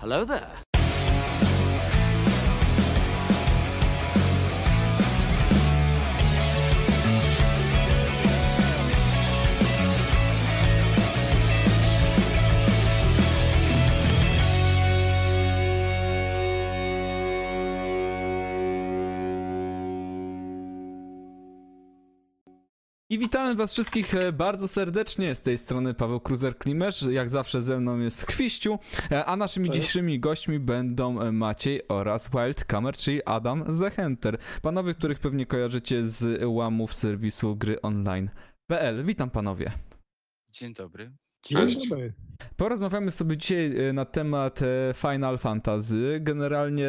hello there. I witamy was wszystkich e, bardzo serdecznie. Z tej strony Paweł Kruzer-Klimerz. Jak zawsze ze mną jest Chwiściu, e, a naszymi Cześć. dzisiejszymi gośćmi będą e, Maciej oraz Wildcamer, czyli Adam Zechenter. Panowie, których pewnie kojarzycie z łamów serwisu gry online.pl. Witam panowie. Dzień dobry. Cześć. Dobry. Porozmawiamy sobie dzisiaj e, na temat e, Final Fantasy. Generalnie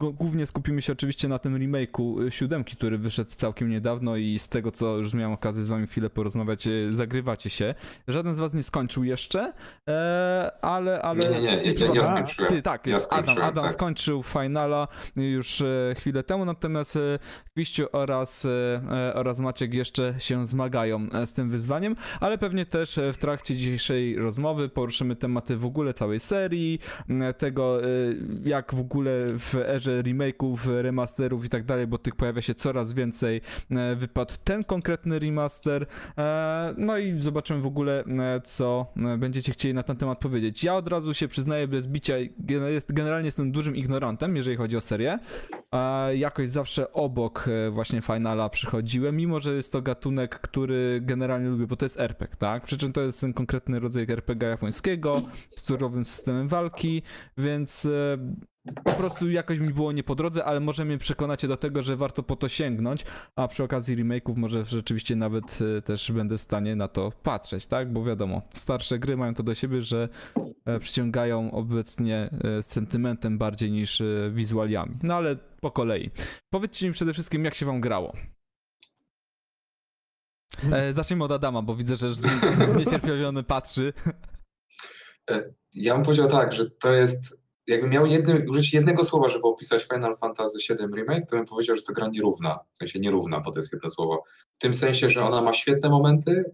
głównie skupimy się oczywiście na tym remake'u e, siódemki, który wyszedł całkiem niedawno i z tego co już miałem okazję z wami chwilę porozmawiać, zagrywacie się. Żaden z was nie skończył jeszcze, ale... ale... Nie, nie, nie, ja, ja, ja skończyłem. Ty, tak, Ja jest Adam. skończyłem, Adam tak. skończył finala już chwilę temu, natomiast Kwiściu oraz, oraz Maciek jeszcze się zmagają z tym wyzwaniem, ale pewnie też w trakcie dzisiejszej rozmowy poruszymy tematy w ogóle całej serii, tego e, jak w ogóle w erze remake'ów, remasterów i tak dalej, bo tych pojawia się coraz więcej, e, wypadł ten konkretny remaster, e, no i zobaczymy w ogóle e, co e, będziecie chcieli na ten temat powiedzieć. Ja od razu się przyznaję bez bicia, generalnie jestem dużym ignorantem, jeżeli chodzi o serię. A jakoś zawsze obok e, właśnie Finala przychodziłem, mimo że jest to gatunek, który generalnie lubię, bo to jest RPG, tak? Przy czym to jest ten konkretny rodzaj RPG japońskiego z turowym systemem walki, więc e, po prostu jakoś mi było nie po drodze, ale może mnie przekonacie do tego, że warto po to sięgnąć, a przy okazji remake'ów może rzeczywiście nawet e, też będę w stanie na to patrzeć, tak? Bo wiadomo, starsze gry mają to do siebie, że e, przyciągają obecnie sentymentem bardziej niż wizualiami. No ale po kolei. Powiedzcie mi przede wszystkim, jak się wam grało. Zacznijmy od Adama, bo widzę, że zniecierpliwiony patrzy. Ja bym powiedział tak, że to jest, jakbym miał jednym, użyć jednego słowa, żeby opisać Final Fantasy VII Remake, to bym powiedział, że to gra nierówna, w sensie nierówna, bo to jest jedno słowo. W tym sensie, że ona ma świetne momenty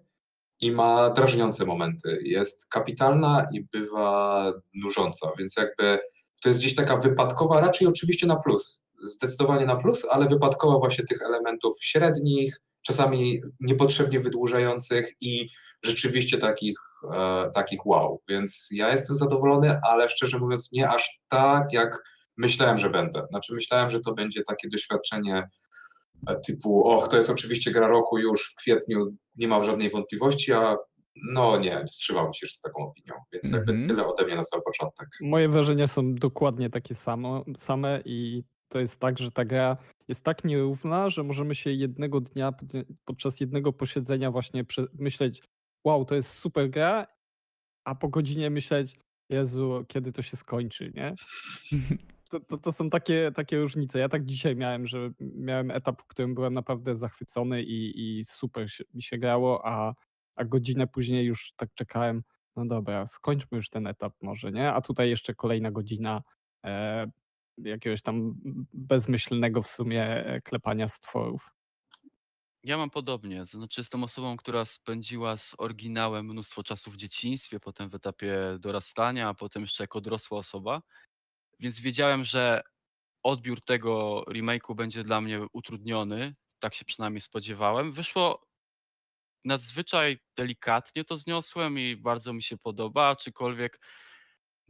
i ma drażniące momenty. Jest kapitalna i bywa nużąca, więc jakby to jest gdzieś taka wypadkowa, raczej oczywiście na plus, zdecydowanie na plus, ale wypadkowa właśnie tych elementów średnich, czasami niepotrzebnie wydłużających i rzeczywiście takich, e, takich wow. Więc ja jestem zadowolony, ale szczerze mówiąc nie aż tak, jak myślałem, że będę. Znaczy myślałem, że to będzie takie doświadczenie e, typu, och, to jest oczywiście gra roku już w kwietniu, nie ma żadnej wątpliwości, a no nie, wstrzymałem się z taką opinią. Więc jakby Mhm. tyle ode mnie na sam początek. Moje wrażenia są dokładnie takie samo, same i to jest tak, że ta gra jest tak nierówna, że możemy się jednego dnia pod- podczas jednego posiedzenia właśnie myśleć, wow, to jest super gra, a po godzinie myśleć, Jezu, kiedy to się skończy, nie? To, to, to są takie, takie różnice. Ja tak dzisiaj miałem, że miałem etap, w którym byłem naprawdę zachwycony i, i super się, mi się grało, a, a godzinę później już tak czekałem, no dobra, skończmy już ten etap może, nie? A tutaj jeszcze kolejna godzina e, jakiegoś tam bezmyślnego w sumie e, klepania stworów. Ja mam podobnie, znaczy jestem osobą, która spędziła z oryginałem mnóstwo czasu w dzieciństwie, potem w etapie dorastania, a potem jeszcze jako dorosła osoba, więc wiedziałem, że odbiór tego remake'u będzie dla mnie utrudniony, tak się przynajmniej spodziewałem. Wyszło nadzwyczaj delikatnie to zniosłem i bardzo mi się podoba, aczkolwiek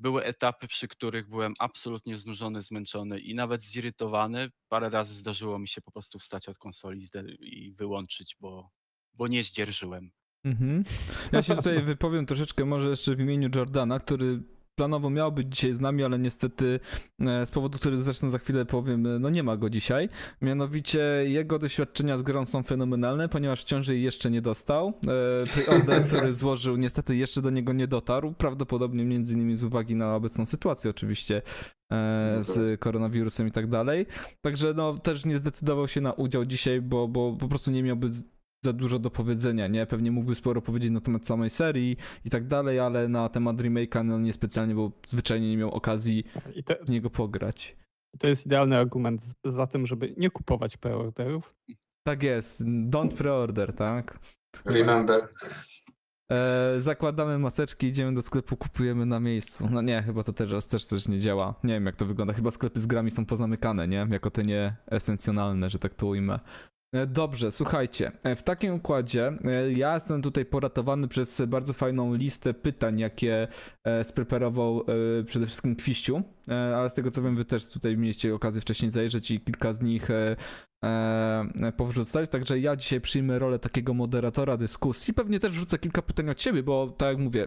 były etapy, przy których byłem absolutnie znużony, zmęczony i nawet zirytowany. Parę razy zdarzyło mi się po prostu wstać od konsoli i wyłączyć, bo, bo nie zdzierżyłem. Mhm. Ja się tutaj wypowiem troszeczkę może jeszcze w imieniu Jordana, który planowo miał być dzisiaj z nami, ale niestety e, z powodu, który zresztą za chwilę powiem, e, no nie ma go dzisiaj. Mianowicie jego doświadczenia z grą są fenomenalne, ponieważ wciąż jej jeszcze nie dostał. E, Pre-order, który złożył, niestety jeszcze do niego nie dotarł, prawdopodobnie między innymi z uwagi na obecną sytuację oczywiście e, z koronawirusem i tak dalej. Także no też nie zdecydował się na udział dzisiaj, bo, bo po prostu nie miałby za dużo do powiedzenia, nie? Pewnie mógłby sporo powiedzieć na temat samej serii i tak dalej, ale na temat remake'a no niespecjalnie, bo zwyczajnie nie miał okazji te, w niego pograć. to jest idealny argument za tym, żeby nie kupować preorderów. Tak jest, don't pre-order, tak? Remember. E, zakładamy maseczki, idziemy do sklepu, kupujemy na miejscu. No nie, chyba to teraz też coś nie działa. Nie wiem jak to wygląda. Chyba sklepy z grami są pozamykane, nie? Jako te nieesencjonalne, że tak to ujmę. E, Dobrze, słuchajcie. e, W takim układzie e, ja jestem tutaj poratowany przez bardzo fajną listę pytań, jakie spreparował przede wszystkim Kwiściu, ale z tego co wiem, wy też tutaj mieliście okazję wcześniej zajrzeć i kilka z nich powrzucać, także ja dzisiaj przyjmę rolę takiego moderatora dyskusji. Pewnie też rzucę kilka pytań od ciebie, bo tak jak mówię,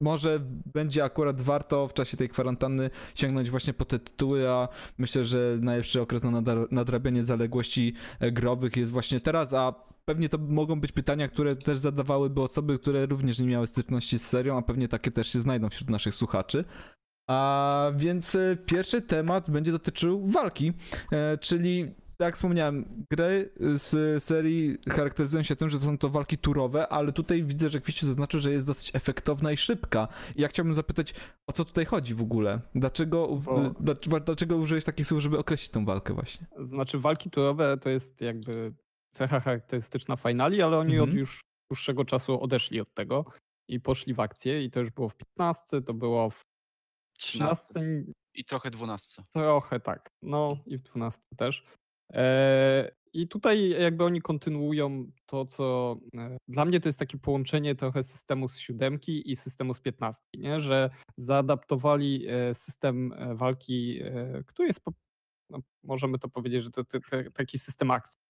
może będzie akurat warto w czasie tej kwarantanny sięgnąć właśnie po te tytuły, a myślę, że najlepszy okres na nadrabianie zaległości e, growych jest właśnie teraz, a pewnie to mogą być pytania, które też zadawałyby osoby, które również nie miały styczności z serią, a pewnie takie też się znajdą wśród naszych słuchaczy. A więc e, pierwszy temat będzie dotyczył walki, e, czyli jak wspomniałem, gry z serii charakteryzują się tym, że są to walki turowe, ale tutaj widzę, że Kwiściu zaznaczył, że jest dosyć efektowna i szybka. I ja chciałbym zapytać, o co tutaj chodzi w ogóle? Dlaczego, Bo- dlaczego, dlaczego użyłeś takich słów, żeby określić tą walkę właśnie? Znaczy walki turowe to jest jakby cecha charakterystyczna finali, ale oni Mhm. od już dłuższego czasu odeszli od tego i poszli w akcję i to już było w 15, to było w 13 13 i trochę 12. trochę tak, no i w 12 też. E, I tutaj jakby oni kontynuują to, co e, dla mnie to jest takie połączenie trochę systemu z siódemki i systemu z 15, nie? że zaadaptowali e, system walki, który jest, no, możemy to powiedzieć, że to, to, to taki system akcji.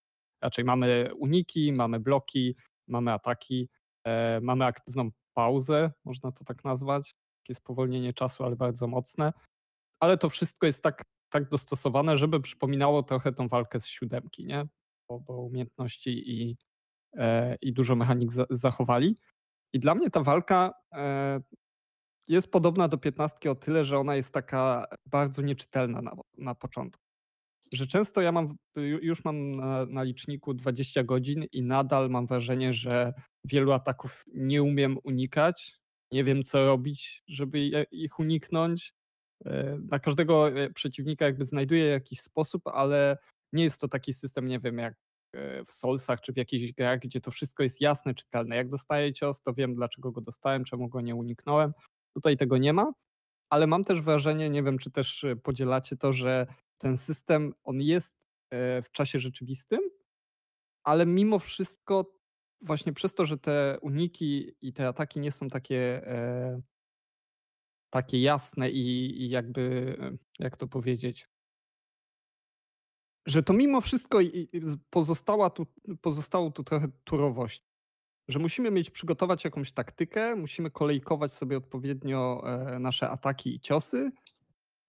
Raczej mamy uniki, mamy bloki, mamy ataki, mamy aktywną pauzę, można to tak nazwać, takie spowolnienie czasu, ale bardzo mocne. Ale to wszystko jest tak, tak dostosowane, żeby przypominało trochę tą walkę z siódemki, nie? Bo, bo umiejętności i, e, i dużo mechanik za, zachowali. I dla mnie ta walka e, jest podobna do piętnastki o tyle, że ona jest taka bardzo nieczytelna na, na początku. Że często ja mam, ju- już mam na, na liczniku 20 godzin i nadal mam wrażenie, że wielu ataków nie umiem unikać. Nie wiem, co robić, żeby ich uniknąć. E, Na każdego e, przeciwnika jakby znajduję jakiś sposób, ale nie jest to taki system, nie wiem, jak e, w Soulsach czy w jakichś grach, gdzie to wszystko jest jasne, czytelne. Jak dostaję cios, to wiem, dlaczego go dostałem, czemu go nie uniknąłem. Tutaj tego nie ma, ale mam też wrażenie, nie wiem, czy też e, podzielacie to, że ten system, on jest e, w czasie rzeczywistym, ale mimo wszystko właśnie przez to, że te uniki i te ataki nie są takie e, takie jasne i, i jakby, e, jak to powiedzieć, że to mimo wszystko pozostała tu, pozostało tu trochę turowość. Że musimy mieć, przygotować jakąś taktykę, musimy kolejkować sobie odpowiednio e, nasze ataki i ciosy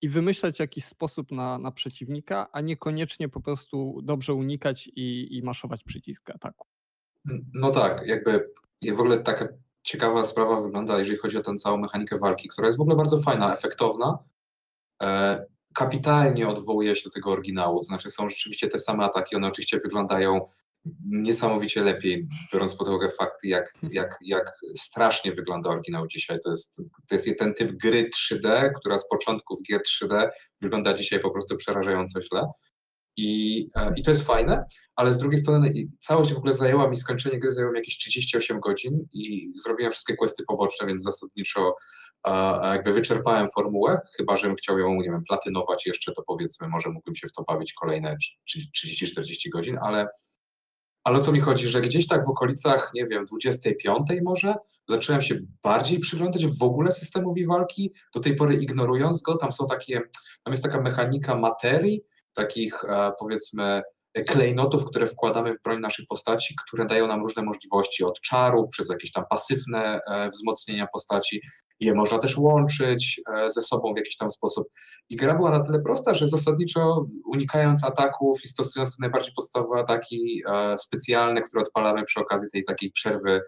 i wymyślać jakiś sposób na, na przeciwnika, a niekoniecznie po prostu dobrze unikać i, i maszować przycisk ataku. No tak, jakby w ogóle taka ciekawa sprawa wygląda, jeżeli chodzi o tę całą mechanikę walki, która jest w ogóle bardzo fajna, efektowna. E, kapitalnie odwołuje się do tego oryginału, znaczy są rzeczywiście te same ataki, one oczywiście wyglądają niesamowicie lepiej, biorąc pod uwagę fakty, jak, jak, jak strasznie wygląda oryginał dzisiaj. To jest, to jest ten typ gry 3D, która z początków gier 3D wygląda dzisiaj po prostu przerażająco źle. I, e, I to jest fajne, ale z drugiej strony całość w ogóle zajęła mi, skończenie gry zajęło mi jakieś 38 godzin i zrobiłem wszystkie questy poboczne, więc zasadniczo e, jakby wyczerpałem formułę, chyba żebym chciał ją, nie wiem, platynować jeszcze, to powiedzmy, może mógłbym się w to bawić kolejne 30-40 godzin, ale ale o co mi chodzi, że gdzieś tak w okolicach, nie wiem, 25 może, zacząłem się bardziej przyglądać w ogóle systemowi walki, do tej pory ignorując go, tam są takie, tam jest taka mechanika materii, takich e, powiedzmy klejnotów, które wkładamy w broń naszych postaci, które dają nam różne możliwości od czarów, przez jakieś tam pasywne e, wzmocnienia postaci. Je można też łączyć e, ze sobą w jakiś tam sposób. I gra była na tyle prosta, że zasadniczo unikając ataków i stosując te najbardziej podstawowe ataki specjalne, które odpalamy przy okazji tej takiej przerwy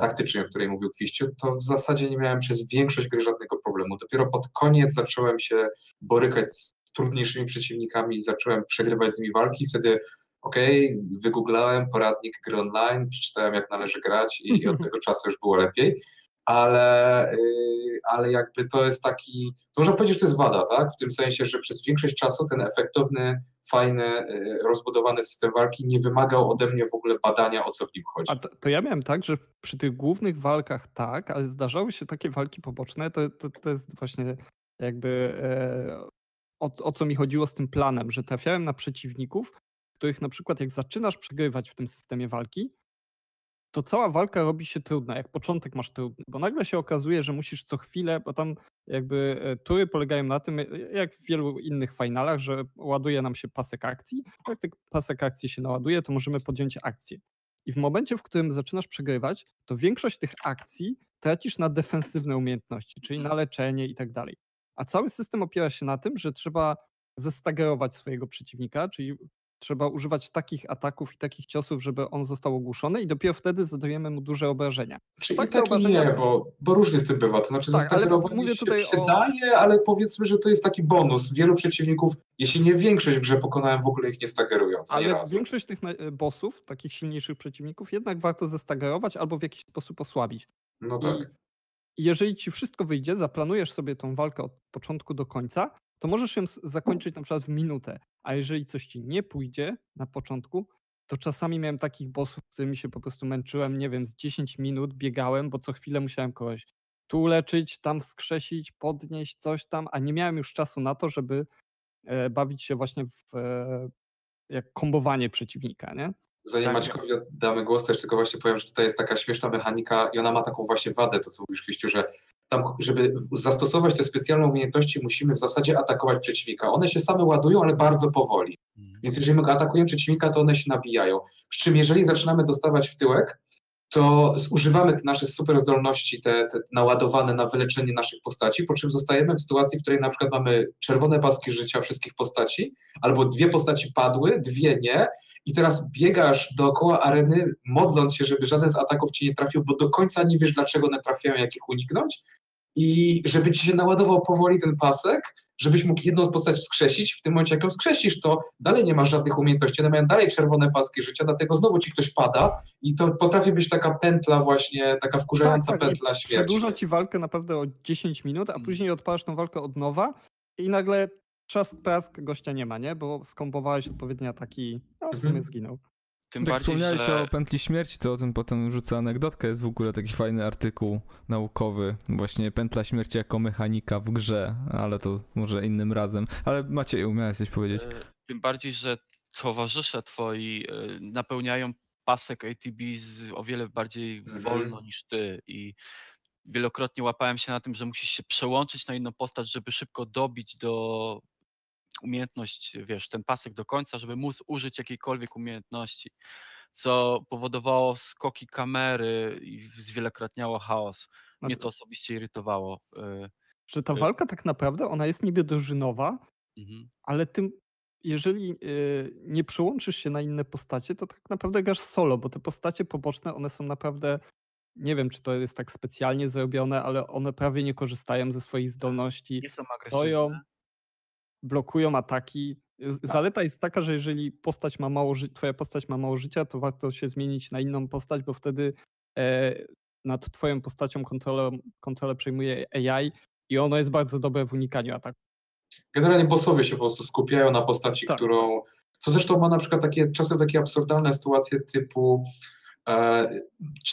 taktycznej, o której mówił Kwiściu, to w zasadzie nie miałem przez większość gry żadnego problemu. Dopiero pod koniec zacząłem się borykać z trudniejszymi przeciwnikami, zacząłem przegrywać z nimi walki, wtedy okej, okay, wygooglałem poradnik gry online, przeczytałem jak należy grać i, i od tego czasu już było lepiej. Ale, yy, ale jakby to jest taki, można powiedzieć, że to jest wada, tak? W tym sensie, że przez większość czasu ten efektowny, fajny, yy, rozbudowany system walki nie wymagał ode mnie w ogóle badania, o co w nim chodzi. A to, to ja miałem tak, że przy tych głównych walkach tak, ale zdarzały się takie walki poboczne, to, to, to jest właśnie jakby e, o, o co mi chodziło z tym planem, że trafiałem na przeciwników, których na przykład jak zaczynasz przegrywać w tym systemie walki, to cała walka robi się trudna, jak początek masz trudny, bo nagle się okazuje, że musisz co chwilę, bo tam jakby e, tury polegają na tym, e, jak w wielu innych finalach, że ładuje nam się pasek akcji. Jak ten pasek akcji się naładuje, to możemy podjąć akcję. I w momencie, w którym zaczynasz przegrywać, to większość tych akcji tracisz na defensywne umiejętności, czyli na leczenie i tak dalej. A cały system opiera się na tym, że trzeba zestagerować swojego przeciwnika, czyli trzeba używać takich ataków i takich ciosów, żeby on został ogłuszony i dopiero wtedy zadajemy mu duże obrażenia. Czyli Takie tak i obrażenia- nie, bo, bo różnie z tym bywa. To znaczy, Tak, się tutaj o- przydaje, ale powiedzmy, że to jest taki bonus. Wielu przeciwników, jeśli nie większość w grze pokonałem, w ogóle ich nie stagerując. Ale większość tych na- bossów, takich silniejszych przeciwników, jednak warto zestagerować albo w jakiś sposób osłabić. No I tak. jeżeli ci wszystko wyjdzie, zaplanujesz sobie tą walkę od początku do końca, to możesz ją s- zakończyć na przykład w minutę. A jeżeli coś ci nie pójdzie na początku, to czasami miałem takich bossów, którymi się po prostu męczyłem, nie wiem, z 10 minut biegałem, bo co chwilę musiałem kogoś tu leczyć, tam wskrzesić, podnieść coś tam, a nie miałem już czasu na to, żeby e, bawić się właśnie w e, jak kombowanie przeciwnika, nie? Zanim Tak. Maćkowi damy głos, też tylko właśnie powiem, że tutaj jest taka śmieszna mechanika i ona ma taką właśnie wadę, to co mówisz Kwściu, że tam, żeby zastosować te specjalne umiejętności, musimy w zasadzie atakować przeciwnika. One się same ładują, ale bardzo powoli. Mhm. Więc jeżeli my atakujemy przeciwnika, to one się nabijają. Przy czym jeżeli zaczynamy dostawać w tyłek, to zużywamy te nasze super zdolności, te, te naładowane na wyleczenie naszych postaci, po czym zostajemy w sytuacji, w której na przykład mamy czerwone paski życia wszystkich postaci, albo dwie postaci padły, dwie nie, i teraz biegasz dookoła areny, modląc się, żeby żaden z ataków ci nie trafił, bo do końca nie wiesz, dlaczego one trafiają, jak ich uniknąć, i żeby ci się naładował powoli ten pasek, żebyś mógł jedną postać wskrzesić, w tym momencie jak ją wskrzesisz, to dalej nie masz żadnych umiejętności, one mają dalej czerwone paski życia, dlatego znowu ci ktoś pada i to potrafi być taka pętla właśnie, taka wkurzająca Tak, tak, pętla śmierci. Przedłuża ci walkę naprawdę o 10 minut, a Mm. później odpalasz tą walkę od nowa i nagle czas prask gościa nie ma, nie? Bo skombowałeś odpowiednie ataki, no w sumie Mhm. zginął. Tym tak bardziej, wspomniałeś że... o pętli śmierci, to o tym potem rzucę anegdotkę. Jest w ogóle taki fajny artykuł naukowy. Właśnie pętla śmierci jako mechanika w grze, ale to może innym razem. Ale Macieju, miałeś coś powiedzieć. E, Tym bardziej, że towarzysze twoi e, napełniają pasek ATB z o wiele bardziej Mhm. wolno niż ty i wielokrotnie łapałem się na tym, że musisz się przełączyć na inną postać, żeby szybko dobić do umiejętność, wiesz, ten pasek do końca, żeby móc użyć jakiejkolwiek umiejętności, co powodowało skoki kamery i zwielokrotniało chaos. Mnie to osobiście irytowało. Że ta Y- walka tak naprawdę, ona jest niby drużynowa, mhm. ale tym, jeżeli y, nie przełączysz się na inne postacie, to tak naprawdę grasz solo, bo te postacie poboczne, one są naprawdę, nie wiem, czy to jest tak specjalnie zrobione, ale one prawie nie korzystają ze swoich zdolności. Nie są stoją, agresywne. Blokują ataki. Z- Zaleta jest taka, że jeżeli postać ma mało ży- twoja postać ma mało życia, to warto się zmienić na inną postać, bo wtedy e, nad twoją postacią kontrolę, kontrolę przejmuje AI i ono jest bardzo dobre w unikaniu ataku. Generalnie bossowie się po prostu skupiają na postaci, Tak. którą. Co zresztą ma na przykład takie czasem takie absurdalne sytuacje typu. E,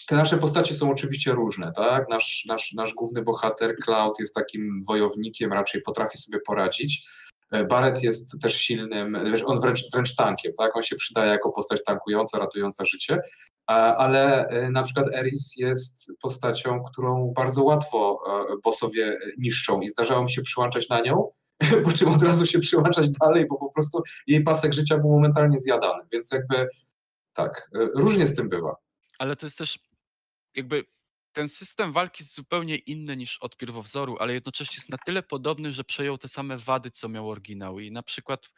te nasze postacie są oczywiście różne, tak? Nasz, nasz, nasz główny bohater, Cloud, jest takim wojownikiem, raczej potrafi sobie poradzić. E, Barret jest też silnym, on wręcz, wręcz tankiem, tak? On się przydaje jako postać tankująca, ratująca życie, ale e, na przykład Eris jest postacią, którą bardzo łatwo e, bossowie niszczą i zdarzało mi się przyłączać na nią, po czym od razu się przyłączać dalej, bo po prostu jej pasek życia był momentalnie zjadany, więc jakby tak, różnie z tym bywa. Ale to jest też jakby ten system walki jest zupełnie inny niż od pierwowzoru, ale jednocześnie jest na tyle podobny, że przejął te same wady, co miał oryginał. I na przykład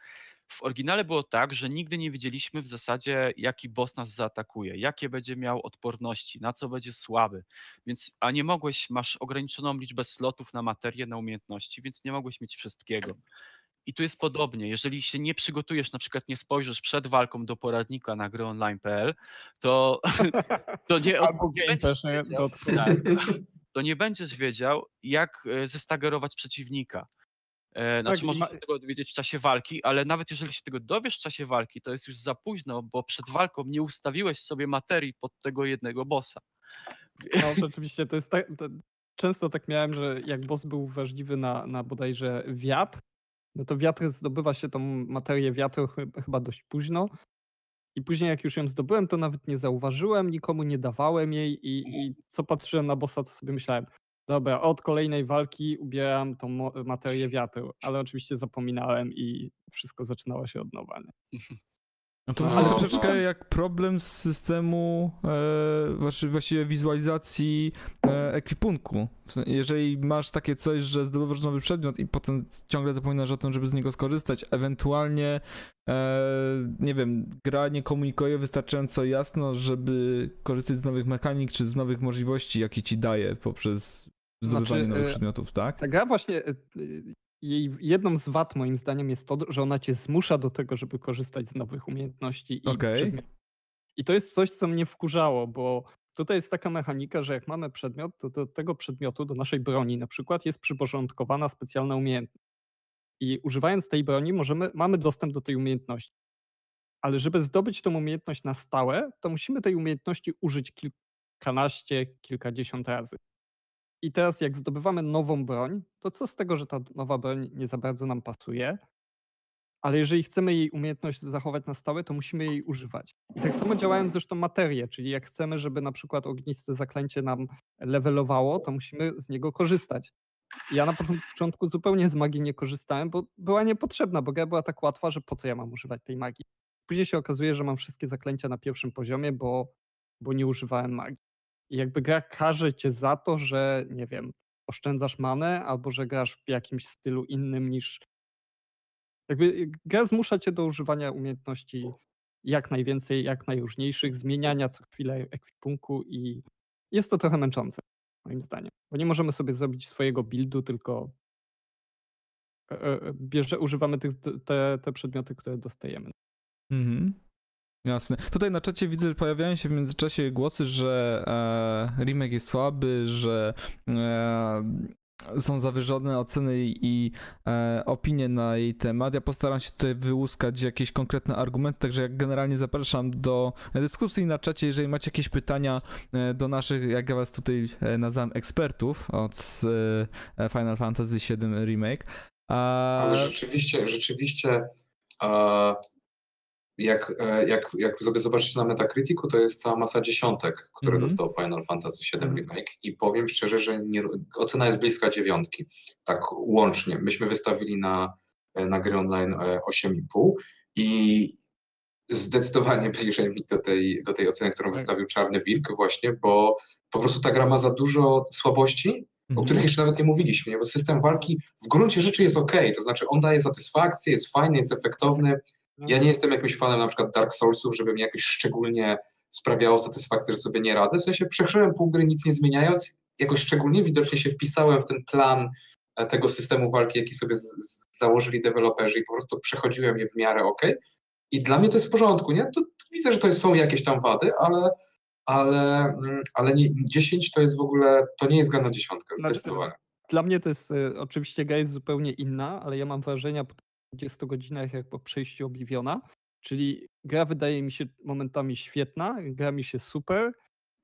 w oryginale było tak, że nigdy nie wiedzieliśmy w zasadzie, jaki boss nas zaatakuje, jakie będzie miał odporności, na co będzie słaby. Więc, a nie mogłeś, masz ograniczoną liczbę slotów na materię, na umiejętności, więc nie mogłeś mieć wszystkiego. I tu jest podobnie. Jeżeli się nie przygotujesz, na przykład nie spojrzysz przed walką do poradnika na gryonline.pl, to, to nie, Albo nie też, nie? wiedział. Dotcom. Tak. to nie będziesz wiedział, jak e, zestagerować przeciwnika. E, Znaczy, Tak, ma- się tego dowiedzieć w czasie walki, ale nawet jeżeli się tego dowiesz w czasie walki, to jest już za późno, bo przed walką nie ustawiłeś sobie materii pod tego jednego bossa. No rzeczywiście, to jest tak. To, często tak miałem, że jak boss był wrażliwy na, na bodajże wiatr, no to wiatr zdobywa się tą materię wiatru chy- chyba dość późno. I później jak już ją zdobyłem, to nawet nie zauważyłem, nikomu nie dawałem jej i, i co patrzyłem na bossa, to sobie myślałem, dobra, od kolejnej walki ubieram tą materię wiatru, ale oczywiście zapominałem i wszystko zaczynało się od nowa. Nie? No to No, no. troszeczkę jak problem z systemu e, właści- właściwie wizualizacji e, ekwipunku. Jeżeli masz takie coś, że zdobywasz nowy przedmiot i potem ciągle zapominasz o tym, żeby z niego skorzystać, ewentualnie e, nie wiem, gra nie komunikuje wystarczająco jasno, żeby korzystać z nowych mechanik czy z nowych możliwości, jakie ci daje poprzez zdobywanie Znaczy, nowych e, przedmiotów, tak? Ta gra właśnie, y, y, jej jedną z wad moim zdaniem jest to, że ona cię zmusza do tego, żeby korzystać z nowych umiejętności i Okej. przedmiotów. I to jest coś, co mnie wkurzało, bo tutaj jest taka mechanika, że jak mamy przedmiot, to do tego przedmiotu, do naszej broni na przykład jest przyporządkowana specjalna umiejętność. I używając tej broni możemy, mamy dostęp do tej umiejętności. Ale żeby zdobyć tą umiejętność na stałe, to musimy tej umiejętności użyć kilkanaście, kilkadziesiąt razy. I teraz jak zdobywamy nową broń, to co z tego, że ta nowa broń nie za bardzo nam pasuje, ale jeżeli chcemy jej umiejętność zachować na stałe, to musimy jej używać. I tak samo działają zresztą materie, czyli jak chcemy, żeby na przykład ogniste zaklęcie nam levelowało, to musimy z niego korzystać. Ja na początku zupełnie z magii nie korzystałem, bo była niepotrzebna, bo gra była tak łatwa, że po co ja mam używać tej magii. Później się okazuje, że mam wszystkie zaklęcia na pierwszym poziomie, bo, bo nie używałem magii. I jakby gra karze cię za to, że nie wiem, oszczędzasz manę, albo że grasz w jakimś stylu innym niż. Jakby gra zmusza cię do używania umiejętności jak najwięcej, jak najróżniejszych, zmieniania co chwilę ekwipunku i jest to trochę męczące, moim zdaniem. Bo nie możemy sobie zrobić swojego buildu, tylko e, e, bierze, używamy tych, te, te przedmioty, które dostajemy. Mhm. Jasne. Tutaj na czacie widzę, że pojawiają się w międzyczasie głosy, że e, remake jest słaby, że e, są zawyżone oceny i e, opinie na jej temat. Ja postaram się tutaj wyłuskać jakieś konkretne argumenty, także jak generalnie zapraszam do dyskusji na czacie, jeżeli macie jakieś pytania e, do naszych, jak ja was tutaj e, nazwałem, ekspertów od e, Final Fantasy VII Remake. Ale rzeczywiście, rzeczywiście jak, e, jak, jak sobie zobaczycie na Metacriticu, to jest cała masa dziesiątek, które Mhm. dostał Final Fantasy VII Mhm. Remake i powiem szczerze, że nie, ocena jest bliska dziewiątki, tak łącznie. Myśmy wystawili na, e, na gry online e, 8,5 i zdecydowanie bliżej mi do tej, do tej oceny, którą Tak. wystawił Czarny Wilk właśnie, bo po prostu ta gra ma za dużo słabości, o Mhm. których jeszcze nawet nie mówiliśmy, bo system walki w gruncie rzeczy jest ok, to znaczy on daje satysfakcję, jest fajny, jest efektowny. Ja nie jestem jakimś fanem na przykład Dark Soulsów, żeby mi jakoś szczególnie sprawiało satysfakcję, że sobie nie radzę. W sensie przekryłem pół gry nic nie zmieniając, jakoś szczególnie widocznie się wpisałem w ten plan e, tego systemu walki, jaki sobie założyli deweloperzy i po prostu przechodziłem je w miarę ok. I dla mnie to jest w porządku, nie? To, to widzę, że to są jakieś tam wady, ale, ale, mm, ale nie, 10 to jest w ogóle, to nie jest gra na dziesiątkę, Znaczy, zdecydowanie. Dla mnie to jest, e, oczywiście gra jest zupełnie inna, ale ja mam wrażenia 20 godzinach jak po przejściu Obliviona, czyli gra wydaje mi się momentami świetna, gra mi się super,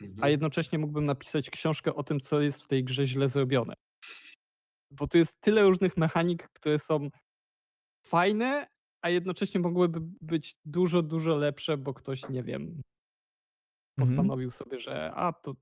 a Mhm. jednocześnie mógłbym napisać książkę o tym, co jest w tej grze źle zrobione. Bo tu jest tyle różnych mechanik, które są fajne, a jednocześnie mogłyby być dużo, dużo lepsze, bo ktoś, nie wiem, Mhm. postanowił sobie, że a to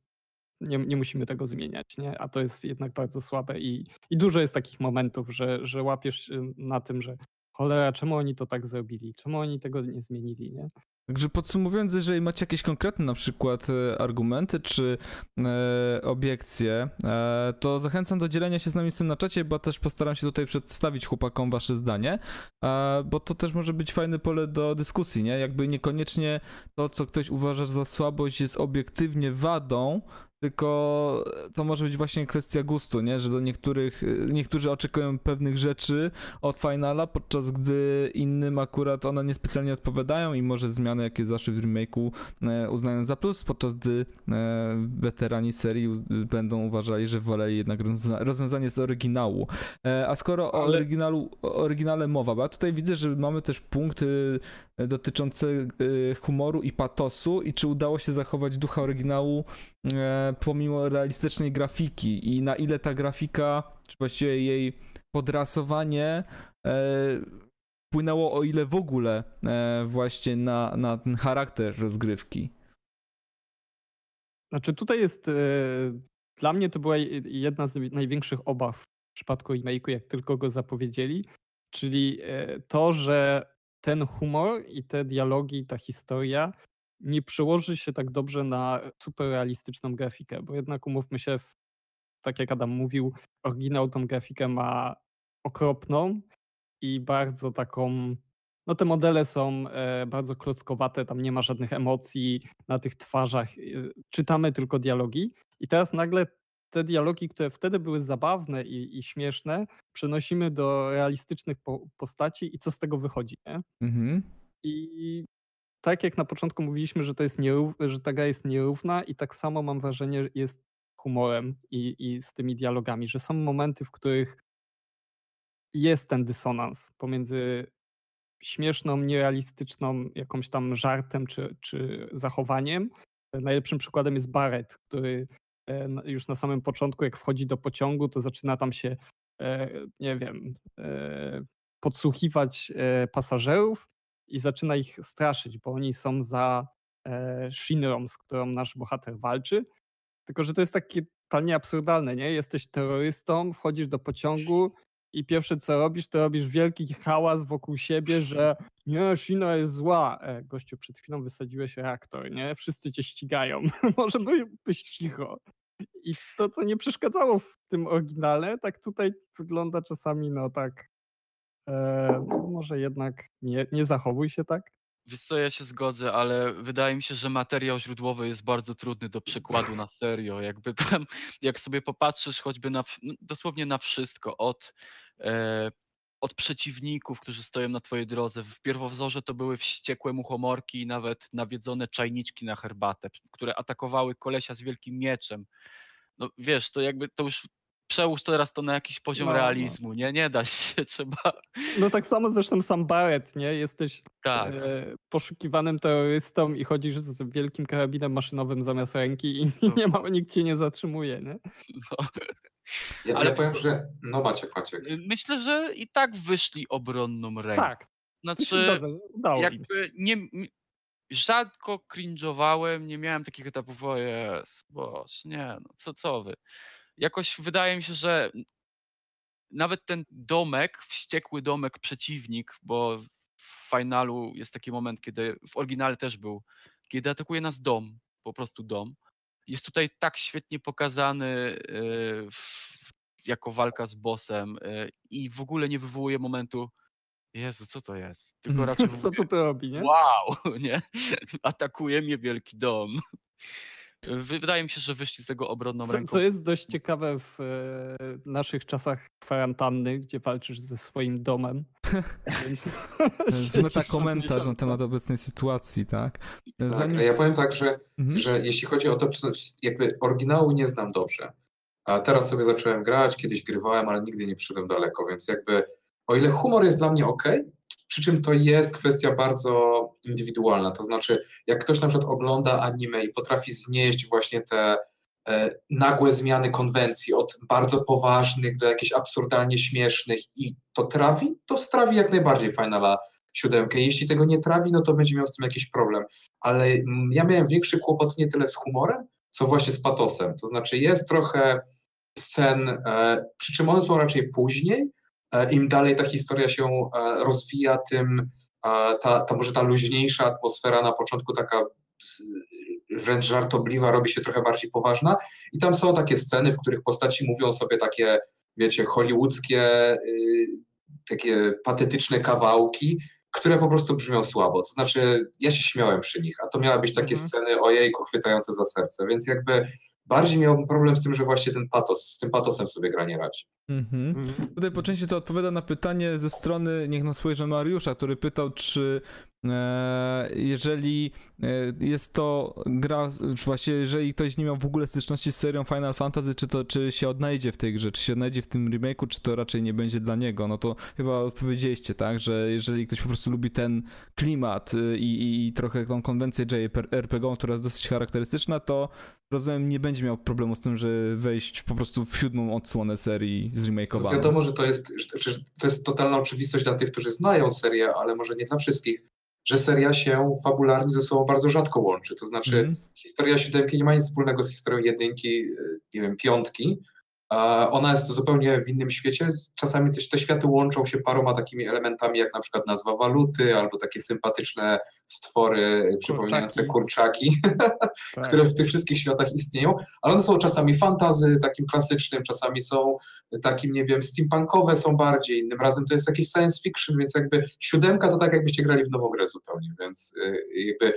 nie, nie musimy tego zmieniać, nie? A to jest jednak bardzo słabe i, i dużo jest takich momentów, że, że łapiesz się na tym, że cholera, czemu oni to tak zrobili? Czemu oni tego nie zmienili, nie? Także podsumowując, jeżeli macie jakieś konkretne na przykład e, argumenty czy e, obiekcje, e, to zachęcam do dzielenia się z nami z tym na czacie, bo też postaram się tutaj przedstawić chłopakom wasze zdanie, e, bo to też może być fajne pole do dyskusji, nie? Jakby niekoniecznie to, co ktoś uważa za słabość jest obiektywnie wadą, tylko to może być właśnie kwestia gustu, nie? Że do niektórych, niektórzy oczekują pewnych rzeczy od finala, podczas gdy innym akurat one niespecjalnie odpowiadają i może zmiany, jakie zaszły w remake'u e, uznają za plus, podczas gdy e, weterani serii będą uważali, że woleli jednak rozwiązanie z oryginału. E, a skoro Ale... o oryginalu, o oryginale mowa, bo ja tutaj widzę, że mamy też punkty dotyczące humoru i patosu i czy udało się zachować ducha oryginału pomimo realistycznej grafiki i na ile ta grafika, czy właściwie jej podrasowanie e, wpłynęło o ile w ogóle e, właśnie na, na ten charakter rozgrywki. Znaczy tutaj jest, e, dla mnie to była jedna z największych obaw w przypadku remake'u, jak tylko go zapowiedzieli, czyli e, to, że ten humor i te dialogi, ta historia nie przełoży się tak dobrze na super realistyczną grafikę, bo jednak umówmy się, tak jak Adam mówił, oryginał tą grafikę ma okropną i bardzo taką. No te modele są e, bardzo klockowate, tam nie ma żadnych emocji na tych twarzach. E, czytamy tylko dialogi. I teraz nagle te dialogi, które wtedy były zabawne i, i śmieszne, przenosimy do realistycznych po, postaci i co z tego wychodzi, nie? Mhm. I tak jak na początku mówiliśmy, że to jest nierów, że ta gra jest nierówna i tak samo mam wrażenie jest humorem i, i z tymi dialogami, że są momenty, w których jest ten dysonans pomiędzy śmieszną, nierealistyczną jakąś tam żartem czy, czy zachowaniem. Najlepszym przykładem jest Barrett, który już na samym początku, jak wchodzi do pociągu, to zaczyna tam się, e, nie wiem, e, podsłuchiwać pasażerów i zaczyna ich straszyć, bo oni są za Shinrą, z którą nasz bohater walczy. Tylko, że to jest takie totalnie absurdalne, nie? Jesteś terrorystą, wchodzisz do pociągu, i pierwsze co robisz, to robisz wielki hałas wokół siebie, że nie, Shina jest zła. E, gościu, przed chwilą wysadziłeś reaktor, nie? Wszyscy cię ścigają. Może byś cicho. I to, co nie przeszkadzało w tym oryginale, tak tutaj wygląda czasami, no tak, e, może jednak nie, nie zachowuj się tak. Wiesz co, ja się zgodzę, ale wydaje mi się, że materiał źródłowy jest bardzo trudny do przekładu na serio. Jakby tam, jak sobie popatrzysz choćby na, no, dosłownie na wszystko, od e, od przeciwników, którzy stoją na twojej drodze. W pierwowzorze to były wściekłe muchomorki i nawet nawiedzone czajniczki na herbatę, które atakowały kolesia z wielkim mieczem. No wiesz, to jakby to już przełóż teraz to na jakiś poziom no, no. realizmu, nie? Nie da się, trzeba... No tak samo zresztą sam Barrett, nie? Jesteś tak. e, poszukiwanym terrorystą i chodzisz z wielkim karabinem maszynowym zamiast ręki i no. nie ma, nikt cię nie zatrzymuje, nie? No. Ja, Ale ja powiem, że no Maciek, Maciek. Y, myślę, że i tak wyszli obronną ręką. Tak. Znaczy, udało jakby nie, rzadko cringe'owałem, nie miałem takich etapów, o jest, boż, nie, no co, co wy. Jakoś wydaje mi się, że nawet ten domek, wściekły domek przeciwnik, bo w finalu jest taki moment, kiedy w oryginale też był, kiedy atakuje nas dom, po prostu dom jest tutaj tak świetnie pokazany y, jako walka z bossem y, i w ogóle nie wywołuje momentu Jezu, co to jest? Tylko raczej Co to to robi, nie? Wow, nie? Atakuje mnie wielki dom. Wydaje mi się, że wyszli z tego obronną co, ręką. Co jest dość ciekawe w e, naszych czasach kwarantanny, gdzie walczysz ze swoim domem. Zmeta komentarz na temat obecnej sytuacji, tak? tak Zanim... Ja powiem tak, że, mhm. że jeśli chodzi o to, czy jakby oryginału nie znam dobrze, a teraz sobie zacząłem grać, kiedyś grywałem, ale nigdy nie przyszedłem daleko, więc jakby o ile humor jest dla mnie ok, przy czym to jest kwestia bardzo indywidualna. To znaczy, jak ktoś na przykład ogląda anime i potrafi znieść właśnie te e, nagłe zmiany konwencji od bardzo poważnych do jakichś absurdalnie śmiesznych i to trawi, to strawi jak najbardziej Finala siódemkę. Jeśli tego nie trawi, no to będzie miał z tym jakiś problem. Ale ja miałem większy kłopot nie tyle z humorem, co właśnie z patosem. To znaczy jest trochę scen, e, przy czym one są raczej później, im dalej ta historia się e, rozwija, tym e, ta, ta może ta luźniejsza atmosfera na początku taka wręcz żartobliwa robi się trochę bardziej poważna i tam są takie sceny, w których postaci mówią sobie takie, wiecie, hollywoodzkie, takie patetyczne kawałki, które po prostu brzmią słabo. To znaczy, ja się śmiałem przy nich, a to miały być takie Mhm. sceny ojejku, chwytające za serce, więc jakby bardziej miałbym problem z tym, że właśnie ten patos, z tym patosem sobie gra nie radzi. Mhm. Mhm. Tutaj po części to odpowiada na pytanie ze strony, niech nas spojrzy Mariusza, który pytał, czy e, jeżeli e, jest to gra, czy właśnie jeżeli ktoś nie miał w ogóle styczności z serią Final Fantasy, czy to czy się odnajdzie w tej grze, czy się odnajdzie w tym remake'u, czy to raczej nie będzie dla niego, no to chyba odpowiedzieliście, tak, że jeżeli ktoś po prostu lubi ten klimat y, i, i, i trochę tą konwencję JRPG, która jest dosyć charakterystyczna, to rozumiem nie będzie miał problemu z tym, że wejść po prostu w siódmą odsłonę serii zremakeowaną. wiadomo, że to jest, że, to jest totalna oczywistość dla tych, którzy znają serię, ale może nie dla wszystkich, że seria się fabularnie ze sobą bardzo rzadko łączy. To znaczy, Mhm. historia siódemki nie ma nic wspólnego z historią jedynki, y, nie wiem, piątki. Ona jest zupełnie w innym świecie. Czasami też te światy łączą się paroma takimi elementami, jak na przykład nazwa waluty, albo takie sympatyczne stwory przypominające kurczaki, Tak. które w tych wszystkich światach istnieją, ale one są czasami fantazy, takim klasycznym, czasami są takim, nie wiem, steampunkowe są bardziej, innym razem to jest jakieś science fiction, więc jakby siódemka to tak jakbyście grali w nową grę zupełnie, więc y, jakby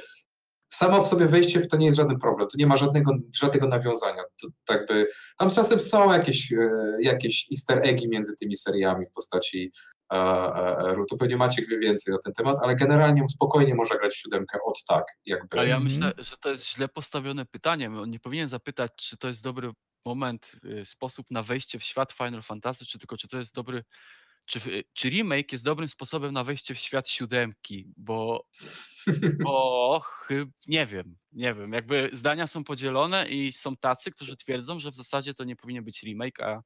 samo w sobie wejście w to nie jest żaden problem, tu nie ma żadnego, żadnego nawiązania, to tak by, tam czasem są jakieś, e, jakieś easter eggi między tymi seriami w postaci e, e, e, to pewnie Maciek wie więcej na ten temat, ale generalnie spokojnie można grać w siódemkę od tak, jakby. Ale ja Mhm. myślę, że to jest źle postawione pytanie. On nie powinien zapytać, czy to jest dobry moment, y, sposób na wejście w świat Final Fantasy, czy tylko czy to jest dobry, czy, w- czy remake jest dobrym sposobem na wejście w świat siódemki, bo, bo chyb, nie wiem, nie wiem, jakby zdania są podzielone i są tacy, którzy twierdzą, że w zasadzie to nie powinien być remake, a,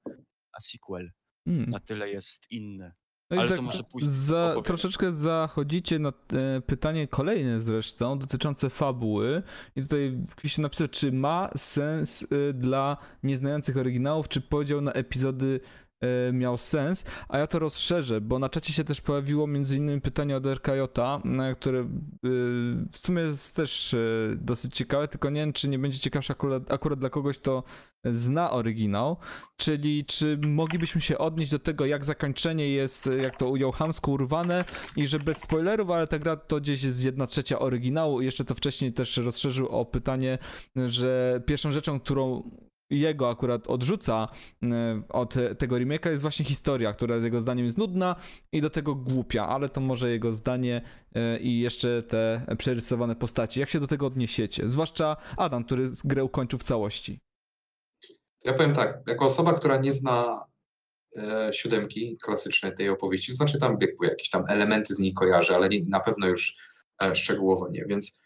a sequel. Mm. Na tyle jest inny. No Ale za, to może później za, troszeczkę zachodzicie na e, pytanie kolejne zresztą, dotyczące fabuły. I tutaj ktoś napisał, czy ma sens e, dla nieznających oryginałów, czy podział na epizody miał sens, a ja to rozszerzę, bo na czacie się też pojawiło między innymi pytanie od RKJ, na które e, w sumie jest też e, dosyć ciekawe, tylko nie wiem, czy nie będzie ciekawsze akurat, akurat dla kogoś, kto zna oryginał, czyli czy moglibyśmy się odnieść do tego, jak zakończenie jest, jak to ujął Hamsko, urwane i że bez spoilerów, ale ta gra to gdzieś jest jedna trzecia oryginału. Jeszcze to wcześniej też rozszerzył o pytanie, że pierwszą rzeczą, którą jego akurat odrzuca e, od tego remake'a jest właśnie historia, która jego zdaniem jest nudna i do tego głupia, ale to może jego zdanie e, i jeszcze te przerysowane postaci. Jak się do tego odniesiecie? Zwłaszcza Adam, który grę ukończył w całości. Ja powiem tak, jako osoba, która nie zna e, siódemki klasycznej tej opowieści, znaczy tam jakby jakieś tam elementy z niej kojarzę, ale nie, na pewno już szczegółowo nie, więc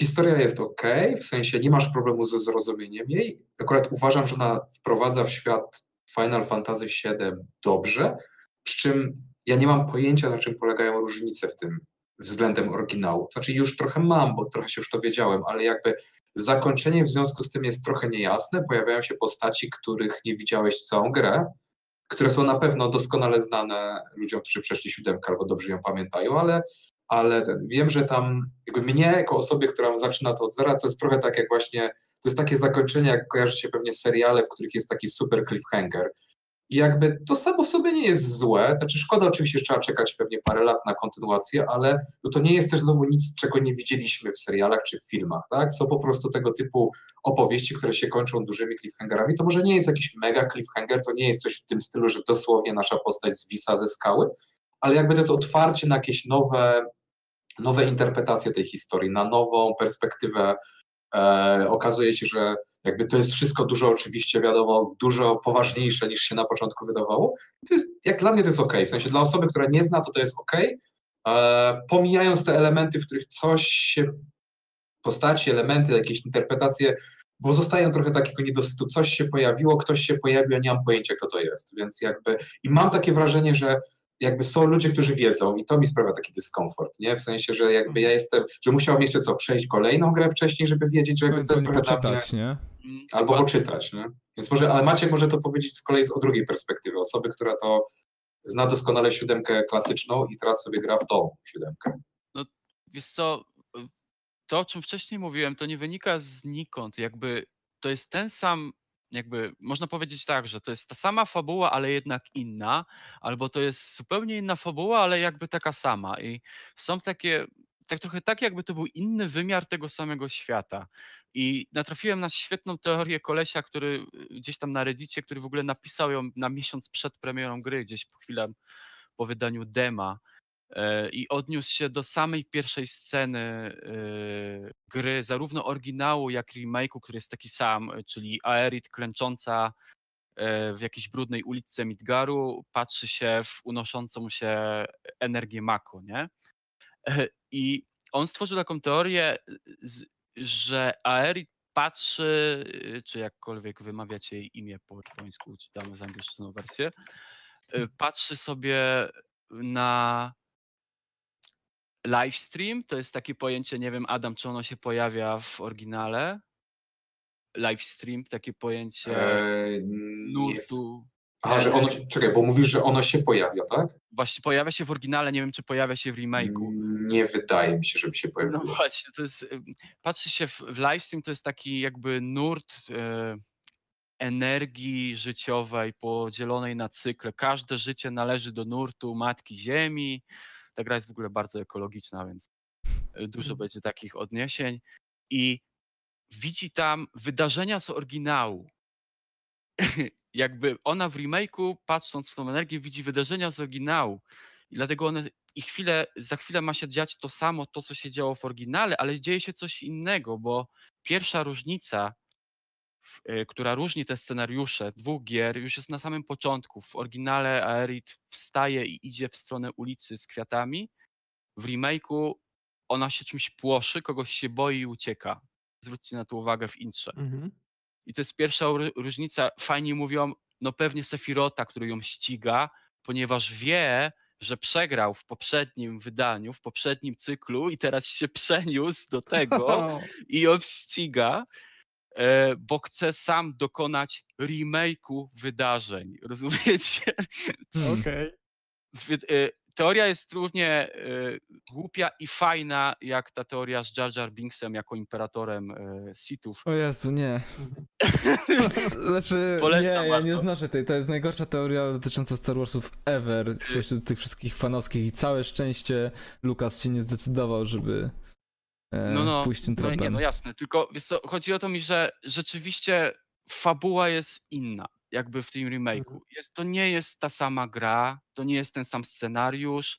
historia jest ok, w sensie nie masz problemu ze zrozumieniem jej. Akurat uważam, że ona wprowadza w świat Final Fantasy VII dobrze, przy czym ja nie mam pojęcia, na czym polegają różnice w tym względem oryginału. Znaczy już trochę mam, bo trochę się już to wiedziałem, ale jakby zakończenie w związku z tym jest trochę niejasne. Pojawiają się postaci, których nie widziałeś całą grę, które są na pewno doskonale znane ludziom, którzy przeszli siódemkę albo dobrze ją pamiętają, ale, ale ten, wiem, że tam jakby mnie jako osobie, która zaczyna to od zera, to jest trochę tak jak właśnie, to jest takie zakończenie, jak kojarzycie pewnie seriale, w których jest taki super cliffhanger. I jakby to samo w sobie nie jest złe, znaczy szkoda oczywiście, że trzeba czekać pewnie parę lat na kontynuację, ale no to nie jest też znowu nic, czego nie widzieliśmy w serialach czy w filmach, tak? Są po prostu tego typu opowieści, które się kończą dużymi cliffhangerami. To może nie jest jakiś mega cliffhanger, to nie jest coś w tym stylu, że dosłownie nasza postać zwisa ze skały, ale jakby to jest otwarcie na jakieś nowe, nowe interpretacje tej historii, na nową perspektywę. E, okazuje się, że jakby to jest wszystko dużo oczywiście wiadomo, dużo poważniejsze niż się na początku wydawało. To jest, jak dla mnie to jest ok, w sensie dla osoby, która nie zna, to to jest ok. E, pomijając te elementy, w których coś się, postaci, elementy, jakieś interpretacje, bo zostają trochę takiego niedosytu, coś się pojawiło, ktoś się pojawił, a nie mam pojęcia, kto to jest, więc jakby i mam takie wrażenie, że jakby są ludzie, którzy wiedzą i to mi sprawia taki dyskomfort, nie? W sensie, że jakby ja jestem, że musiałem jeszcze co, przejść kolejną grę wcześniej, żeby wiedzieć, że jakby to jest trochę dla mnie, poczytać, nie? Albo poczytać, nie? Więc może, ale Maciek może to powiedzieć z kolei z o drugiej perspektywy, osoby, która to zna doskonale siódemkę klasyczną i teraz sobie gra w tą siódemkę. Wiesz co, to o czym wcześniej mówiłem, to nie wynika znikąd. Jakby to jest ten sam jakby można powiedzieć tak, że to jest ta sama fabuła, ale jednak inna, albo to jest zupełnie inna fabuła, ale jakby taka sama. I są takie, tak trochę tak, jakby to był inny wymiar tego samego świata. I natrafiłem na świetną teorię kolesia, który y, gdzieś tam na Reddicie, który w ogóle napisał ją na miesiąc przed premierą gry, gdzieś po chwilę po wydaniu dema i odniósł się do samej pierwszej sceny e, gry, zarówno oryginału, jak remake'u, który jest taki sam, czyli Aerith klęcząca e, w jakiejś brudnej uliczce Midgaru, patrzy się w unoszącą się energię Mako, nie? I on stworzył taką teorię, że Aerith patrzy, czy jakkolwiek wymawiacie jej imię po japońsku, czy tam angielską wersję, Y, patrzy sobie na livestream, to jest takie pojęcie, nie wiem Adam, czy ono się pojawia w oryginale? Livestream, takie pojęcie Eee, nurtu. Aha, że ono, czekaj, bo mówisz, że ono się pojawia, tak? Właśnie pojawia się w oryginale, nie wiem czy pojawia się w remake'u. Nie wydaje mi się, żeby się No pojawiło. właśnie, to jest, patrzy się w, w livestream, to jest taki jakby nurt e, energii życiowej podzielonej na cykle. Każde życie należy do nurtu Matki Ziemi. Ta gra jest w ogóle bardzo ekologiczna, więc e, dużo Mhm. będzie takich odniesień. I widzi tam wydarzenia z oryginału. Jakby ona w remake'u, patrząc w tą energię, widzi wydarzenia z oryginału. I dlatego one i chwilę, za chwilę ma się dziać to samo, to co się działo w oryginale, ale dzieje się coś innego, bo pierwsza różnica która różni te scenariusze dwóch gier, już jest na samym początku. W oryginale Aerith wstaje i idzie w stronę ulicy z kwiatami. W remake'u ona się czymś płoszy, kogoś się boi i ucieka. Zwróćcie na to uwagę w intrze. Mhm. I to jest pierwsza ró- różnica. Fajni mówią, no pewnie Sefirota, który ją ściga, ponieważ wie, że przegrał w poprzednim wydaniu, w poprzednim cyklu i teraz się przeniósł do tego i ją ściga, e, bo chce sam dokonać remake'u wydarzeń. Rozumiecie? Hmm. Okej. Wy- e, Teoria jest równie e, głupia i fajna, jak ta teoria z Jar Jar Binksem jako imperatorem e, Sithów. O Jezu, nie. Znaczy, Polecam nie, ja nie znoszę tej. To jest najgorsza teoria dotycząca Star Warsów ever spośród tych wszystkich fanowskich i całe szczęście Lukas się nie zdecydował, żeby e, No, no, pójść tym no, nie, tropem. no jasne, tylko wiesz co, chodzi o to mi, że rzeczywiście fabuła jest inna, jakby w tym remake'u. Mhm. Jest, to nie jest ta sama gra, to nie jest ten sam scenariusz.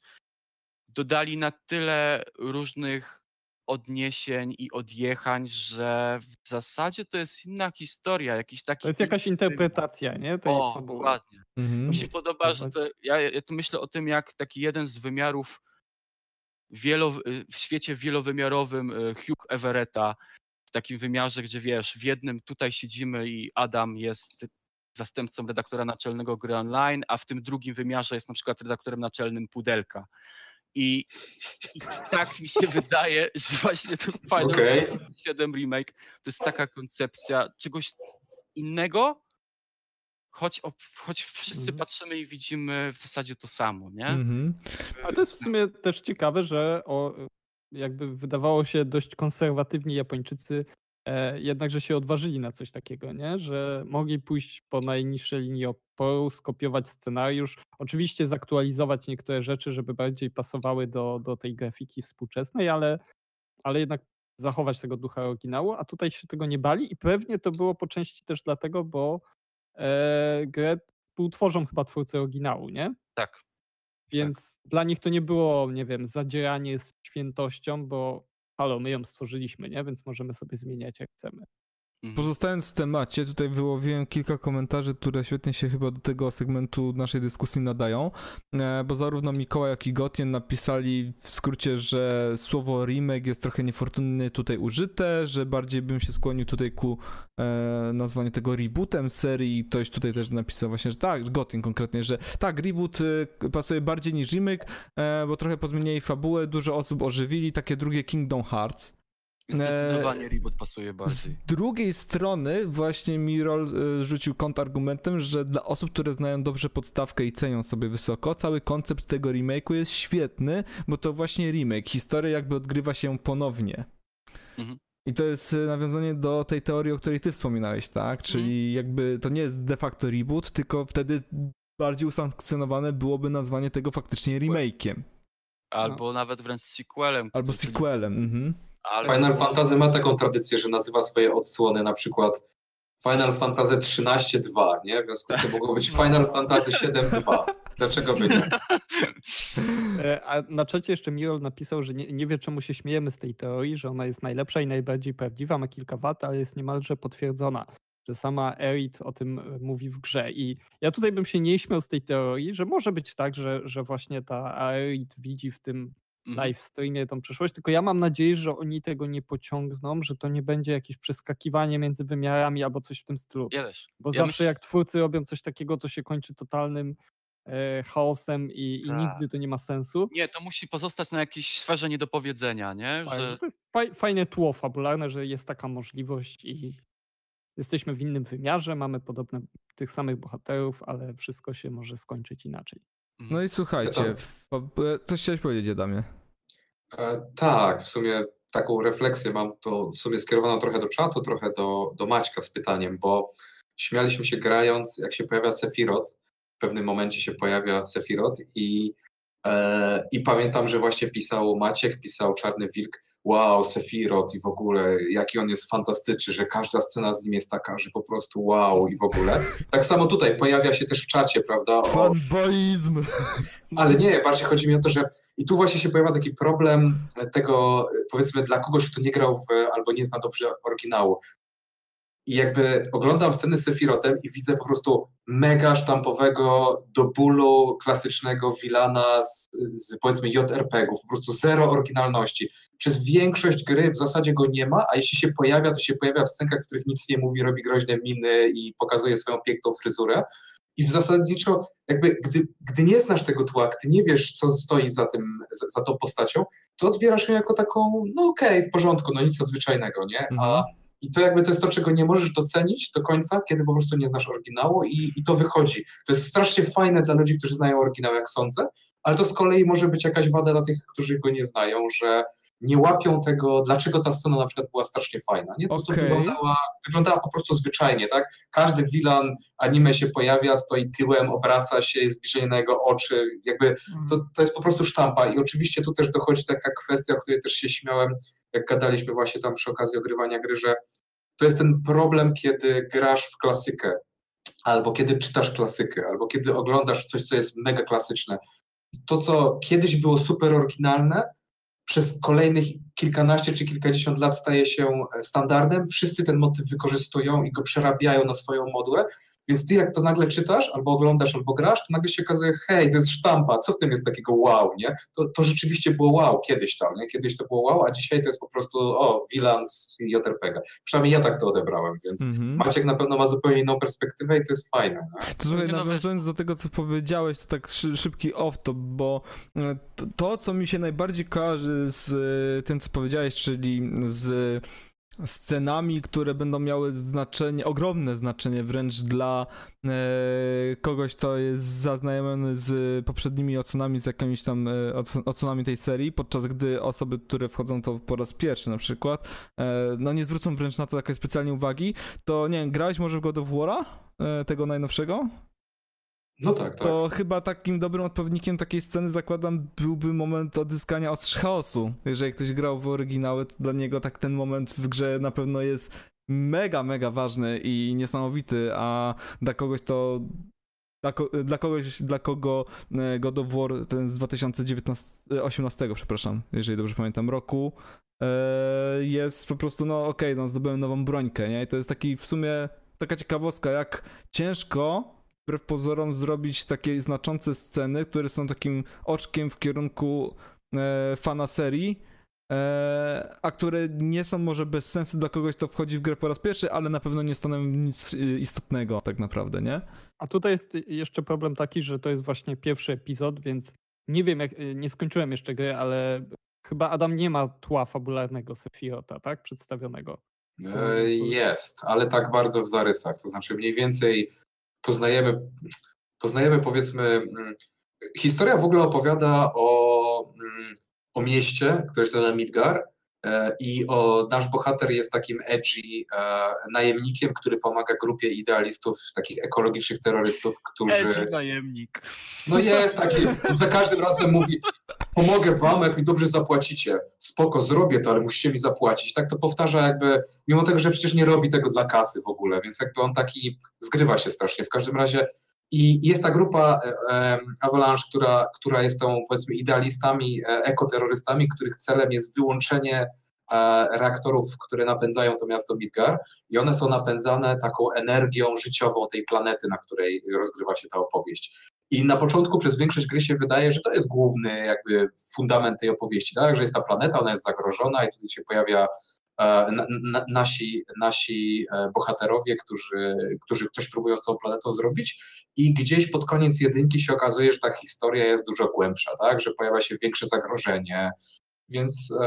Dodali na tyle różnych odniesień i odjechań, że w zasadzie to jest inna historia, jakiś taki... To jest jakaś interpretacja, nie? Tej O, fabuły. dokładnie. Mhm. Mi się podoba, że to, ja, ja tu myślę o tym, jak taki jeden z wymiarów wielo, w świecie wielowymiarowym y, Hugh Everetta, w takim wymiarze, gdzie wiesz, w jednym tutaj siedzimy i Adam jest zastępcą redaktora naczelnego gry online, a w tym drugim wymiarze jest na przykład redaktorem naczelnym Pudelka. I, i tak mi się wydaje, że właśnie ten Final. Fantasy 7 Remake to jest taka koncepcja czegoś innego, choć, choć wszyscy Mhm. patrzymy i widzimy w zasadzie to samo, nie? Mhm. Ale to jest w sumie też ciekawe, że o, jakby wydawało się dość konserwatywni Japończycy, e, jednakże się odważyli na coś takiego, nie? Że mogli pójść po najniższej linii oporu, skopiować scenariusz, oczywiście zaktualizować niektóre rzeczy, żeby bardziej pasowały do, do tej grafiki współczesnej, ale, ale jednak zachować tego ducha oryginału, a tutaj się tego nie bali i pewnie to było po części też dlatego, bo e, grę współtworzą chyba twórcy oryginału, nie? Tak. Więc dla nich to nie było, nie wiem, zadzieranie z świętością, bo halo, my ją stworzyliśmy, nie? Więc możemy sobie zmieniać jak chcemy. Mhm. Pozostając w temacie, tutaj wyłowiłem kilka komentarzy, które świetnie się chyba do tego segmentu naszej dyskusji nadają, e, bo zarówno Mikołaj, jak i Gotien napisali w skrócie, że słowo remake jest trochę niefortunnie tutaj użyte, że bardziej bym się skłonił tutaj ku e, nazwaniu tego rebootem serii. Ktoś tutaj też napisał właśnie, że tak, Gotien konkretnie, że tak, reboot e, pasuje bardziej niż remake, e, bo trochę pozmieniali fabułę, dużo osób ożywili, takie drugie Kingdom Hearts. Zdecydowanie reboot pasuje Z bardziej. drugiej strony właśnie Mirol y, rzucił kontrargumentem, że dla osób, które znają dobrze podstawkę i cenią sobie wysoko, cały koncept tego remake'u jest świetny, bo to właśnie remake. Historia jakby odgrywa się ponownie. Mhm. I to jest y, nawiązanie do tej teorii, o której ty wspominałeś, tak? Czyli jakby to nie jest de facto reboot, tylko wtedy bardziej usankcjonowane byłoby nazwanie tego faktycznie remake'iem. Albo nawet wręcz sequelem. Albo sequelem, mhm. Albo... Final Fantasy ma taką tradycję, że nazywa swoje odsłony na przykład Final Fantasy 13.2, nie? W związku z tym mogło być Final Fantasy 7.2. Dlaczego by nie? E, A na czacie jeszcze Mirol napisał, że nie, nie wie czemu się śmiejemy z tej teorii, że ona jest najlepsza i najbardziej prawdziwa, ma kilka wad, ale jest niemalże potwierdzona, że sama Erit o tym e, mówi w grze. I ja tutaj bym się nie śmiał z tej teorii, że może być tak, że, że właśnie ta Erit widzi w tym. Live streamie tą przyszłość, tylko ja mam nadzieję, że oni tego nie pociągną, że to nie będzie jakieś przeskakiwanie między wymiarami albo coś w tym stylu. Ja. Bo ja zawsze myślę- jak twórcy robią coś takiego, to się kończy totalnym e, chaosem i, i Tak. nigdy to nie ma sensu. Nie, to musi pozostać na jakiejś sferze niedopowiedzenia, nie? Że... że to jest faj, fajne tło fabularne, że jest taka możliwość i jesteśmy w innym wymiarze, mamy podobne tych samych bohaterów, ale wszystko się może skończyć inaczej. No i słuchajcie, e, coś chciałeś powiedzieć, Adamie? E, tak, w sumie taką refleksję mam to w sumie skierowaną trochę do czatu, trochę do, do Maćka z pytaniem, bo śmialiśmy się grając, jak się pojawia Sephiroth, w pewnym momencie się pojawia Sephiroth i, i pamiętam, że właśnie pisał Maciek, pisał Czarny Wilk, wow, Sephiroth i w ogóle, jaki on jest fantastyczny, że każda scena z nim jest taka, że po prostu wow i w ogóle. Tak samo tutaj pojawia się też w czacie, prawda, o, Fanboizm! ale nie, bardziej chodzi mi o to, że i tu właśnie się pojawia taki problem tego, powiedzmy, dla kogoś, kto nie grał w, albo nie zna dobrze oryginału. I jakby oglądam sceny z Sephirotem i widzę po prostu mega sztampowego, do bólu klasycznego Wilana z, z powiedzmy JRPG-ów, po prostu zero oryginalności. Przez większość gry w zasadzie go nie ma, a jeśli się pojawia, to się pojawia w scenkach, w których nic nie mówi, robi groźne miny i pokazuje swoją piękną fryzurę. I w zasadniczo, jakby, gdy, gdy nie znasz tego tła, gdy nie wiesz, co stoi za, tym, za, za tą postacią, to odbierasz ją jako taką, no okej, w porządku, no nic nadzwyczajnego, nie? A, Mhm. I to jakby to jest to, czego nie możesz docenić do końca, kiedy po prostu nie znasz oryginału i, i to wychodzi. To jest strasznie fajne dla ludzi, którzy znają oryginał, jak sądzę, ale to z kolei może być jakaś wada dla tych, którzy go nie znają, że nie łapią tego, dlaczego ta scena na przykład była strasznie fajna. Nie? Po prostu Okej. wyglądała, wyglądała po prostu zwyczajnie, tak? Każdy wilan anime się pojawia, stoi tyłem, obraca się, jest zbliżenie na jego oczy, jakby to, to jest po prostu sztampa i oczywiście tu też dochodzi taka kwestia, o której też się śmiałem, jak gadaliśmy właśnie tam przy okazji ogrywania gry, że to jest ten problem, kiedy grasz w klasykę, albo kiedy czytasz klasykę, albo kiedy oglądasz coś, co jest mega klasyczne. To, co kiedyś było super oryginalne, przez kolejnych kilkanaście czy kilkadziesiąt lat staje się standardem, wszyscy ten motyw wykorzystują i go przerabiają na swoją modłę, więc ty jak to nagle czytasz, albo oglądasz, albo grasz, to nagle się okazuje, hej, to jest sztampa, co w tym jest takiego wow, nie? To, to rzeczywiście było wow kiedyś tam, nie? Kiedyś to było wow, a dzisiaj to jest po prostu, o, Wilan z JRPG. Przynajmniej ja tak to odebrałem, więc Mhm. Maciek na pewno ma zupełnie inną perspektywę i to jest fajne. Nie? To słuchaj, no, nawiązując do tego, co powiedziałeś, to tak szy, szybki off-top, bo e, to, to, co mi się najbardziej kojarzy z e, tym, co powiedziałeś, czyli z scenami, które będą miały znaczenie, ogromne znaczenie wręcz dla e, kogoś, kto jest zaznajomiony z poprzednimi odsłonami, z jakimiś tam e, ods- odsłonami tej serii, podczas gdy osoby, które wchodzą to po raz pierwszy na przykład, e, no nie zwrócą wręcz na to takiej specjalnie uwagi, to nie wiem, grałeś może w God of War'a? E, tego najnowszego? No tak, tak. To chyba takim dobrym odpowiednikiem takiej sceny zakładam byłby moment odzyskania ostrz chaosu. Jeżeli ktoś grał w oryginały, to dla niego tak ten moment w grze na pewno jest mega, mega ważny i niesamowity, a dla kogoś to dla, dla kogoś, dla kogo e, God of War, ten z 2019, e, 18, przepraszam, jeżeli dobrze pamiętam, roku, e, jest po prostu, no okej, no zdobyłem nową brońkę, nie? I to jest taki w sumie taka ciekawostka, jak ciężko wbrew pozorom zrobić takie znaczące sceny, które są takim oczkiem w kierunku e, fana serii, e, a które nie są może bez sensu dla kogoś, kto wchodzi w grę po raz pierwszy, ale na pewno nie stanowią nic e, istotnego tak naprawdę, nie? A tutaj jest jeszcze problem taki, że to jest właśnie pierwszy epizod, więc nie wiem, jak, nie skończyłem jeszcze gry, ale chyba Adam nie ma tła fabularnego Sephirota, tak? Przedstawionego. E, Jest, ale tak bardzo w zarysach. To znaczy mniej więcej poznajemy, poznajemy powiedzmy, mm, historia w ogóle opowiada o, mm, o mieście, które się nazywa Midgar e, i o, nasz bohater jest takim edgy e, najemnikiem, który pomaga grupie idealistów, takich ekologicznych terrorystów, którzy... Edgy najemnik. No jest taki, za każdym razem mówi, pomogę wam, jak mi dobrze zapłacicie. Spoko, zrobię to, ale musicie mi zapłacić. Tak to powtarza jakby, mimo tego, że przecież nie robi tego dla kasy w ogóle, więc jakby on taki zgrywa się strasznie. W każdym razie i jest ta grupa e, e, Avalanche, która, która jest tą powiedzmy idealistami, e, ekoterrorystami, których celem jest wyłączenie reaktorów, które napędzają to miasto Midgar i one są napędzane taką energią życiową tej planety, na której rozgrywa się ta opowieść. I na początku przez większość gry się wydaje, że to jest główny jakby fundament tej opowieści, tak? że jest ta planeta, ona jest zagrożona i tutaj się pojawia E, nasi, nasi e, bohaterowie, którzy, którzy coś próbują z tą planetą zrobić i gdzieś pod koniec jedynki się okazuje, że ta historia jest dużo głębsza, tak? że pojawia się większe zagrożenie, więc e,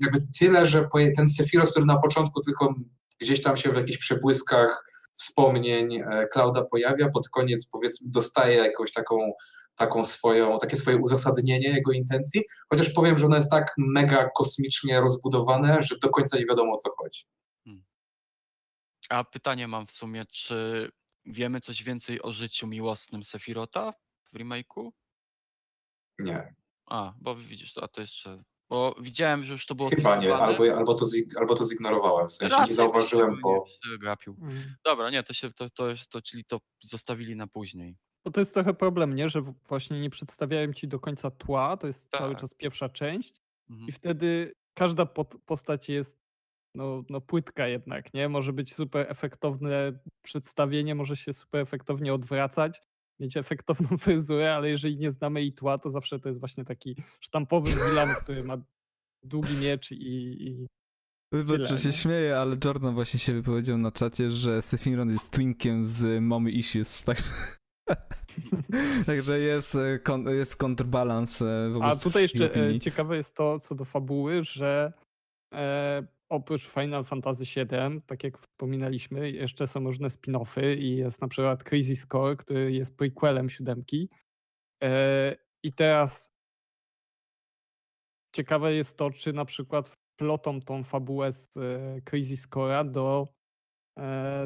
jakby tyle, że ten Sephiroth, który na początku tylko gdzieś tam się w jakichś przebłyskach wspomnień Klauda pojawia, pod koniec powiedzmy dostaje jakąś taką taką swoją, takie swoje uzasadnienie jego intencji, chociaż powiem, że ono jest tak mega kosmicznie rozbudowane, że do końca nie wiadomo o co chodzi. Hmm. A pytanie mam w sumie, czy wiemy coś więcej o życiu miłosnym Sefirota w remake'u? Nie. A, bo widzisz, a to jeszcze bo widziałem, że już to było Chyba nie, albo, albo, to, albo to zignorowałem, w sensie Raczej nie zauważyłem, bo... Nie mhm. Dobra, nie, to się, to, to, to, czyli to zostawili na później. Bo to jest trochę problem, nie? Że właśnie nie przedstawiałem ci do końca tła, to jest tak. cały czas pierwsza część mhm. i wtedy każda postać jest no, no płytka jednak, nie? Może być super efektowne przedstawienie, może się super efektownie odwracać, mieć efektowną fryzurę, ale jeżeli nie znamy jej tła, to zawsze to jest właśnie taki sztampowy villain, który ma długi miecz i, i Wybacz, że się śmieję, ale Jordan właśnie się wypowiedział na czacie, że Sephiroth jest twinkiem z Mommy Issues, tak? Także jest, e, jest kontrbalans e, A tutaj jeszcze e, opinii. ciekawe jest to, co do fabuły, że e, oprócz Final Fantasy VII, tak jak wspominaliśmy, jeszcze są różne spin-offy i jest na przykład Crazy Score, który jest prequelem siódemki. E, I teraz ciekawe jest to, czy na przykład plotą tą fabułę z Crazy Score'a do,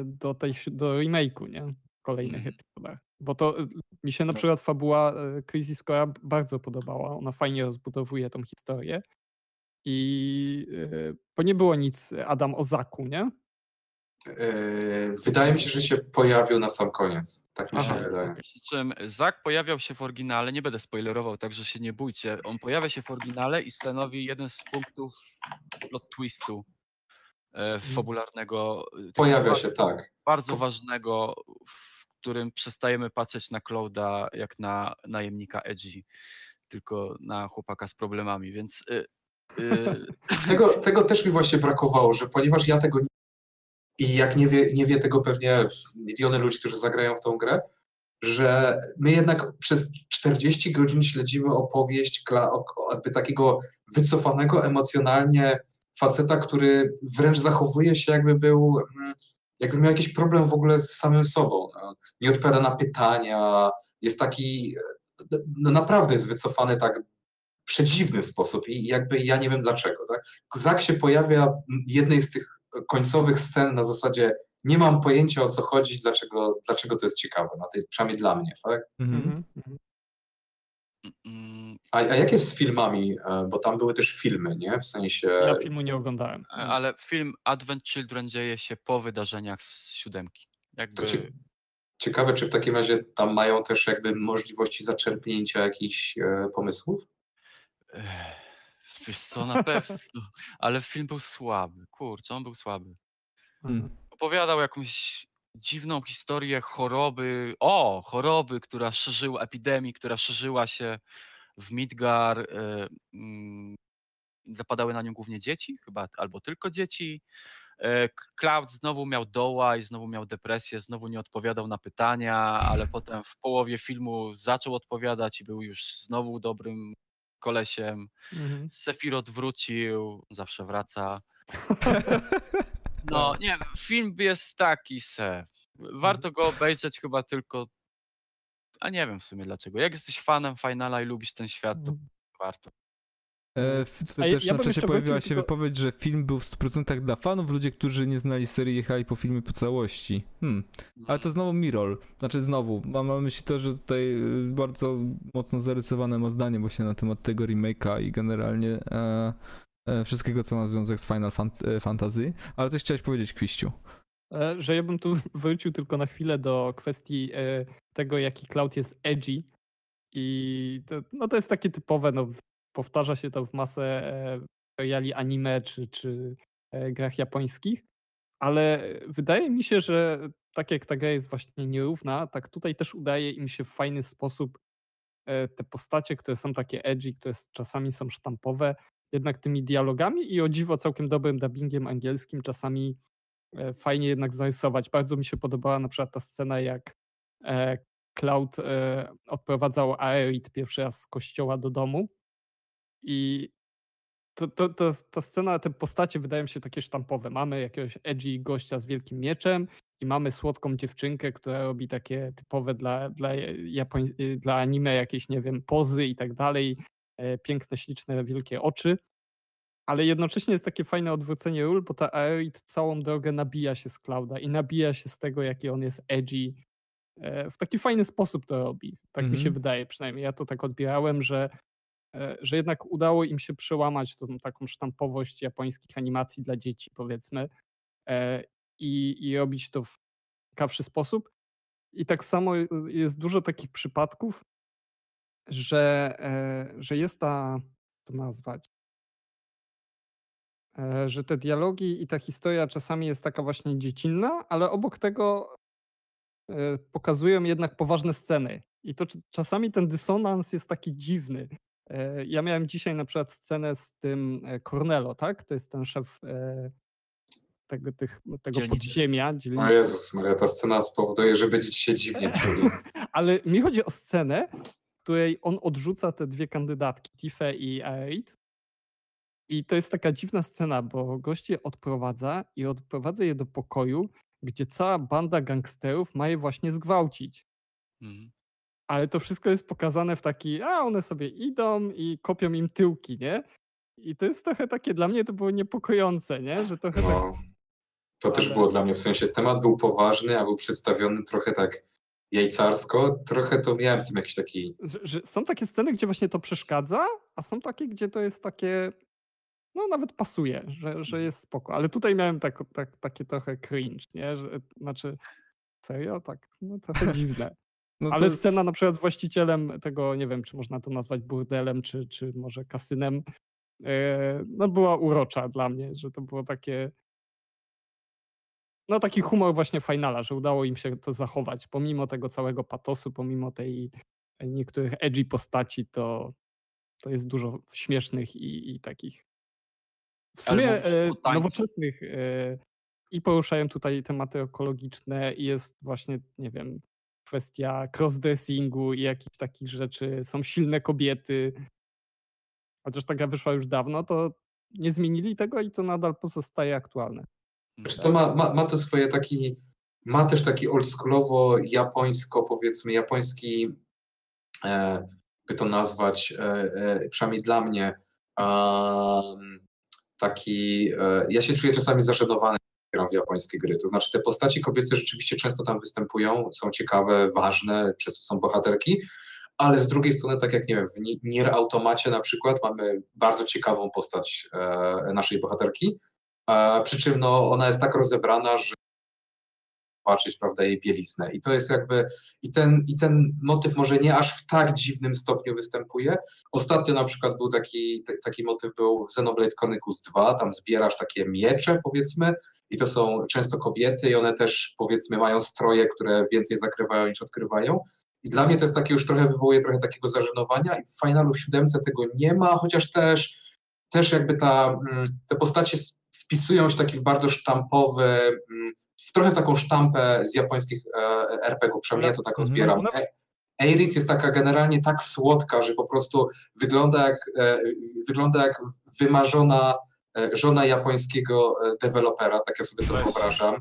do, tej, do remake'u, nie? kolejnych mm. epizodach. Bo to y, mi się na przykład fabuła y, Crisis Core bardzo podobała. Ona fajnie rozbudowuje tą historię. I y, bo nie było nic Adam o Zaku, nie? Wydaje mi się, że się pojawił na sam koniec. Tak mi Aha, się wydaje. Przy czym Zak pojawiał się w oryginale, nie będę spoilerował, także się nie bójcie. On pojawia się w oryginale i stanowi jeden z punktów plot twistu e, mhm. fabularnego. Pojawia się, tak. Bardzo ważnego którym przestajemy patrzeć na Clouda jak na najemnika Edgy, tylko na chłopaka z problemami, więc... Tego, tego też mi właśnie brakowało, że ponieważ ja tego nie i jak nie wie, nie wie tego pewnie miliony ludzi, którzy zagrają w tą grę, że my jednak przez 40 godzin śledzimy opowieść jakby takiego wycofanego emocjonalnie faceta, który wręcz zachowuje się jakby był mm, jakby miał jakiś problem w ogóle z samym sobą. No. Nie odpowiada na pytania, jest taki, no naprawdę jest wycofany tak przedziwny sposób i jakby ja nie wiem dlaczego. Tak? Zak się pojawia w jednej z tych końcowych scen na zasadzie nie mam pojęcia o co chodzi, dlaczego, dlaczego to jest ciekawe, na tej, przynajmniej dla mnie. Tak? Mhm. mhm. A, a jak jest z filmami? E, bo tam były też filmy, nie? W sensie. Ja filmu nie oglądałem. E, ale film Advent Children dzieje się po wydarzeniach z siódemki. Jakby... Ciekawe, czy w takim razie tam mają też jakby możliwości zaczerpnięcia jakichś e, pomysłów? Wiesz co, na pewno. Ale film był słaby. Kurczę, on był słaby. Hmm. Opowiadał jakąś dziwną historię choroby, o, choroby, która szerzyła, epidemii, która szerzyła się w Midgar. Mm, zapadały na nią głównie dzieci, chyba albo tylko dzieci. E, Cloud znowu miał doła i znowu miał depresję, znowu nie odpowiadał na pytania, ale potem w połowie filmu zaczął odpowiadać i był już znowu dobrym kolesiem. Mhm. Sephiroth wrócił, zawsze wraca. No nie, film jest taki se. Warto go obejrzeć chyba tylko. A nie wiem w sumie dlaczego. Jak jesteś fanem Finala i lubisz ten świat, to mhm. warto. E, w- tutaj ja- też ja na czasie pojawiła się tylko- wypowiedź, że film był w 100% dla fanów, ludzie, którzy nie znali serii jechali po filmie po całości. Hmm. Ale to znowu Mirror. Znaczy znowu, mam na myśli to, że tutaj y, bardzo mocno zarysowane ma zdanie właśnie na temat tego remake'a i generalnie e, e, wszystkiego, co ma związek z Final Fant- e, Fantasy. Ale coś chciałeś powiedzieć, Kwiściu. E, Że ja bym tu wrócił tylko na chwilę do kwestii e, tego, jaki cloud jest edgy. I to, no to jest takie typowe, no, powtarza się to w masę e, seriali anime czy, czy e, grach japońskich, ale wydaje mi się, że tak jak ta gra jest właśnie nierówna, tak tutaj też udaje im się w fajny sposób e, te postacie, które są takie edgy, które czasami są sztampowe, jednak tymi dialogami i o dziwo całkiem dobrym dubbingiem angielskim czasami fajnie jednak zarysować. Bardzo mi się podobała na przykład ta scena, jak Cloud odprowadzał Aerith pierwszy raz z kościoła do domu i to, to, to, ta scena, te postacie wydają się takie sztampowe. Mamy jakiegoś edgy gościa z wielkim mieczem i mamy słodką dziewczynkę, która robi takie typowe dla, dla, Japoń, y, dla anime jakieś, nie wiem, pozy i tak dalej. e, Piękne, śliczne, wielkie oczy. Ale jednocześnie jest takie fajne odwrócenie ról, bo ta Aerith całą drogę nabija się z Clouda i nabija się z tego, jaki on jest edgy. E, W taki fajny sposób to robi. Tak mi się Mhm. wydaje przynajmniej. Ja to tak odbierałem, że, że jednak udało im się przełamać tą taką sztampowość japońskich animacji dla dzieci, powiedzmy, e, i, i robić to w ciekawszy sposób. I tak samo jest dużo takich przypadków, że, e, że jest ta, to nazwać, e, że te dialogi i ta historia czasami jest taka właśnie dziecinna, ale obok tego e, pokazują jednak poważne sceny. I to cz- czasami ten dysonans jest taki dziwny. E, Ja miałem dzisiaj na przykład scenę z tym e, Cornelo, tak? To jest ten szef e, tego, tych, tego Dzielnicy. podziemia, O dzielnicy. Jezus Maria, ta scena spowoduje, że będziecie się dziwnie czuli. Ale mi chodzi o scenę, w której on odrzuca te dwie kandydatki, Tiffę i Aerith. I to jest taka dziwna scena, bo gość je odprowadza i odprowadza je do pokoju, gdzie cała banda gangsterów ma je właśnie zgwałcić. Mhm. Ale to wszystko jest pokazane w taki, a one sobie idą i kopią im tyłki, nie? I to jest trochę takie, dla mnie to było niepokojące, nie? Że trochę tak No, to też było dla mnie, w sensie temat był poważny, a był przedstawiony trochę tak jajcarsko. Trochę to miałem z tym jakiś taki... że, że są takie sceny, gdzie właśnie to przeszkadza, a są takie, gdzie to jest takie, no nawet pasuje, że, że jest spoko. Ale tutaj miałem tak, tak, takie trochę cringe, nie? Że, znaczy, serio? Tak, no trochę dziwne. No Ale jest- scena na przykład z właścicielem tego, nie wiem, czy można to nazwać burdelem, czy, czy może kasynem, e, no była urocza dla mnie, że to było takie, no taki humor właśnie finala, że udało im się to zachować, pomimo tego całego patosu, pomimo tej niektórych edgy postaci, to, to jest dużo śmiesznych i, i takich w sumie e, nowoczesnych e, i poruszają tutaj tematy ekologiczne i jest właśnie, nie wiem, kwestia crossdressingu i jakichś takich rzeczy. Są silne kobiety. Chociaż ta gra wyszła już dawno, to nie zmienili tego i to nadal pozostaje aktualne. To ma, ma, ma to swoje taki... Ma też taki oldschoolowo japońsko, powiedzmy, japoński, e, by to nazwać, e, e, przynajmniej dla mnie, taki... E, ja się czuję czasami zażenowany, gram w japońskie gry. To znaczy te postaci kobiece rzeczywiście często tam występują, są ciekawe, ważne, często są bohaterki, ale z drugiej strony, tak jak nie wiem, w Ni- Nier Automacie na przykład mamy bardzo ciekawą postać e, naszej bohaterki, e, przy czym no, ona jest tak rozebrana, że patrzeć, prawda, jej bieliznę. I to jest jakby, i ten, i ten motyw może nie aż w tak dziwnym stopniu występuje. Ostatnio na przykład był taki, t- taki motyw był w Xenoblade Chronicles 2, tam zbierasz takie miecze, powiedzmy, i to są często kobiety i one też, powiedzmy, mają stroje, które więcej zakrywają niż odkrywają. I dla mnie to jest takie już trochę wywołuje trochę takiego zażenowania i w Finalu w 7 tego nie ma, chociaż też, też jakby ta, mm, te postacie wpisują się taki w bardzo sztampowy, mm, trochę w taką sztampę z japońskich e, RPG-ów, przynajmniej ja to tak Mhm. odbieram. No, Eiris jest taka generalnie tak słodka, że po prostu wygląda jak, e, wygląda jak wymarzona e, żona japońskiego dewelopera, tak ja sobie to wyobrażam.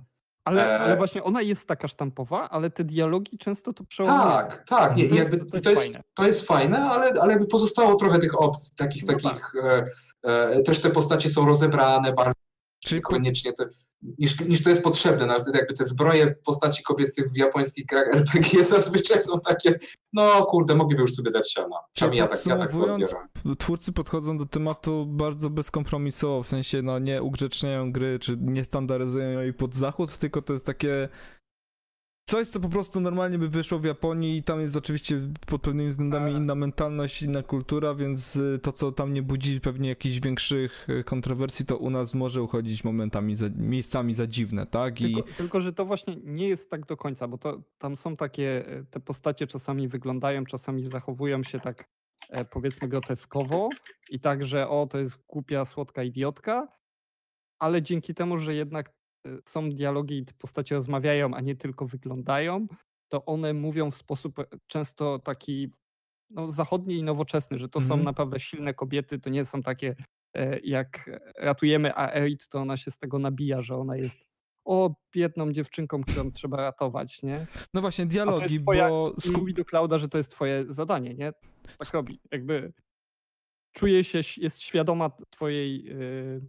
Ale, ale właśnie ona jest taka sztampowa, ale te dialogi często to przełamują. Tak, tak. Nie, To jest- jakby, to jest to, jest, fajne. to jest fajne, ale, ale jakby pozostało trochę tych opcji, takich, No takich e, e, też te postacie są rozebrane bardziej Czyli po, niekoniecznie te, niż, niż to jest potrzebne. Nawet jakby te zbroje postaci kobiecych w japońskich grach RPG zazwyczaj są takie, no kurde, mogliby już sobie dać siana. Przynajmniej ja tak, ja tak to twórcy podchodzą do tematu bardzo bezkompromisowo, w sensie no nie ugrzeczniają gry, czy nie standaryzują jej pod zachód, tylko to jest takie coś, co po prostu normalnie by wyszło w Japonii i tam jest oczywiście pod pewnymi względami Ale- inna mentalność, inna kultura, więc y, to, co tam nie budzi pewnie jakichś większych y, kontrowersji, to u nas może uchodzić momentami, za, miejscami za dziwne, tak? I Tylko, tylko, że to właśnie nie jest tak do końca, bo to tam są takie, e, te postacie czasami wyglądają, czasami zachowują się tak e, powiedzmy groteskowo i tak, że o, to jest głupia, słodka idiotka, ale dzięki temu, że jednak są dialogi i te postacie rozmawiają, a nie tylko wyglądają, to one mówią w sposób e, często taki no, zachodni i nowoczesny, że to są Mhm. naprawdę silne kobiety, to nie są takie e, jak ratujemy Aerit, to ona się z tego nabija, że ona jest o biedną dziewczynką, którą trzeba ratować, nie? no właśnie dialogi, twoja- bo mówi do Klauda, że to jest twoje zadanie, nie? Tak robi. Jakby czuje się, jest świadoma twojej, y,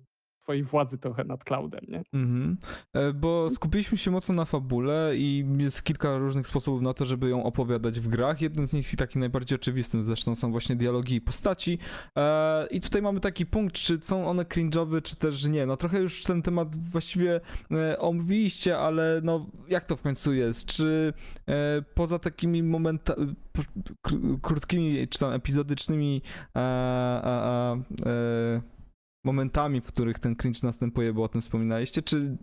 twojej władzy trochę nad Cloudem, nie? Mhm. E, Bo skupiliśmy się mocno na fabule i jest kilka różnych sposobów na to, żeby ją opowiadać w grach. Jeden z nich i takim najbardziej oczywistym zresztą są właśnie dialogi i postaci. E, I tutaj mamy taki punkt, czy są one cringe'owe, czy też nie. No trochę już ten temat właściwie e, omówiliście, ale no jak to w końcu jest? Czy poza takimi momentami, krótkimi czy tam epizodycznymi e, e, e, momentami, w których ten cringe następuje, bo o tym wspominaliście, czy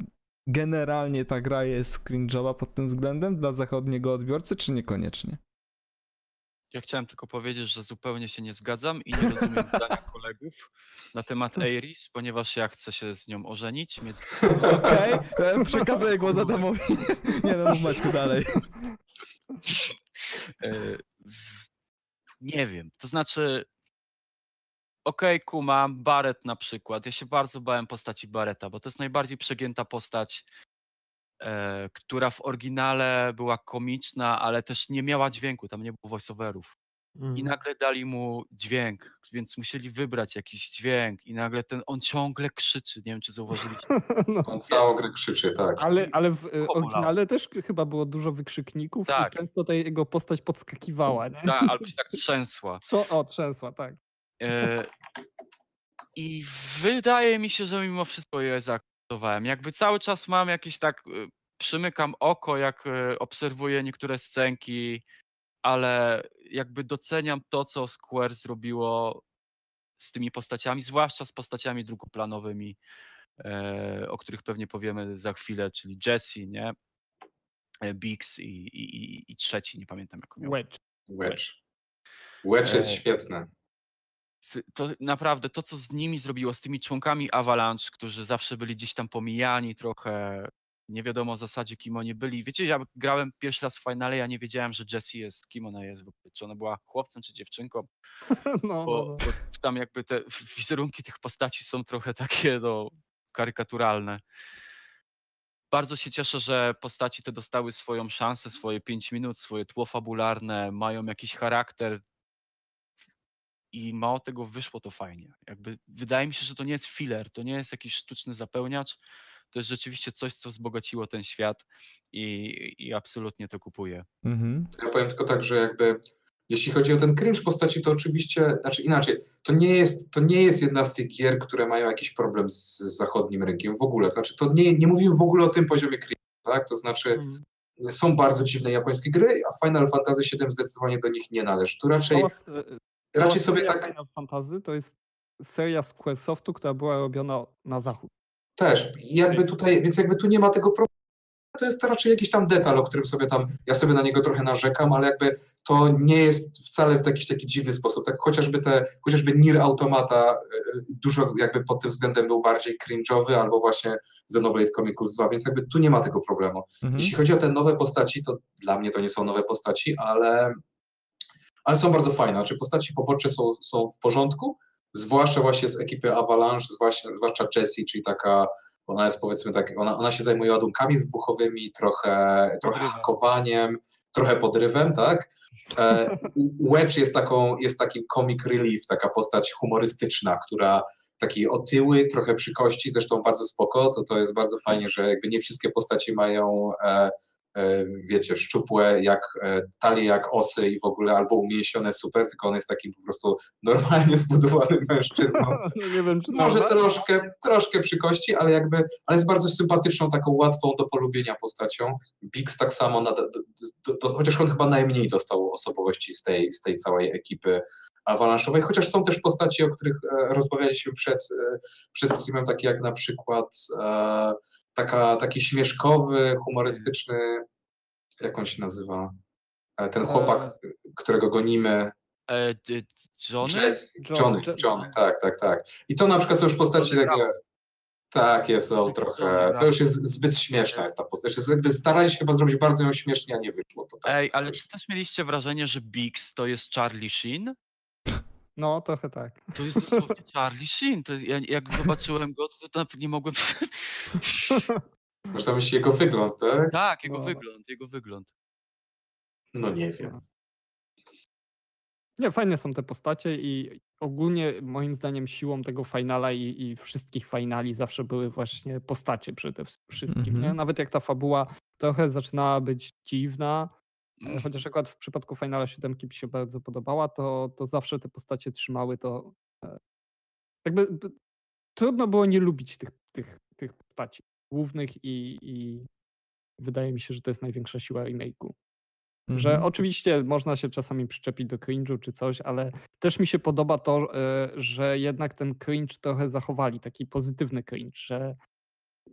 generalnie ta gra jest cringe'owa pod tym względem dla zachodniego odbiorcy, czy niekoniecznie? Ja chciałem tylko powiedzieć, że zupełnie się nie zgadzam i nie rozumiem zdania kolegów na temat Eiris, ponieważ ja chcę się z nią ożenić, mieć Okej, okay, przekazuję głos Adamowi. nie no, mów Maćku dalej. E, Nie wiem, to znaczy. Okej, kumam, Barret na przykład. Ja się bardzo bałem postaci Barreta, bo to jest najbardziej przegięta postać, e, która w oryginale była komiczna, ale też nie miała dźwięku, tam nie było voiceoverów. Mhm. I nagle dali mu dźwięk, więc musieli wybrać jakiś dźwięk i nagle ten, on ciągle krzyczy, nie wiem czy zauważyliście. No, On całą grę krzyczy, tak. ale, ale w y, bolało. oryginale też chyba było dużo wykrzykników Tak. i często ta jego postać podskakiwała, nie? Tak, albo się tak trzęsła. Co? O, trzęsła, tak. E, I wydaje mi się, że mimo wszystko je zaakceptowałem. Jakby cały czas mam jakieś tak, e, przymykam oko, jak e, obserwuję niektóre scenki, ale jakby doceniam to, co Square zrobiło z tymi postaciami, zwłaszcza z postaciami drugoplanowymi, o których pewnie powiemy za chwilę, czyli Jesse, nie? Biggs i, i, i, i trzeci, nie pamiętam jak miał. Wedge. Wedge. Wedge jest świetny. To naprawdę to, co z nimi zrobiło, z tymi członkami Avalanche, którzy zawsze byli gdzieś tam pomijani trochę, nie wiadomo w zasadzie, kim oni byli. Wiecie, ja grałem pierwszy raz w finale, ja nie wiedziałem, że Jessie jest, kim ona jest, czy ona była chłopcem, czy dziewczynką, No, no, bo, no. bo tam jakby te wizerunki tych postaci są trochę takie, no, karykaturalne. Bardzo się cieszę, że postaci te dostały swoją szansę, swoje 5 minut, swoje tło fabularne, mają jakiś charakter, i mało tego wyszło to fajnie. Jakby wydaje mi się, że to nie jest filler, to nie jest jakiś sztuczny zapełniacz. To jest rzeczywiście coś, co wzbogaciło ten świat i, i absolutnie to kupuję. Mhm. To ja powiem tylko tak, że jakby jeśli chodzi o ten cringe postaci, to oczywiście, znaczy inaczej, to nie jest, to nie jest jedna z tych gier, które mają jakiś problem z zachodnim rynkiem w ogóle. Znaczy, to nie, nie mówimy w ogóle o tym poziomie cringe, tak? To znaczy, Mm. są bardzo dziwne japońskie gry, a Final Fantasy VII zdecydowanie do nich nie należy. Tu raczej, E, raczej sobie seria tak Final Fantasy to jest seria Squaresoftu, która była robiona na zachód. też. Jakby tutaj, więc jakby tu nie ma tego problemu. To jest raczej jakiś tam detal, o którym sobie tam, ja sobie na niego trochę narzekam, ale jakby to nie jest wcale w jakiś taki dziwny sposób. Tak chociażby te, chociażby Nier Automata e, dużo jakby pod tym względem był bardziej cringe'owy, albo właśnie Xenoblade Chronicles 2, więc jakby tu nie ma tego problemu. Mhm. Jeśli chodzi o te nowe postaci, to dla mnie to nie są nowe postaci, ale, ale są bardzo fajne. Znaczy postaci poboczne są, są w porządku, zwłaszcza właśnie z ekipy Avalanche, zwłaszcza, zwłaszcza Jessie, czyli taka Ona jest powiedzmy tak, ona, ona się zajmuje ładunkami wybuchowymi, trochę, trochę hakowaniem, trochę podrywem, tak? E, Wedge jest taką, jest taki comic relief, taka postać humorystyczna, która taki otyły, trochę przy kości, zresztą bardzo spoko, to to jest bardzo fajnie, że jakby nie wszystkie postaci mają e, wiecie, szczupłe jak e, talie jak osy i w ogóle albo umięśnione super, tylko on jest takim po prostu normalnie zbudowanym mężczyzną. No wiem, Może troszkę, troszkę przy kości, ale jakby, ale jest bardzo sympatyczną, taką łatwą do polubienia postacią. Biggs tak samo, nada, do, do, do, chociaż on chyba najmniej dostał osobowości z tej, z tej całej ekipy awalanszowej, chociaż są też postaci, o których e, rozmawialiśmy przed, e, przed streamem, takie jak na przykład e, taka, taki śmieszkowy, humorystyczny, jak on się nazywa? Ten chłopak, którego gonimy, Johnny? John- Johnny, John- Johnny, tak, tak, tak. I to na przykład są już postaci takie. Tak, jest, są trochę. To już jest zbyt śmieszna jest ta postać. Jest jakby starali się chyba zrobić bardzo ją śmiesznie, a nie wyszło to tak. Ej, ale czy też mieliście wrażenie, że Biggs to jest Charlie Sheen? No, trochę tak. To jest dosłownie Charlie Sheen. To jest, ja, jak zobaczyłem go, to, to nie mogłem... Można myśleć jego wygląd, tak? tak, jego No. wygląd, jego wygląd. No nie wiem. Nie, fajne są te postacie i ogólnie moim zdaniem siłą tego finala i, i wszystkich finali zawsze były właśnie postacie przede wszystkim. Mhm. Nie? Nawet jak ta fabuła trochę zaczynała być dziwna, Mm. Chociaż akurat w przypadku finala siódemki mi się bardzo podobała, to, to zawsze te postacie trzymały to. e, Jakby trudno było nie lubić tych, tych, tych postaci głównych i, i wydaje mi się, że to jest największa siła remake'u. Że Mhm. oczywiście można się czasami przyczepić do cringe'u czy coś, ale też mi się podoba to, e, że jednak ten cringe trochę zachowali, taki pozytywny cringe, że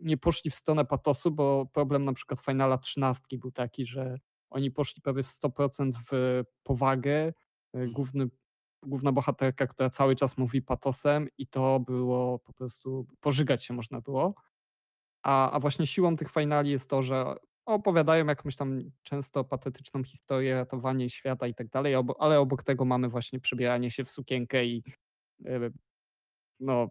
nie poszli w stronę patosu, bo problem na przykład Finala 13 był taki, że oni poszli prawie w 100% w powagę. E, Mhm. Główny, główna bohaterka, która cały czas mówi patosem i to było po prostu, pożygać się można było. A, a właśnie siłą tych finali jest to, że opowiadają jakąś tam często patetyczną historię, ratowanie świata i tak dalej, ale obok tego mamy właśnie przebieranie się w sukienkę i e, no,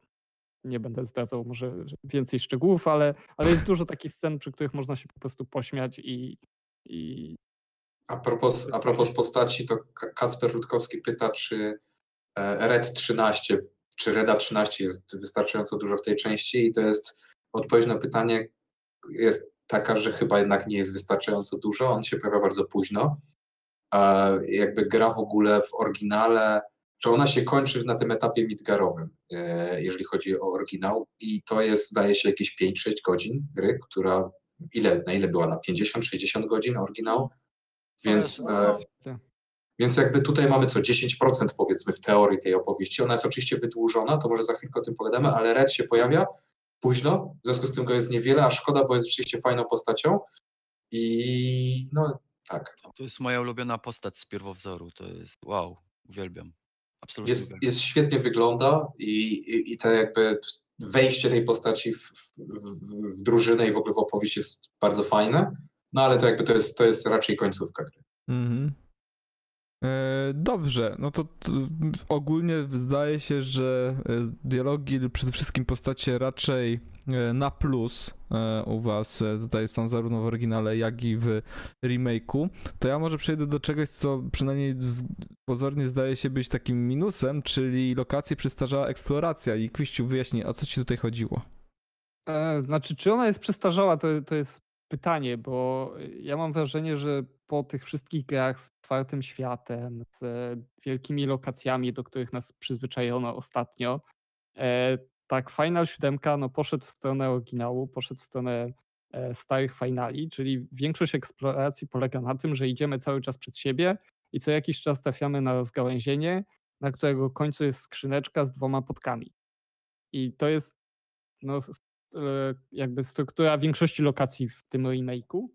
nie będę zdradzał może więcej szczegółów, ale, ale jest dużo takich scen, przy których można się po prostu pośmiać i, i A propos, a propos postaci, to Kacper Rutkowski pyta, czy e, Red 13, czy Reda 13 jest wystarczająco dużo w tej części i to jest odpowiedź na pytanie jest taka, że chyba jednak nie jest wystarczająco dużo, on się pojawia bardzo późno. A jakby gra w ogóle w oryginale, czy ona się kończy na tym etapie midgarowym, e, jeżeli chodzi o oryginał i to jest zdaje się jakieś 5-6 godzin gry, która ile, na ile była, na 50-60 godzin oryginał? Więc, e, więc jakby tutaj mamy co 10% powiedzmy w teorii tej opowieści. Ona jest oczywiście wydłużona, to może za chwilkę o tym pogadamy, ale Red się pojawia późno, w związku z tym go jest niewiele, a szkoda, bo jest rzeczywiście fajną postacią. I no tak, To jest moja ulubiona postać z pierwowzoru. To jest wow, uwielbiam. Absolutnie jest, uwielbiam. jest świetnie wygląda i, i, i te jakby wejście tej postaci w, w, w, w drużynę i w ogóle w opowieść jest bardzo fajne, no ale to jakby to jest, to jest raczej końcówka gry. Mhm. E, Dobrze, no to, to ogólnie zdaje się, że e, dialogi, przede wszystkim postacie raczej e, na plus u was tutaj są zarówno w oryginale, jak i w remake'u. To ja może przejdę do czegoś, co przynajmniej pozornie zdaje się być takim minusem, czyli lokacje przestarzała eksploracja. I Kwiściu wyjaśnij, o co ci tutaj chodziło? Znaczy, czy ona jest przestarzała, to, to jest pytanie, bo ja mam wrażenie, że po tych wszystkich grach z otwartym światem, z wielkimi lokacjami, do których nas przyzwyczajono ostatnio, e, tak Final 7 no, poszedł w stronę oryginału, poszedł w stronę e, starych finali, czyli większość eksploracji polega na tym, że idziemy cały czas przed siebie i co jakiś czas trafiamy na rozgałęzienie, na którego końcu jest skrzyneczka z dwoma podkami. I to jest no, jakby struktura większości lokacji w tym remake'u.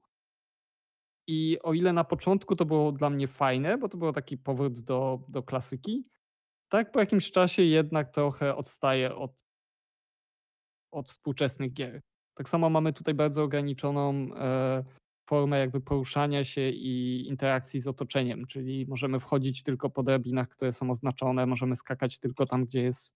I o ile na początku to było dla mnie fajne, bo to był taki powrót do, do klasyki, tak po jakimś czasie jednak trochę odstaje od, od współczesnych gier. Tak samo mamy tutaj bardzo ograniczoną e, formę jakby poruszania się i interakcji z otoczeniem, czyli możemy wchodzić tylko po drabinach, które są oznaczone, możemy skakać tylko tam, gdzie jest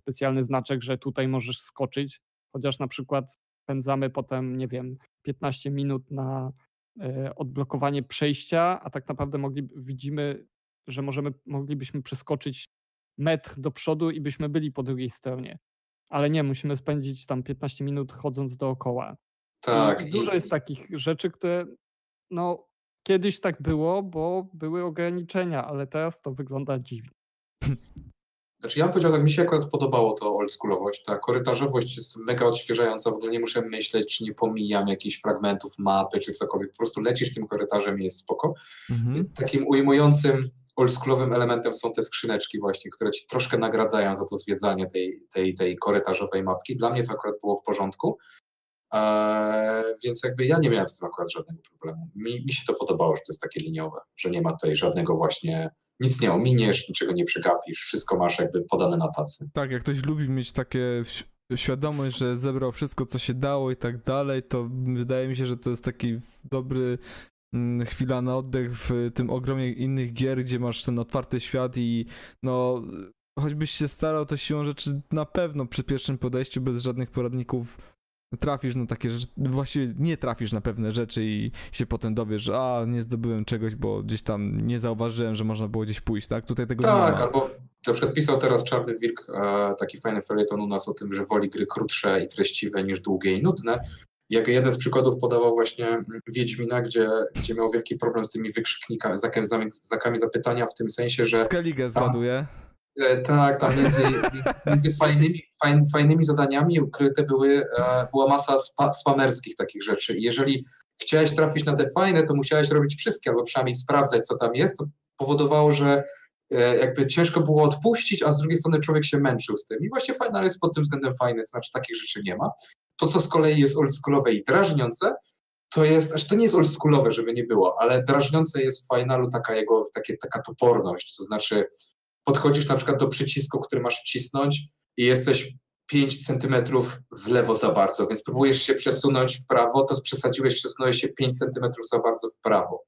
specjalny znaczek, że tutaj możesz skoczyć, chociaż na przykład spędzamy potem, nie wiem, 15 minut na e, odblokowanie przejścia, a tak naprawdę mogli, widzimy, że możemy, moglibyśmy przeskoczyć metr do przodu i byśmy byli po drugiej stronie. Ale nie, musimy spędzić tam 15 minut chodząc dookoła. Tak. I dużo jest takich rzeczy, które no kiedyś tak było, bo były ograniczenia, ale teraz to wygląda dziwnie. Znaczy ja bym powiedział tak, mi się akurat podobało to oldschoolowość, ta korytarzowość jest mega odświeżająca, w ogóle nie muszę myśleć, czy nie pomijam jakichś fragmentów mapy, czy cokolwiek, po prostu lecisz tym korytarzem i jest spoko. Mhm. Takim ujmującym oldschoolowym elementem są te skrzyneczki właśnie, które ci troszkę nagradzają za to zwiedzanie tej, tej, tej korytarzowej mapki. Dla mnie to akurat było w porządku, eee, więc jakby ja nie miałem z tym akurat żadnego problemu. Mi, mi się to podobało, że to jest takie liniowe, że nie ma tutaj żadnego właśnie, nic nie ominiesz, niczego nie przegapisz, wszystko masz jakby podane na tacy. Tak, jak ktoś lubi mieć takie świadomość, że zebrał wszystko, co się dało i tak dalej, to wydaje mi się, że to jest taki dobry mm, chwila na oddech w tym ogromie innych gier, gdzie masz ten otwarty świat i no choćbyś się starał, to siłą rzeczy na pewno przy pierwszym podejściu bez żadnych poradników trafisz na takie rzeczy, właściwie nie trafisz na pewne rzeczy i się potem dowiesz, że a, nie zdobyłem czegoś, bo gdzieś tam nie zauważyłem, że można było gdzieś pójść, tak? Tutaj tego nie Tak, ma. albo na przykład pisał teraz Czarny Wilk e, taki fajny felieton u nas o tym, że woli gry krótsze i treściwe niż długie i nudne. Jak jeden z przykładów podawał właśnie mm, Wiedźmina, gdzie, gdzie miał wielki problem z tymi wykrzyknikami, znakami, znakami zapytania w tym sensie, że Skellige zraduje. E, Tak, tam między, między fajnymi, fajn, fajnymi zadaniami ukryte były, e, była masa spa, spamerskich takich rzeczy. Jeżeli chciałeś trafić na te fajne, to musiałeś robić wszystkie, albo przynajmniej sprawdzać, co tam jest. To powodowało, że e, jakby ciężko było odpuścić, a z drugiej strony człowiek się męczył z tym. I właśnie Final jest pod tym względem fajny, to znaczy takich rzeczy nie ma. To, co z kolei jest oldschoolowe i drażniące, to jest, aż to nie jest oldschoolowe, żeby nie było, ale drażniące jest w Finalu taka jego, takie, taka toporność, to znaczy podchodzisz na przykład do przycisku, który masz wcisnąć i jesteś 5 centymetrów w lewo za bardzo, więc próbujesz się przesunąć w prawo, to przesadziłeś, przesunąłeś się 5 centymetrów za bardzo w prawo.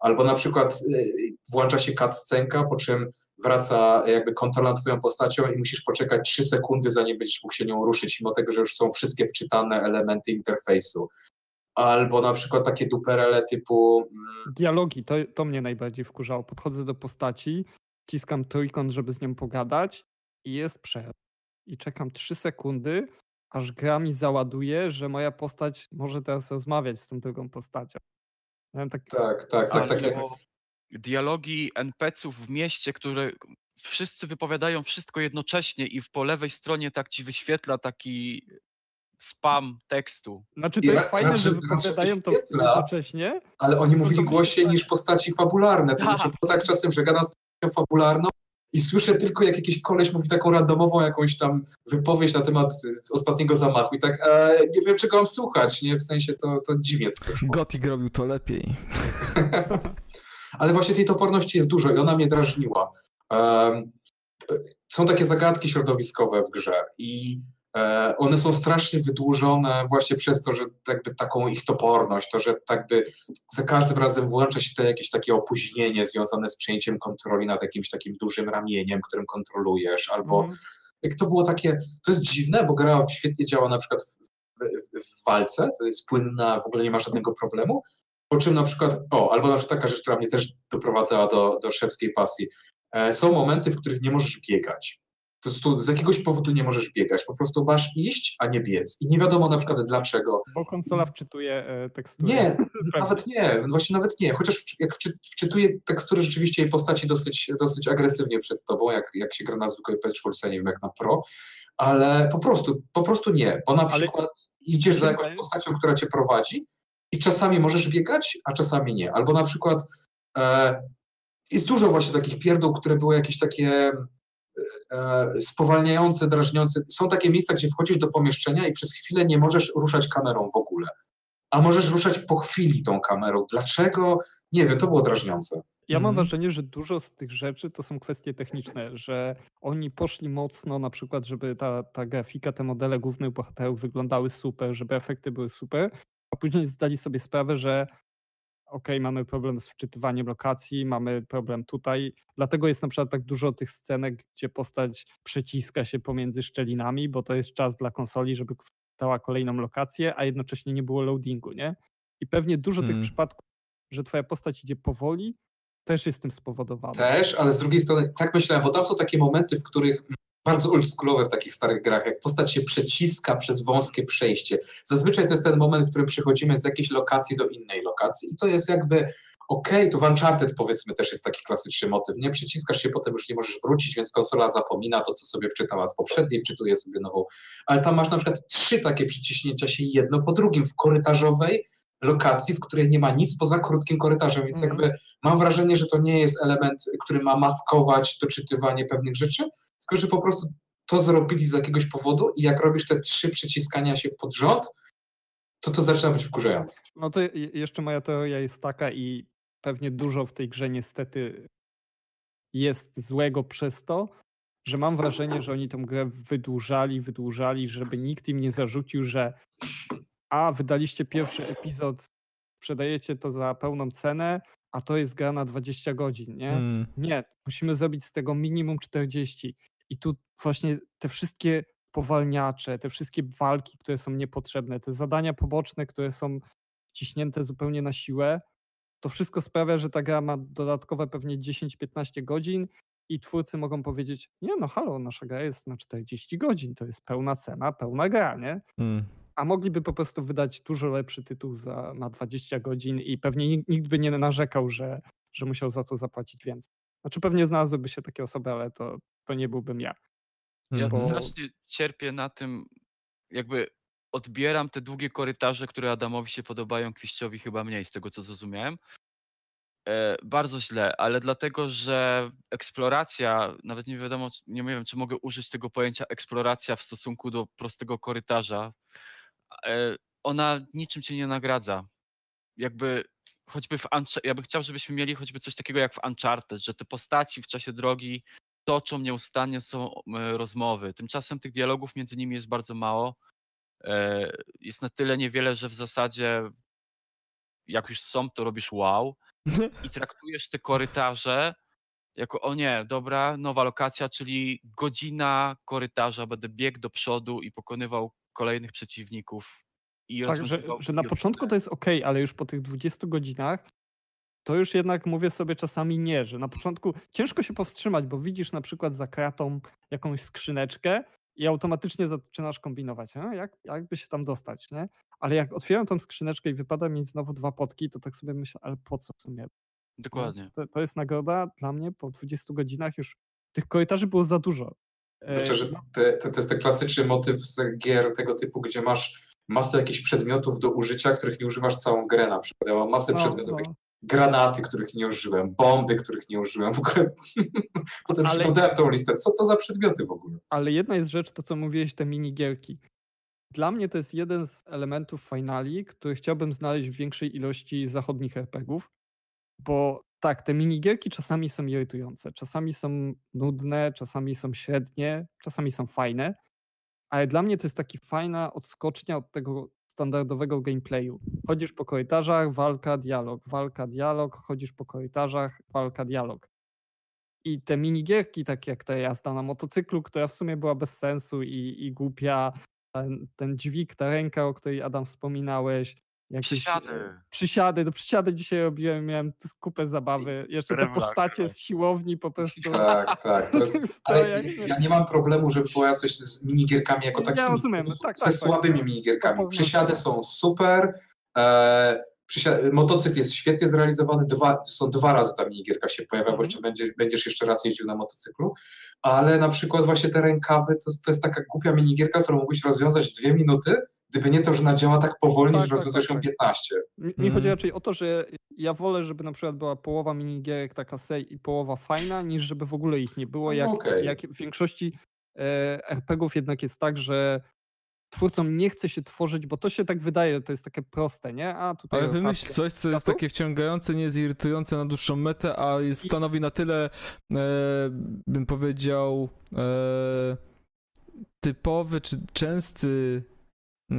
Albo na przykład y, włącza się cutscenka, po czym wraca jakby kontrola nad twoją postacią i musisz poczekać 3 sekundy, zanim będziesz mógł się nią ruszyć, mimo tego, że już są wszystkie wczytane elementy interfejsu. Albo na przykład takie duperele typu mm, Dialogi, to, to mnie najbardziej wkurzało. Podchodzę do postaci, wciskam trójkąt, żeby z nią pogadać i jest przerwa. I czekam 3 sekundy, aż gra mi załaduje, że moja postać może teraz rozmawiać z tą drugą postacią. Miałem tak, tak, tak, tak, Albo dialogi NPC-ów w mieście, które wszyscy wypowiadają wszystko jednocześnie i w po lewej stronie tak ci wyświetla taki spam tekstu. Znaczy to jest ra- fajne, że raczej- wypowiadają to jednocześnie, ale oni No mówili to głośniej wydaje. niż postaci fabularne. To Tak. znaczy tak czasem, że gadam z fabularną i słyszę tylko, jak jakiś koleś mówi taką randomową jakąś tam wypowiedź na temat ostatniego zamachu i tak e, nie wiem, czego mam słuchać, nie? W sensie to, to dziwnie to wyszło. Gothic robił to lepiej. Ale właśnie tej toporności jest dużo i ona mnie drażniła. Em, są takie zagadki środowiskowe w grze i one są strasznie wydłużone właśnie przez to, że jakby taką ich toporność, to, że tak by za każdym razem włącza się to jakieś takie opóźnienie związane z przejęciem kontroli nad jakimś takim dużym ramieniem, którym kontrolujesz, albo Mhm. jak to było takie, to jest dziwne, bo gra świetnie działa na przykład w, w, w walce, to jest płynna, w ogóle nie ma żadnego problemu, po czym na przykład, o, albo na przykład taka rzecz, która mnie też doprowadzała do, do szewskiej pasji, e, są momenty, w których nie możesz biegać. Z jakiegoś powodu nie możesz biegać, po prostu masz iść, a nie biec. I nie wiadomo na przykład dlaczego. bo konsola wczytuje e, tekstury. Nie, nawet nie, właśnie nawet nie. Chociaż jak wczy, wczytuje tekstury rzeczywiście jej postaci dosyć, dosyć agresywnie przed tobą, jak, jak się gra na zwykłej PS4, nie wiem jak na Pro, ale po prostu, po prostu nie, bo na Ale- przykład idziesz za jakąś postacią, która cię prowadzi i czasami możesz biegać, a czasami nie. Albo na przykład e, jest dużo właśnie takich pierdół, które były jakieś takie spowalniające, drażniące. Są takie miejsca, gdzie wchodzisz do pomieszczenia i przez chwilę nie możesz ruszać kamerą w ogóle a możesz ruszać po chwili tą kamerą. Dlaczego? Nie wiem, to było drażniące. Ja mam Mhm. wrażenie, że dużo z tych rzeczy to są kwestie techniczne, że oni poszli mocno na przykład, żeby ta, ta grafika, te modele głównych bohaterów wyglądały super, żeby efekty były super, a później zdali sobie sprawę, że okej, mamy problem z wczytywaniem lokacji, mamy problem tutaj, dlatego jest na przykład tak dużo tych scenek, gdzie postać przeciska się pomiędzy szczelinami, bo to jest czas dla konsoli, żeby dała kolejną lokację, a jednocześnie nie było loadingu, nie? I pewnie dużo tych Mm. przypadków, że twoja postać idzie powoli, też jest tym spowodowane. Też, ale z drugiej strony tak myślałem, bo tam są takie momenty, w których bardzo oldschoolowe w takich starych grach, jak postać się przeciska przez wąskie przejście. Zazwyczaj to jest ten moment, w którym przechodzimy z jakiejś lokacji do innej lokacji i to jest jakby okej, to w Uncharted powiedzmy też jest taki klasyczny motyw, nie? Przyciskasz się, potem już nie możesz wrócić, więc konsola zapomina to, co sobie wczytała z poprzedniej, wczytuje sobie nową, ale tam masz na przykład trzy takie przyciśnięcia się jedno po drugim w korytarzowej lokacji, w której nie ma nic poza krótkim korytarzem, więc Mhm. jakby mam wrażenie, że to nie jest element, który ma maskować doczytywanie pewnych rzeczy, tylko że po prostu to zrobili z jakiegoś powodu i jak robisz te trzy przyciskania się pod rząd, to to zaczyna być wkurzające. No to je- jeszcze moja teoria jest taka i pewnie dużo w tej grze niestety jest złego przez to, że mam wrażenie, że oni tę grę wydłużali, wydłużali, żeby nikt im nie zarzucił, że a, wydaliście pierwszy epizod, sprzedajecie to za pełną cenę, a to jest gra na 20 godzin, nie? Mm. Nie, musimy zrobić z tego minimum 40. I tu właśnie te wszystkie powalniacze, te wszystkie walki, które są niepotrzebne, te zadania poboczne, które są ciśnięte zupełnie na siłę, to wszystko sprawia, że ta gra ma dodatkowe pewnie 10-15 godzin i twórcy mogą powiedzieć, nie no halo, nasza gra jest na 40 godzin, to jest pełna cena, pełna gra, nie? Mm. A mogliby po prostu wydać dużo lepszy tytuł za, na 20 godzin i pewnie nikt, by nie narzekał, że, że musiał za to zapłacić więcej. Znaczy pewnie znalazłyby się takie osoby, ale to, to nie byłbym ja. Ja Mhm. Bo- strasznie cierpię na tym, jakby odbieram te długie korytarze, które Adamowi się podobają, Kwiściowi chyba mniej, z tego co zrozumiałem. E, bardzo źle, ale dlatego, że eksploracja, nawet nie wiadomo, nie wiem, czy mogę użyć tego pojęcia eksploracja w stosunku do prostego korytarza, ona niczym cię nie nagradza. Jakby choćby w Unch- ja bym chciał, żebyśmy mieli choćby coś takiego jak w Uncharted, że te postaci w czasie drogi toczą nieustannie są e, rozmowy. Tymczasem tych dialogów między nimi jest bardzo mało. E, Jest na tyle niewiele, że w zasadzie jak już są, to robisz wow i traktujesz te korytarze jako o nie, dobra, nowa lokacja, czyli godzina korytarza, będę biegł do przodu i pokonywał kolejnych przeciwników. I Tak, że, że na początku to jest ok, ale już po tych 20 godzinach to już jednak mówię sobie czasami nie, że na początku ciężko się powstrzymać, bo widzisz na przykład za kratą jakąś skrzyneczkę i automatycznie zaczynasz kombinować, a? Jak, jakby się tam dostać, nie? Ale jak otwieram tą skrzyneczkę i wypada mi znowu dwa potki, to tak sobie myślę, ale po co w sumie? nie? Dokładnie. To, to jest nagroda dla mnie po 20 godzinach już tych korytarzy było za dużo. E, Znaczy, że te, to, to jest ten klasyczny motyw z gier tego typu, gdzie masz masę jakichś przedmiotów do użycia, których nie używasz całą grę na przykład. Ja mam masę no, przedmiotów, no. granaty, których nie użyłem, bomby, których nie użyłem. W ogóle potem Ale- tą listę. Co to za przedmioty w ogóle? Ale jedna jest rzecz, to co mówiłeś, te minigierki. Dla mnie to jest jeden z elementów finali, który chciałbym znaleźć w większej ilości zachodnich RPGów, bo tak, te minigierki czasami są irytujące, czasami są nudne, czasami są średnie, czasami są fajne, ale dla mnie to jest taki fajna odskocznia od tego standardowego gameplayu. Chodzisz po korytarzach, walka, dialog, walka, dialog, chodzisz po korytarzach, walka, dialog. I te minigierki, takie jak ta jazda na motocyklu, która w sumie była bez sensu i, i głupia, ten, ten dźwig, ta ręka, o której Adam wspominałeś. Jakieś, Przysiady. e, Przysiady, no przysiady dzisiaj robiłem, miałem kupę zabawy. Jeszcze te postacie tak. z siłowni po prostu. Tak, tak. To jest, ale ja nie mam problemu, żeby była coś z minigierkami jako Ja takimi. rozumiem, po prostu tak, Ze tak, tak. słabymi minigierkami. To Przysiady są super. E, motocykl jest świetnie zrealizowany. Dwa, są dwa razy ta minigierka się pojawia, bo Mhm. jeszcze będzie, będziesz jeszcze raz jeździł na motocyklu. Ale na przykład właśnie te rękawy to, to jest taka głupia minigierka, którą mógłbyś rozwiązać w dwie minuty, gdyby nie to, że ona działa tak powolnie, Tak, że tak, rozwiązasz tak, ją tak. 15. Mi, mi chodzi Mhm. raczej o to, że ja wolę, żeby na przykład była połowa minigierek taka sej i połowa fajna, niż żeby w ogóle ich nie było. No Jak, okej. jak w większości e, RPGów jednak jest tak, że twórcom nie chce się tworzyć, bo to się tak wydaje, to jest takie proste, nie? A tutaj Ale wymyśl coś, co jest takie wciągające, nie jest irytujące na dłuższą metę, a jest, stanowi na tyle, e, bym powiedział, e, typowy czy częsty e,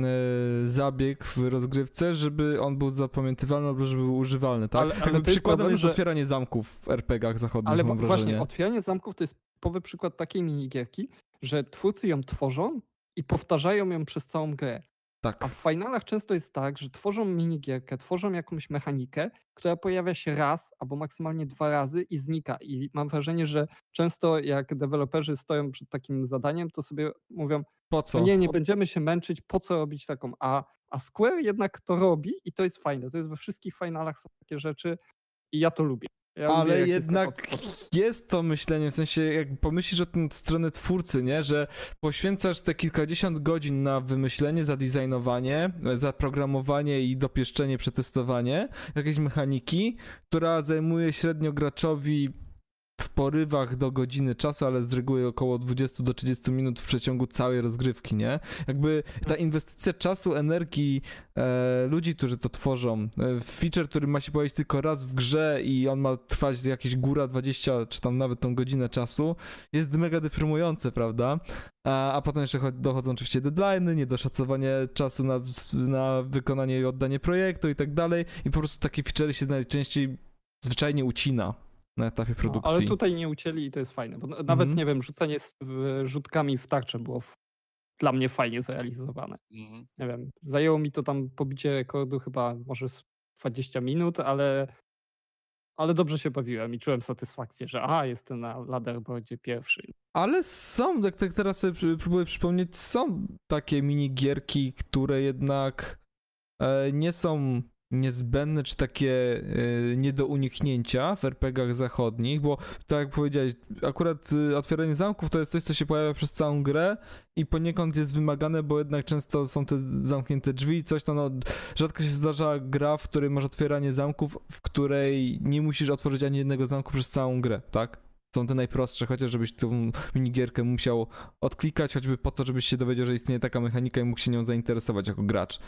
zabieg w rozgrywce, żeby on był zapamiętywalny albo żeby był używalny, tak? Ale- ale Jakby przykładem problem, jest że- otwieranie zamków w RPG-ach zachodnich, Ale właśnie, otwieranie zamków to jest typowy przykład takiej minigierki, że twórcy ją tworzą i powtarzają ją przez całą grę. Tak. A w finalach często jest tak, że tworzą minigierkę, tworzą jakąś mechanikę, która pojawia się raz albo maksymalnie dwa razy i znika. I mam wrażenie, że często jak deweloperzy stoją przed takim zadaniem, to sobie mówią, Po no co? nie, nie będziemy się męczyć, po co robić taką. A, a Square jednak to robi i to jest fajne. To jest we wszystkich finalach są takie rzeczy i ja to lubię. Ja Ale tak jednak spodu. jest to myślenie, w sensie jak pomyślisz o tym stronę twórcy, nie, że poświęcasz te kilkadziesiąt godzin na wymyślenie, zadizajnowanie, zaprogramowanie i dopieszczenie, przetestowanie jakiejś mechaniki, która zajmuje średnio graczowi w porywach do godziny czasu, ale z reguły około 20 do 30 minut w przeciągu całej rozgrywki, nie? Jakby ta inwestycja czasu, energii e, ludzi, którzy to tworzą, e, feature, który ma się pojawić tylko raz w grze i on ma trwać jakieś góra 20 czy tam nawet tą godzinę czasu, jest mega deprymujące, prawda? A, a potem jeszcze cho- dochodzą oczywiście deadline'y, niedoszacowanie czasu na, na wykonanie i oddanie projektu i tak dalej i po prostu takie feature się najczęściej zwyczajnie ucina na etapie No, produkcji. ale tutaj nie ucięli i to jest fajne. Bo nawet, Mhm. nie wiem, rzucanie z, rzutkami w tarczę było w, dla mnie fajnie zrealizowane. Mhm. Nie wiem, zajęło mi to tam pobicie rekordu chyba może z 20 minut, ale, ale dobrze się bawiłem i czułem satysfakcję, że aha, jestem na leaderboardzie pierwszy. Ale są, jak tak teraz sobie próbuję przypomnieć, są takie minigierki, które jednak e, nie są niezbędne, czy takie e, nie do uniknięcia w RPGach zachodnich, bo tak jak powiedziałeś, akurat e, otwieranie zamków to jest coś, co się pojawia przez całą grę i poniekąd jest wymagane, bo jednak często są te zamknięte drzwi, coś tam, no, rzadko się zdarza gra, w której masz otwieranie zamków, w której nie musisz otworzyć ani jednego zamku przez całą grę, tak? są te najprostsze, chociaż żebyś tą minigierkę musiał odklikać, choćby po to, żebyś się dowiedział, że istnieje taka mechanika i mógł się nią zainteresować jako gracz.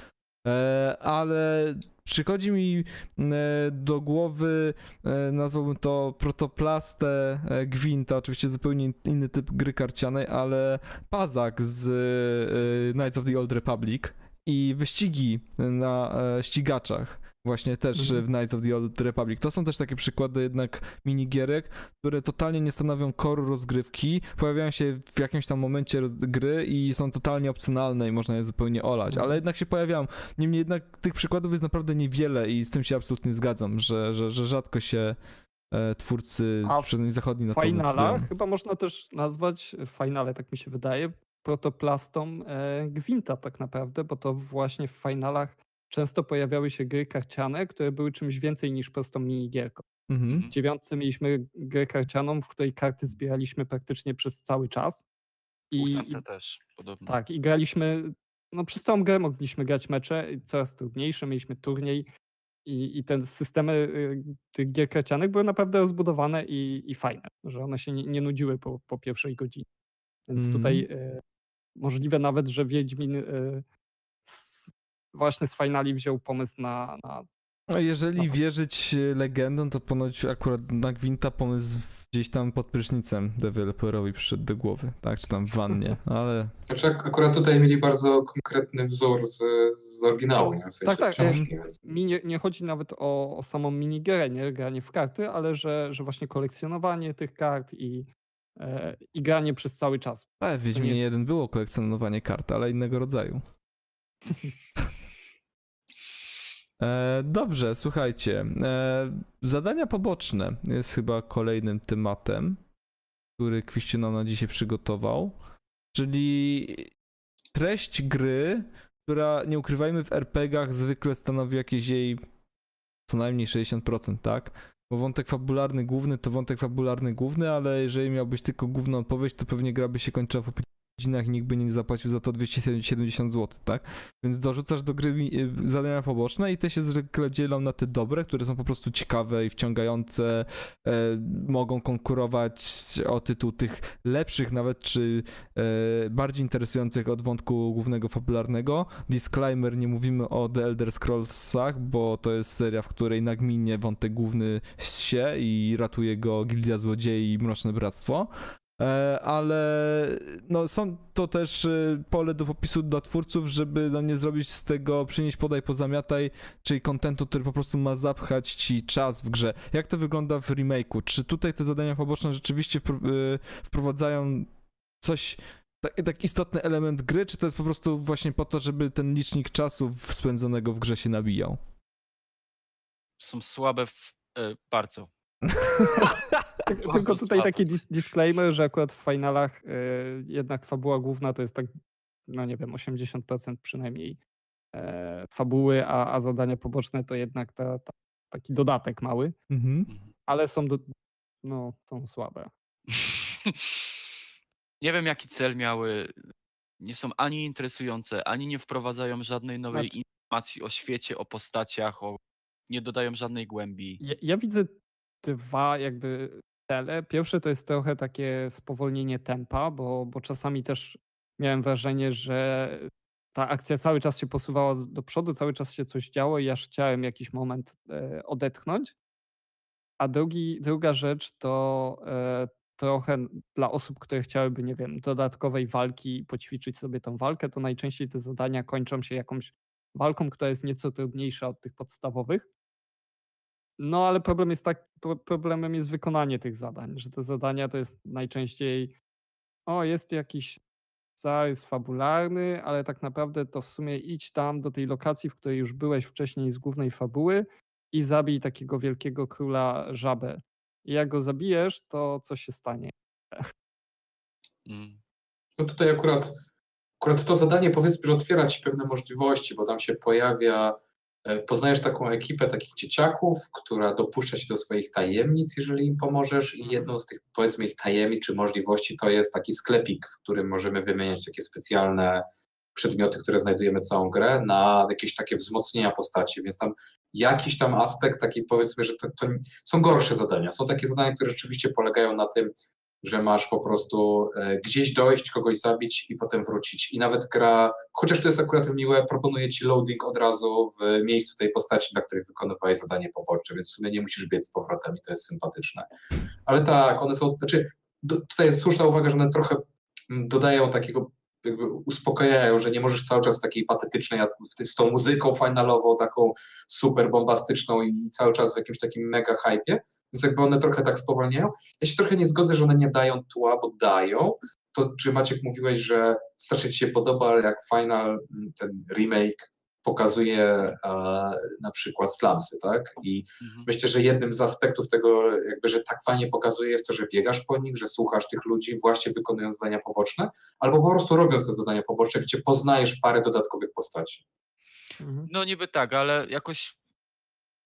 E, ale przychodzi mi e, do głowy, e, nazwałbym to protoplastę Gwinta, oczywiście zupełnie inny typ gry karcianej, ale Pazak z Knights of the Old Republic i wyścigi na ścigaczach. Właśnie też Mhm. w Knights of the Old Republic. To są też takie przykłady jednak minigierek, które totalnie nie stanowią koru rozgrywki, pojawiają się w jakimś tam momencie gry i są totalnie opcjonalne i można je zupełnie olać, Mhm. ale jednak się pojawiają. Niemniej jednak tych przykładów jest naprawdę niewiele i z tym się absolutnie zgadzam, że, że, że rzadko się e, twórcy, A przynajmniej zachodni na W to decydują. chyba można też nazwać, w finale tak mi się wydaje, protoplastą e, Gwinta tak naprawdę, bo to właśnie w finalach często pojawiały się gry karciane, które były czymś więcej niż prostą minigierką. Mhm. W dziewiątce mieliśmy grę karcianą, w której karty zbieraliśmy praktycznie przez cały czas. W I, ósemce też podobnie. tak, i graliśmy, no przez całą grę mogliśmy grać mecze, i coraz trudniejsze, mieliśmy turniej i, i te systemy y, tych gier karcianych były naprawdę rozbudowane i, i fajne, że one się nie, nie nudziły po, po pierwszej godzinie. Więc Mhm. tutaj y, możliwe nawet, że Wiedźmin y, właśnie z finali wziął pomysł na, na A jeżeli No. wierzyć e, legendom, to ponoć akurat na Gwinta pomysł gdzieś tam pod prysznicem deweloperowi przyszedł do głowy, tak, czy tam w wannie, ale Znaczy ak- akurat tutaj mieli bardzo konkretny wzór z, z oryginału, nie? w sensie Tak, tak, książki, więc mi nie, nie chodzi nawet o, o samą minigierę, nie granie w karty, ale że, że właśnie kolekcjonowanie tych kart i, e, i granie przez cały czas. Ale w Wiedźminie jest- 1 było kolekcjonowanie kart, ale innego rodzaju. E, dobrze, słuchajcie. E, zadania poboczne jest chyba kolejnym tematem, który Kwiściu nam na dzisiaj przygotował. Czyli treść gry, która nie ukrywajmy w RPGach zwykle stanowi jakieś jej co najmniej 60%, tak? Bo wątek fabularny główny to wątek fabularny główny, ale jeżeli miałbyś tylko główną opowieść, to pewnie gra by się kończyła po godzinach nikt by nie zapłacił za to 270 zł, tak? Więc dorzucasz do gry y, zadania poboczne i te się zwykle dzielą na te dobre, które są po prostu ciekawe i wciągające, e, mogą konkurować o tytuł tych lepszych nawet, czy e, bardziej interesujących od wątku głównego fabularnego. Disclaimer, nie mówimy o The Elder Scrollsach, bo to jest seria, w której nagminnie wątek główny się i ratuje go Gildia Złodziei i Mroczne Bractwo. E, ale no, są to też e, pole do popisu dla twórców, żeby no, nie zrobić z tego przynieść podaj pozamiataj, czyli kontentu, który po prostu ma zapchać ci czas w grze. Jak to wygląda w remake'u? Czy tutaj te zadania poboczne rzeczywiście e, wprowadzają coś tak, tak istotny element gry, czy to jest po prostu właśnie po to, żeby ten licznik czasu spędzonego w grze się nabijał? Są słabe w, e, bardzo. Tak, Bardzo tylko tutaj taki dis- disclaimer, że akurat w finalach e, jednak fabuła główna to jest tak, no nie wiem, 80% przynajmniej e, fabuły, a, a zadania poboczne to jednak ta, ta, taki dodatek mały. Mhm. ale są, do, no, są słabe. nie wiem, jaki cel miały. Nie są ani interesujące, ani nie wprowadzają żadnej nowej Znaczy- informacji o świecie, o postaciach, o... nie dodają żadnej głębi. Ja, ja widzę dwa jakby cele. Pierwsze to jest trochę takie spowolnienie tempa, bo, bo czasami też miałem wrażenie, że ta akcja cały czas się posuwała do- przodu, cały czas się coś działo i aż chciałem jakiś moment e, odetchnąć. A drugi, druga rzecz to e, trochę dla osób, które chciałyby, nie wiem, dodatkowej walki i poćwiczyć sobie tą walkę, to najczęściej te zadania kończą się jakąś walką, która jest nieco trudniejsza od tych podstawowych. No, ale problem jest tak, pro- problemem jest wykonanie tych zadań, że te zadania to jest najczęściej o, jest jakiś zarys fabularny, ale tak naprawdę to w sumie idź tam do tej lokacji, w której już byłeś wcześniej z głównej fabuły i zabij takiego wielkiego króla żabę. I jak go zabijesz, to co się stanie? Mm. No tutaj akurat, akurat to zadanie powiedzmy, że otwiera ci pewne możliwości, bo tam się pojawia, poznajesz taką ekipę takich dzieciaków, która dopuszcza cię do swoich tajemnic, jeżeli im pomożesz i jedną z tych powiedzmy ich tajemnic czy możliwości to jest taki sklepik, w którym możemy wymieniać takie specjalne przedmioty, które znajdujemy całą grę na jakieś takie wzmocnienia postaci, więc tam jakiś tam aspekt taki powiedzmy, że to, to są gorsze zadania. Są takie zadania, które rzeczywiście polegają na tym, że masz po prostu e, gdzieś dojść, kogoś zabić i potem wrócić. I nawet gra, chociaż to jest akurat miłe, proponuje ci loading od razu w miejscu tej postaci, dla której wykonywałeś zadanie poboczne, więc w sumie nie musisz biec z powrotem i to jest sympatyczne. Ale tak, one są, znaczy do, tutaj jest słuszna uwaga, że one trochę mm, dodają takiego jakby uspokajają, że nie możesz cały czas takiej patetycznej, z tą muzyką finalową, taką super bombastyczną i cały czas w jakimś takim mega hypie, więc jakby one trochę tak spowalniają. Ja się trochę nie zgodzę, że one nie dają tła, bo dają. To, czy Maciek mówiłeś, że strasznie ci się podoba, jak final, ten remake pokazuje e, na przykład slumsy, tak? I Mhm. myślę, że jednym z aspektów tego, jakby, że tak fajnie pokazuje, jest to, że biegasz po nich, że słuchasz tych ludzi, właśnie wykonując zadania poboczne, albo po prostu robiąc te zadania poboczne, gdzie poznajesz parę dodatkowych postaci. Mhm. No niby tak, ale jakoś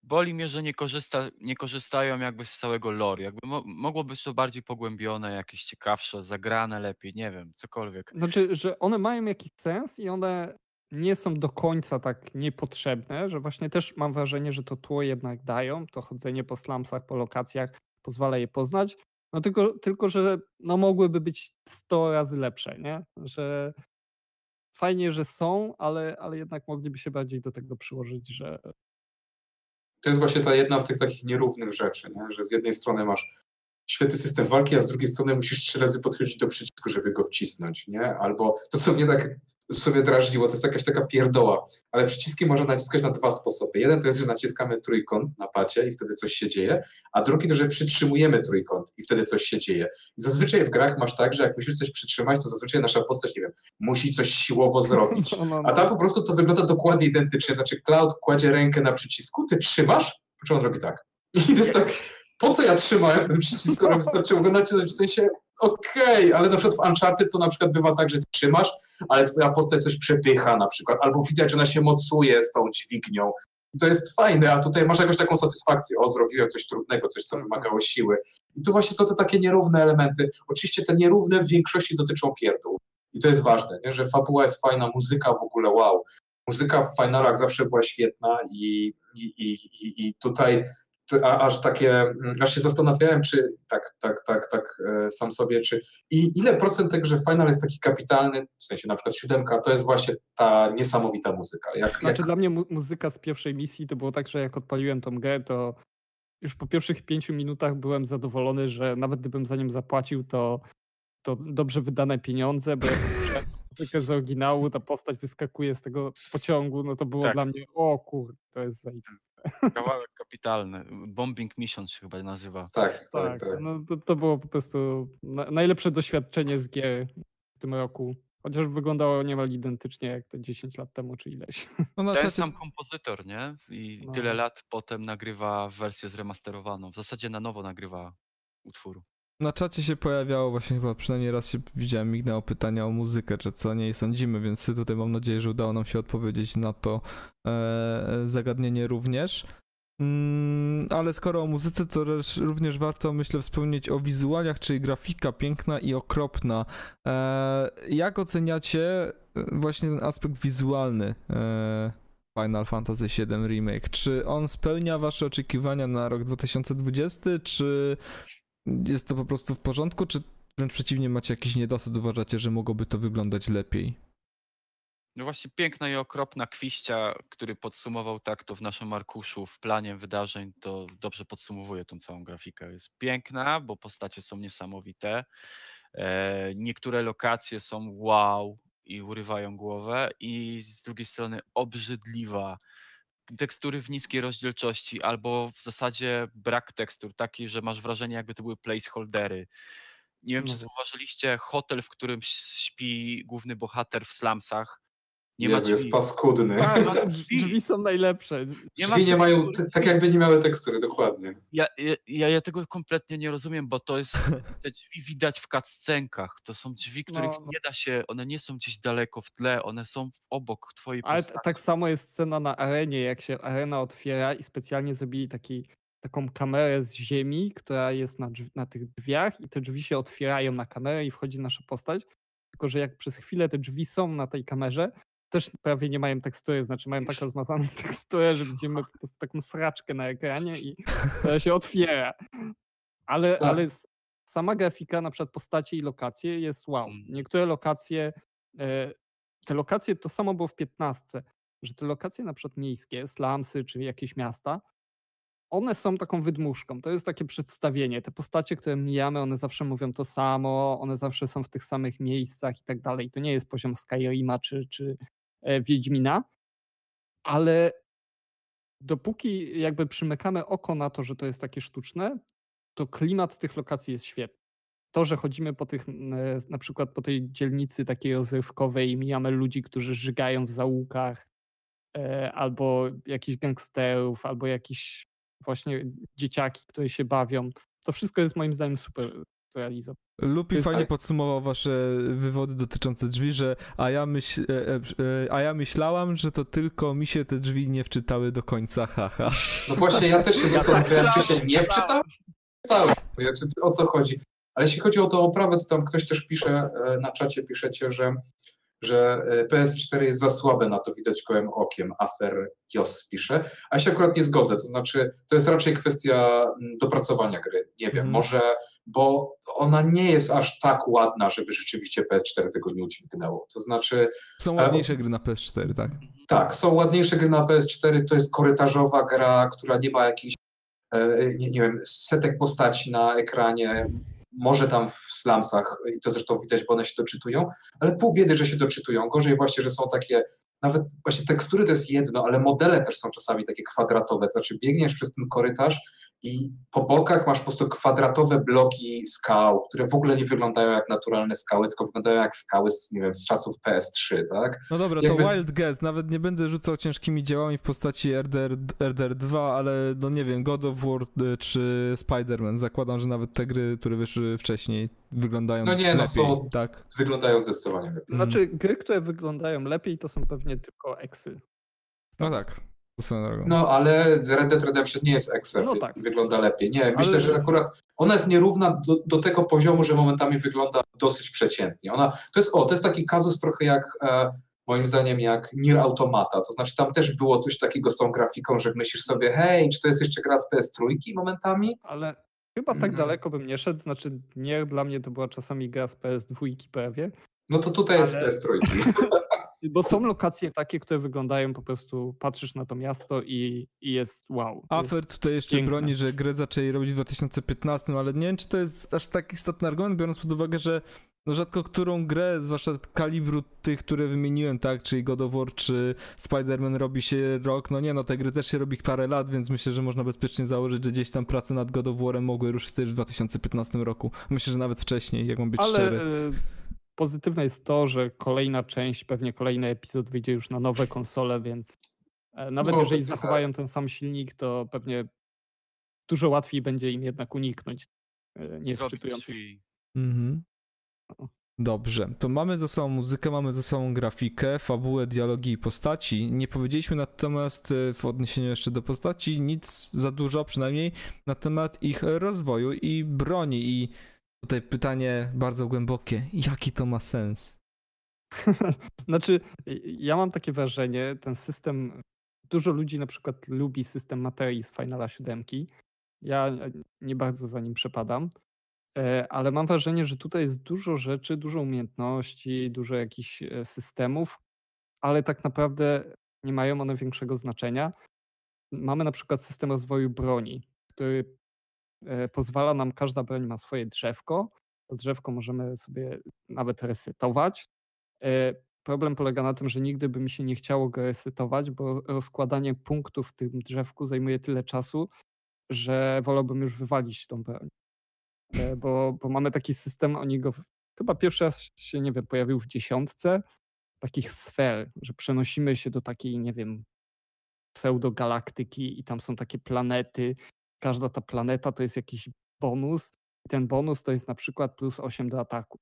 boli mnie, że nie, korzysta, nie korzystają jakby z całego lore. Jakby mo, mogło być to bardziej pogłębione, jakieś ciekawsze, zagrane lepiej, nie wiem, cokolwiek. Znaczy, że one mają jakiś sens i one nie są do końca tak niepotrzebne, że właśnie też mam wrażenie, że to tło jednak dają, to chodzenie po slumsach, po lokacjach pozwala je poznać, no tylko, tylko że no mogłyby być 100 razy lepsze, nie? Że fajnie, że są, ale, ale jednak mogliby się bardziej do tego przyłożyć, że To jest właśnie ta jedna z tych takich nierównych rzeczy, nie? że z jednej strony masz świetny system walki, a z drugiej strony musisz trzy razy podchodzić do przycisku, żeby go wcisnąć, nie? Albo to, co mnie tak sobie drażniło, to jest jakaś taka pierdoła, ale przyciski można naciskać na dwa sposoby. Jeden to jest, że naciskamy trójkąt na pacie i wtedy coś się dzieje, a drugi to, że przytrzymujemy trójkąt i wtedy coś się dzieje. I zazwyczaj w grach masz tak, że jak musisz coś przytrzymać, to zazwyczaj nasza postać, nie wiem, musi coś siłowo zrobić. no, no, A tam po prostu to wygląda dokładnie identycznie. Znaczy, Cloud kładzie rękę na przycisku, ty trzymasz, po czym on robi tak. I to jest tak, po co ja trzymałem ten przycisk, skoro wystarczyło go nacisnąć, w sensie, okej, ale na przykład w Uncharted to na przykład bywa tak, że trzymasz, ale twoja postać coś przepycha na przykład, albo widać, że ona się mocuje z tą dźwignią. I to jest fajne, a tutaj masz jakąś taką satysfakcję, o, zrobiłem coś trudnego, coś, co wymagało siły. I tu właśnie są te takie nierówne elementy. Oczywiście te nierówne w większości dotyczą pierdół. I to jest ważne, nie? że fabuła jest fajna, muzyka w ogóle wow. Muzyka w finalach zawsze była świetna i, i, i, i, tutaj a, aż takie, mm, aż się zastanawiałem, czy tak, tak, tak, tak e, sam sobie, czy i ile procent tego, że final jest taki kapitalny, w sensie na przykład siódemka, to jest właśnie ta niesamowita muzyka. Jak, Znaczy jak, dla mnie mu- muzyka z pierwszej misji to było tak, że jak odpaliłem tą grę, to już po pierwszych pięciu minutach byłem zadowolony, że nawet gdybym za nią zapłacił, to, to dobrze wydane pieniądze, bo muzykę z oryginału, ta postać wyskakuje z tego pociągu, no to było Tak. dla mnie, o kurde, to jest zajebiste. Kawałek kapitalny. Bombing Mission się chyba nazywa. tak, tak, Tak, tak. no to, to było po prostu na, najlepsze doświadczenie z gier w tym roku. Chociaż wyglądało niemal identycznie jak te 10 lat temu, czy ileś. No na Ten czacie, sam kompozytor, nie? I No. tyle lat potem nagrywa wersję zremasterowaną. W zasadzie na nowo nagrywa utwór. Na czacie się pojawiało właśnie chyba przynajmniej raz się widziałem, mignęło pytania o muzykę, czy co nie sądzimy, więc tutaj mam nadzieję, że udało nam się odpowiedzieć na to e, zagadnienie również. Mm, ale skoro o muzyce, to również warto, myślę, wspomnieć o wizualiach, czyli grafika piękna i okropna. E, jak oceniacie e, właśnie ten aspekt wizualny e, Final Fantasy VII Remake? Czy on spełnia wasze oczekiwania na rok 2020, czy jest to po prostu w porządku, czy wręcz przeciwnie macie jakiś niedosyt, uważacie, że mogłoby to wyglądać lepiej? No właśnie piękna i okropna kwiścia, który podsumował tak to w naszym arkuszu, w planie wydarzeń, to dobrze podsumowuje tą całą grafikę. Jest piękna, bo postacie są niesamowite. E, niektóre lokacje są wow i urywają głowę i z drugiej strony obrzydliwa. Tekstury w niskiej rozdzielczości albo w zasadzie brak tekstur, taki, że masz wrażenie jakby to były placeholdery. Nie wiem, czy No. zauważyliście hotel, w którym śpi główny bohater w slumsach. Nie Jezu, ma jest paskudny. Tak, ma drzwi. drzwi. są najlepsze. Nie ma Drzwi nie mają, tekstury. t- tak jakby nie miały tekstury, dokładnie. Ja, ja- ja, tego kompletnie nie rozumiem, bo to jest, te drzwi widać w cutscenkach. To są drzwi, których No, no. nie da się, one nie są gdzieś daleko w tle, one są obok twojej Ale t- tak samo jest scena na arenie, jak się arena otwiera i specjalnie zrobili taki, taką kamerę z ziemi, która jest na, drzwi, na tych drzwiach i te drzwi się otwierają na kamerę i wchodzi nasza postać. Tylko, że jak przez chwilę te drzwi są na tej kamerze, też prawie nie mają tekstury, znaczy mają tak rozmazaną teksturę, że widzimy po prostu taką sraczkę na ekranie i to się otwiera. Ale, Tak. ale sama grafika, na przykład postacie i lokacje jest wow. Mm. Niektóre lokacje, e, te lokacje to samo było w 15, że te lokacje na przykład miejskie, slumsy czy jakieś miasta, one są taką wydmuszką. To jest takie przedstawienie. Te postacie, które mijamy, one zawsze mówią to samo, one zawsze są w tych samych miejscach i tak dalej. To nie jest poziom Skyrima czy, czy Wiedźmina, ale dopóki jakby przymykamy oko na to, że to jest takie sztuczne, to klimat tych lokacji jest świetny. To, że chodzimy po tych, e, na przykład po tej dzielnicy takiej rozrywkowej i mijamy ludzi, którzy żygają w zaułkach, e, albo jakichś gangsterów, albo jakieś właśnie dzieciaki, które się bawią, to wszystko jest moim zdaniem super zrealizowane. Lupi jest fajnie tak- podsumował wasze wywody dotyczące drzwi, że a ja, myśl, e, e, e, a ja myślałam, że to tylko mi się te drzwi nie wczytały do końca, haha. No właśnie, ja też się Ja tak zastanawiałem, czy się nie. Ja, czy, o co chodzi? Ale jeśli chodzi o tą oprawę, to tam ktoś też pisze, na czacie piszecie, że, że e, PS4 jest za słabe na to widać gołym okiem. Afer Jos pisze. A ja się akurat nie zgodzę, to znaczy to jest raczej kwestia mm, dopracowania gry. Nie wiem, Mhm. może, bo ona nie jest aż tak ładna, żeby rzeczywiście PS4 tego nie udźwignęło. To znaczy Są Ale- ładniejsze gry na PS4, tak? tak, są ładniejsze gry na PS4, to jest korytarzowa gra, która nie ma jakichś, e, nie, nie wiem, setek postaci na ekranie, może tam w slumsach, i to zresztą widać, bo one się doczytują, ale pół biedy, że się doczytują. Gorzej właśnie, że są takie, nawet właśnie tekstury to jest jedno, ale modele też są czasami takie kwadratowe, znaczy biegniesz przez ten korytarz i po bokach masz po prostu kwadratowe bloki skał, które w ogóle nie wyglądają jak naturalne skały, tylko wyglądają jak skały z, nie wiem, z czasów PS3, tak? No dobra, Jakby- to Wild Guess, nawet nie będę rzucał ciężkimi działami w postaci RDR, RDR 2, ale no nie wiem, God of War y, czy Spider-Man, zakładam, że nawet te gry, które wyszły wcześniej wyglądają No nie, no lepiej, są- tak? Wyglądają zdecydowanie lepiej. Mhm. Znaczy, gry, które wyglądają lepiej, to są pewnie tylko eksy. No tak. No, ale Red Dead Redemption nie jest Excel, No więc tak. wygląda lepiej. Nie, myślę, Ale- że akurat ona jest nierówna do, do tego poziomu, że momentami wygląda dosyć przeciętnie. Ona, to jest, o, to jest taki kazus trochę jak, e, moim zdaniem, jak Nier Automata, to znaczy tam też było coś takiego z tą grafiką, że myślisz sobie, hej, czy to jest jeszcze gra z PS3 momentami? Ale chyba tak Mhm. daleko bym nie szedł, znaczy nie, dla mnie to była czasami gra z PS2 prawie, No to tutaj jest Ale- PS3. bo są lokacje takie, które wyglądają po prostu, patrzysz na to miasto i, i jest wow. jest- Afer tutaj jeszcze piękne. broni, że grę zaczęli robić w 2015, ale nie wiem, czy to jest aż tak istotny argument, biorąc pod uwagę, że no rzadko którą grę, zwłaszcza kalibru tych, które wymieniłem, tak, czyli God of War czy Spider-Man robi się rok, no nie, no te gry też się robi parę lat, więc myślę, że można bezpiecznie założyć, że gdzieś tam prace nad God of War'em mogły ruszyć też w 2015 roku. Myślę, że nawet wcześniej, jak mam być Ale szczery. y, pozytywne jest to, że kolejna część, pewnie kolejny epizod wyjdzie już na nowe konsole, więc e, nawet No, jeżeli tak. zachowają ten sam silnik, to pewnie dużo łatwiej będzie im jednak uniknąć e, drzwi. Mhm. Dobrze, to mamy za sobą muzykę, mamy za sobą grafikę, fabułę, dialogi i postaci. Nie powiedzieliśmy natomiast e, w odniesieniu jeszcze do postaci nic za dużo, przynajmniej na temat ich rozwoju i broni. I tutaj pytanie bardzo głębokie: jaki to ma sens? Znaczy, y- ja mam takie wrażenie, ten system, dużo ludzi na przykład lubi system materii z Finala 7. Ja nie bardzo za nim przepadam, e, ale mam wrażenie, że tutaj jest dużo rzeczy, dużo umiejętności, dużo jakichś e, systemów, ale tak naprawdę nie mają one większego znaczenia. Mamy na przykład system rozwoju broni, który e, pozwala nam, każda broń ma swoje drzewko. To drzewko możemy sobie nawet resetować. Problem polega na tym, że nigdy by mi się nie chciało go resetować, bo rozkładanie punktów w tym drzewku zajmuje tyle czasu, że wolałbym już wywalić tą broń. E, Bo, bo mamy taki system, oni go chyba pierwszy raz się, nie wiem, pojawił w dziesiątce, takich sfer, że przenosimy się do takiej, nie wiem, pseudogalaktyki i tam są takie planety. Każda ta planeta to jest jakiś bonus ten bonus to jest na przykład plus 8 do ataku.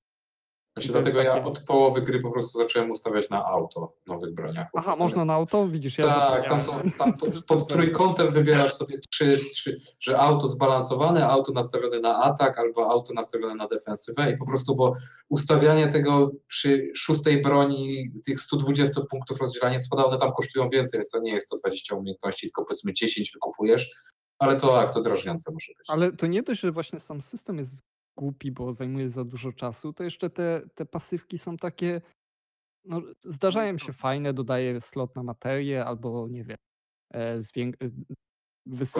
Właśnie jest dlatego ja takie- od połowy gry po prostu zacząłem ustawiać na auto nowych broniach. Aha, można jest- na auto? Widzisz, ja Tak, tam są, tam po- Też to pod trójkątem wybierasz sobie trzy, trzy, że auto zbalansowane, auto nastawione na atak albo auto nastawione na defensywę i po prostu, bo ustawianie tego przy szóstej broni, tych 120 punktów rozdzielania spada, one tam kosztują więcej, więc to nie jest to 20 umiejętności, tylko powiedzmy 10 wykupujesz, ale to tak, to drażniące może być. Ale to nie dość, że właśnie sam system jest głupi, bo zajmuje za dużo czasu, to jeszcze te, te pasywki są takie, no zdarzają się fajne, dodaje slot na materię albo nie wiem, e, zwięk- e,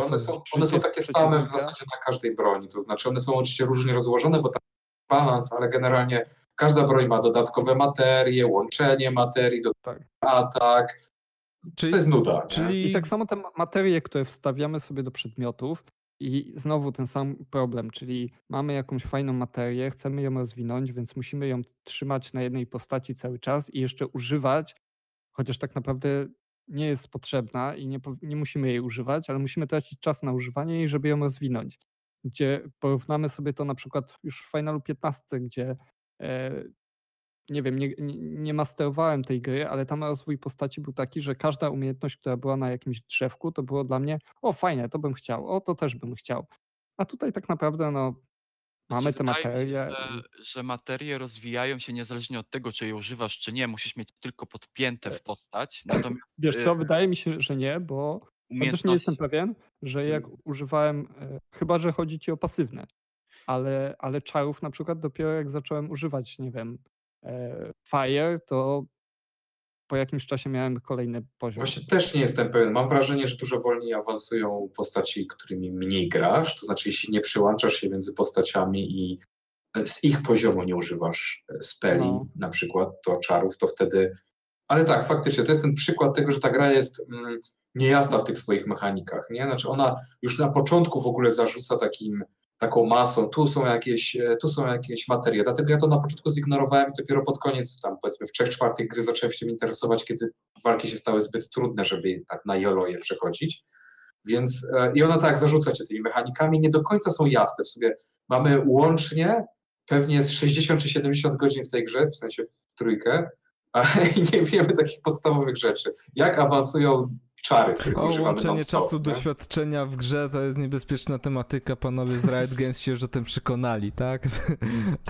One są, one są takie same w zasadzie na każdej broni, to znaczy one są oczywiście różnie rozłożone, bo tam jest balans, ale generalnie każda broń ma dodatkowe materie, łączenie materii, do Tak. atak, Czyli- to jest nuda. nie? Czyli I tak samo te ma- materie, które wstawiamy sobie do przedmiotów i znowu ten sam problem, czyli mamy jakąś fajną materię, chcemy ją rozwinąć, więc musimy ją trzymać na jednej postaci cały czas i jeszcze używać, chociaż tak naprawdę nie jest potrzebna i nie, nie musimy jej używać, ale musimy tracić czas na używanie jej, żeby ją rozwinąć. Gdzie porównamy sobie to na przykład już w Finalu 15, gdzie e, nie wiem, nie, nie, masterowałem tej gry, ale tam rozwój postaci był taki, że każda umiejętność, która była na jakimś drzewku, to było dla mnie, o fajne, to bym chciał, o to też bym chciał. A tutaj tak naprawdę, no, mamy te mi się, materie. Że, że materie rozwijają się niezależnie od tego, czy je używasz, czy nie. Musisz mieć tylko podpięte w postać. Natomiast Wiesz y, co, wydaje mi się, że nie, bo też nie jestem pewien, że jak używałem, e, chyba że chodzi ci o pasywne, ale, ale czarów na przykład dopiero jak zacząłem używać, nie wiem, e, Fire, to po jakimś czasie miałem kolejny poziom. Właśnie też nie jestem pewien. Mam wrażenie, że dużo wolniej awansują postaci, którymi mniej grasz. To znaczy, jeśli nie przyłączasz się między postaciami i z ich poziomu nie używasz e, speli, No. na przykład, to czarów, to wtedy. Ale tak, faktycznie, to jest ten przykład tego, że ta gra jest mm, niejasna w tych swoich mechanikach. Nie? Znaczy, ona już na początku w ogóle zarzuca takim, taką masą, tu są jakieś, e, tu są jakieś materie. Dlatego ja to na początku zignorowałem i dopiero pod koniec, tam powiedzmy w trzech czwartych gry zacząłem się interesować, kiedy walki się stały zbyt trudne, żeby tak na jolo je przechodzić. Więc e, i ona tak zarzuca cię tymi mechanikami, nie do końca są jasne. W sobie mamy łącznie pewnie z 60 czy 70 godzin w tej grze, w sensie w trójkę, a nie wiemy takich podstawowych rzeczy. Jak awansują czary, których O, używamy łączenie czasu nie? doświadczenia w grze to jest niebezpieczna tematyka. Panowie z Riot Games się już o tym przekonali, tak?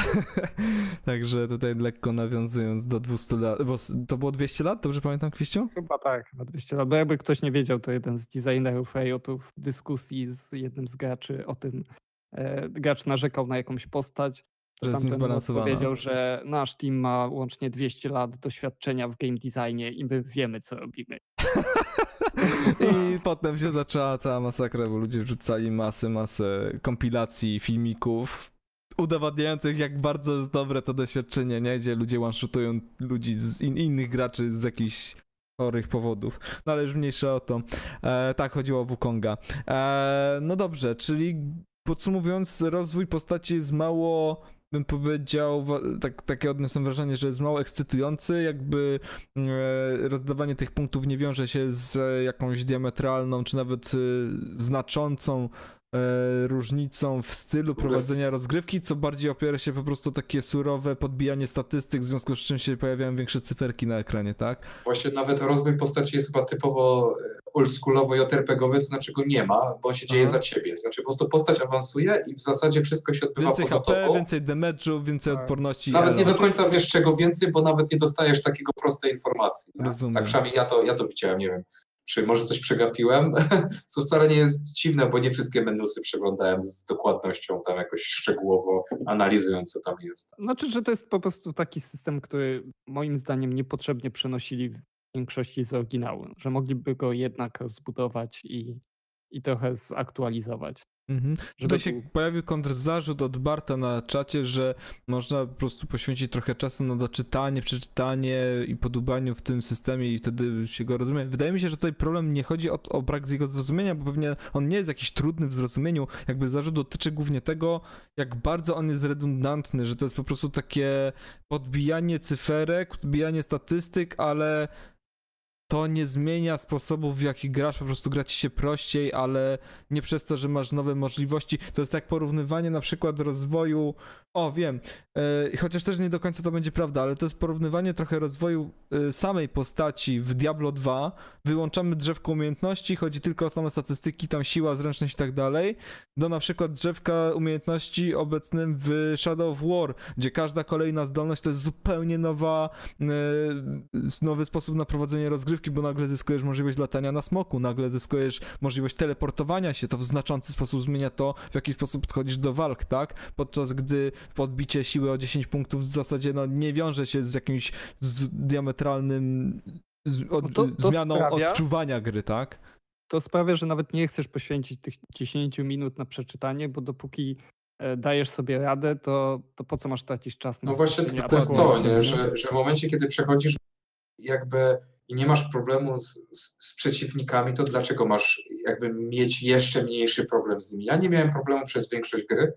Także tutaj lekko nawiązując do 200 lat, bo to było 200 lat, dobrze pamiętam, Kwiściu? Chyba tak, chyba 200 lat. Bo jakby ktoś nie wiedział, to jeden z designerów Riotów w dyskusji z jednym z graczy o tym, e, gracz narzekał na jakąś postać, to jest niezbalansowana. powiedział, że nasz team ma łącznie 200 lat doświadczenia w game designie i my wiemy, co robimy. I potem się zaczęła cała masakra, bo ludzie wrzucali masę, masę kompilacji, filmików udowadniających, jak bardzo jest dobre to doświadczenie, nie? Gdzie ludzie one-shotują ludzi z in innych graczy z jakichś chorych powodów. No ale już mniejsza o to. E, tak, chodziło o Wukonga. E, no dobrze, czyli podsumowując, rozwój postaci jest mało bym powiedział, tak, takie odniosłem wrażenie, że jest mało ekscytujący, jakby e, rozdawanie tych punktów nie wiąże się z e, jakąś diametralną, czy nawet e, znaczącą różnicą w stylu prowadzenia rozgrywki, co bardziej opiera się po prostu takie surowe podbijanie statystyk, w związku z czym się pojawiają większe cyferki na ekranie, tak? Właśnie nawet rozwój postaci jest chyba typowo e, oldschoolowo JRPG-owy, to znaczy go nie ma, bo on się dzieje Aha. za ciebie. Znaczy po prostu postać awansuje i w zasadzie wszystko się odbywa Więcej poza HP, tobą. więcej damage'u, więcej Tak. odporności. Nawet nie do końca wiesz czego więcej, bo nawet nie dostajesz takiego prostej informacji. Rozumiem. Tak przynajmniej ja to, ja to widziałem, nie wiem. Czy może coś przegapiłem? Co wcale nie jest dziwne, bo nie wszystkie menusy przeglądałem z dokładnością, tam jakoś szczegółowo analizując, co tam jest. Znaczy, że to jest po prostu taki system, który moim zdaniem niepotrzebnie przenosili w większości z oryginału, że mogliby go jednak zbudować i, i trochę zaktualizować. Mhm. Tutaj się pojawił kontrzarzut od Barta na czacie, że można po prostu poświęcić trochę czasu na doczytanie, przeczytanie i podubaniu w tym systemie i wtedy się go rozumie. Wydaje mi się, że tutaj problem nie chodzi o, o brak z jego zrozumienia, bo pewnie on nie jest jakiś trudny w zrozumieniu. Jakby zarzut dotyczy głównie tego, jak bardzo on jest redundantny, że to jest po prostu takie podbijanie cyferek, podbijanie statystyk, ale to nie zmienia sposobów, w jaki grasz, po prostu gra ci się prościej, ale nie przez to, że masz nowe możliwości. To jest jak porównywanie na przykład rozwoju. O, wiem, e, chociaż też nie do końca to będzie prawda, ale to jest porównywanie trochę rozwoju e, samej postaci w Diablo 2. Wyłączamy drzewko umiejętności, chodzi tylko o same statystyki, tam siła, zręczność i tak dalej, do na przykład drzewka umiejętności obecnym w Shadow of War, gdzie każda kolejna zdolność to jest zupełnie nowa, e, nowy sposób na prowadzenie rozgrywki, bo nagle zyskujesz możliwość latania na smoku, nagle zyskujesz możliwość teleportowania się, to w znaczący sposób zmienia to, w jaki sposób podchodzisz do walk, tak? Podczas gdy podbicie siły o 10 punktów w zasadzie no, nie wiąże się z jakimś z diametralnym z, od, No to- to zmianą sprawia- odczuwania gry, tak? To sprawia, że nawet nie chcesz poświęcić tych 10 minut na przeczytanie, bo dopóki e, dajesz sobie radę, to, to po co masz tracić czas na No właśnie to, to jest to, nie? Że, że w momencie, kiedy przechodzisz jakby i nie masz problemu z, z, z przeciwnikami, to dlaczego masz jakby mieć jeszcze mniejszy problem z nimi? Ja nie miałem problemu przez większość gry.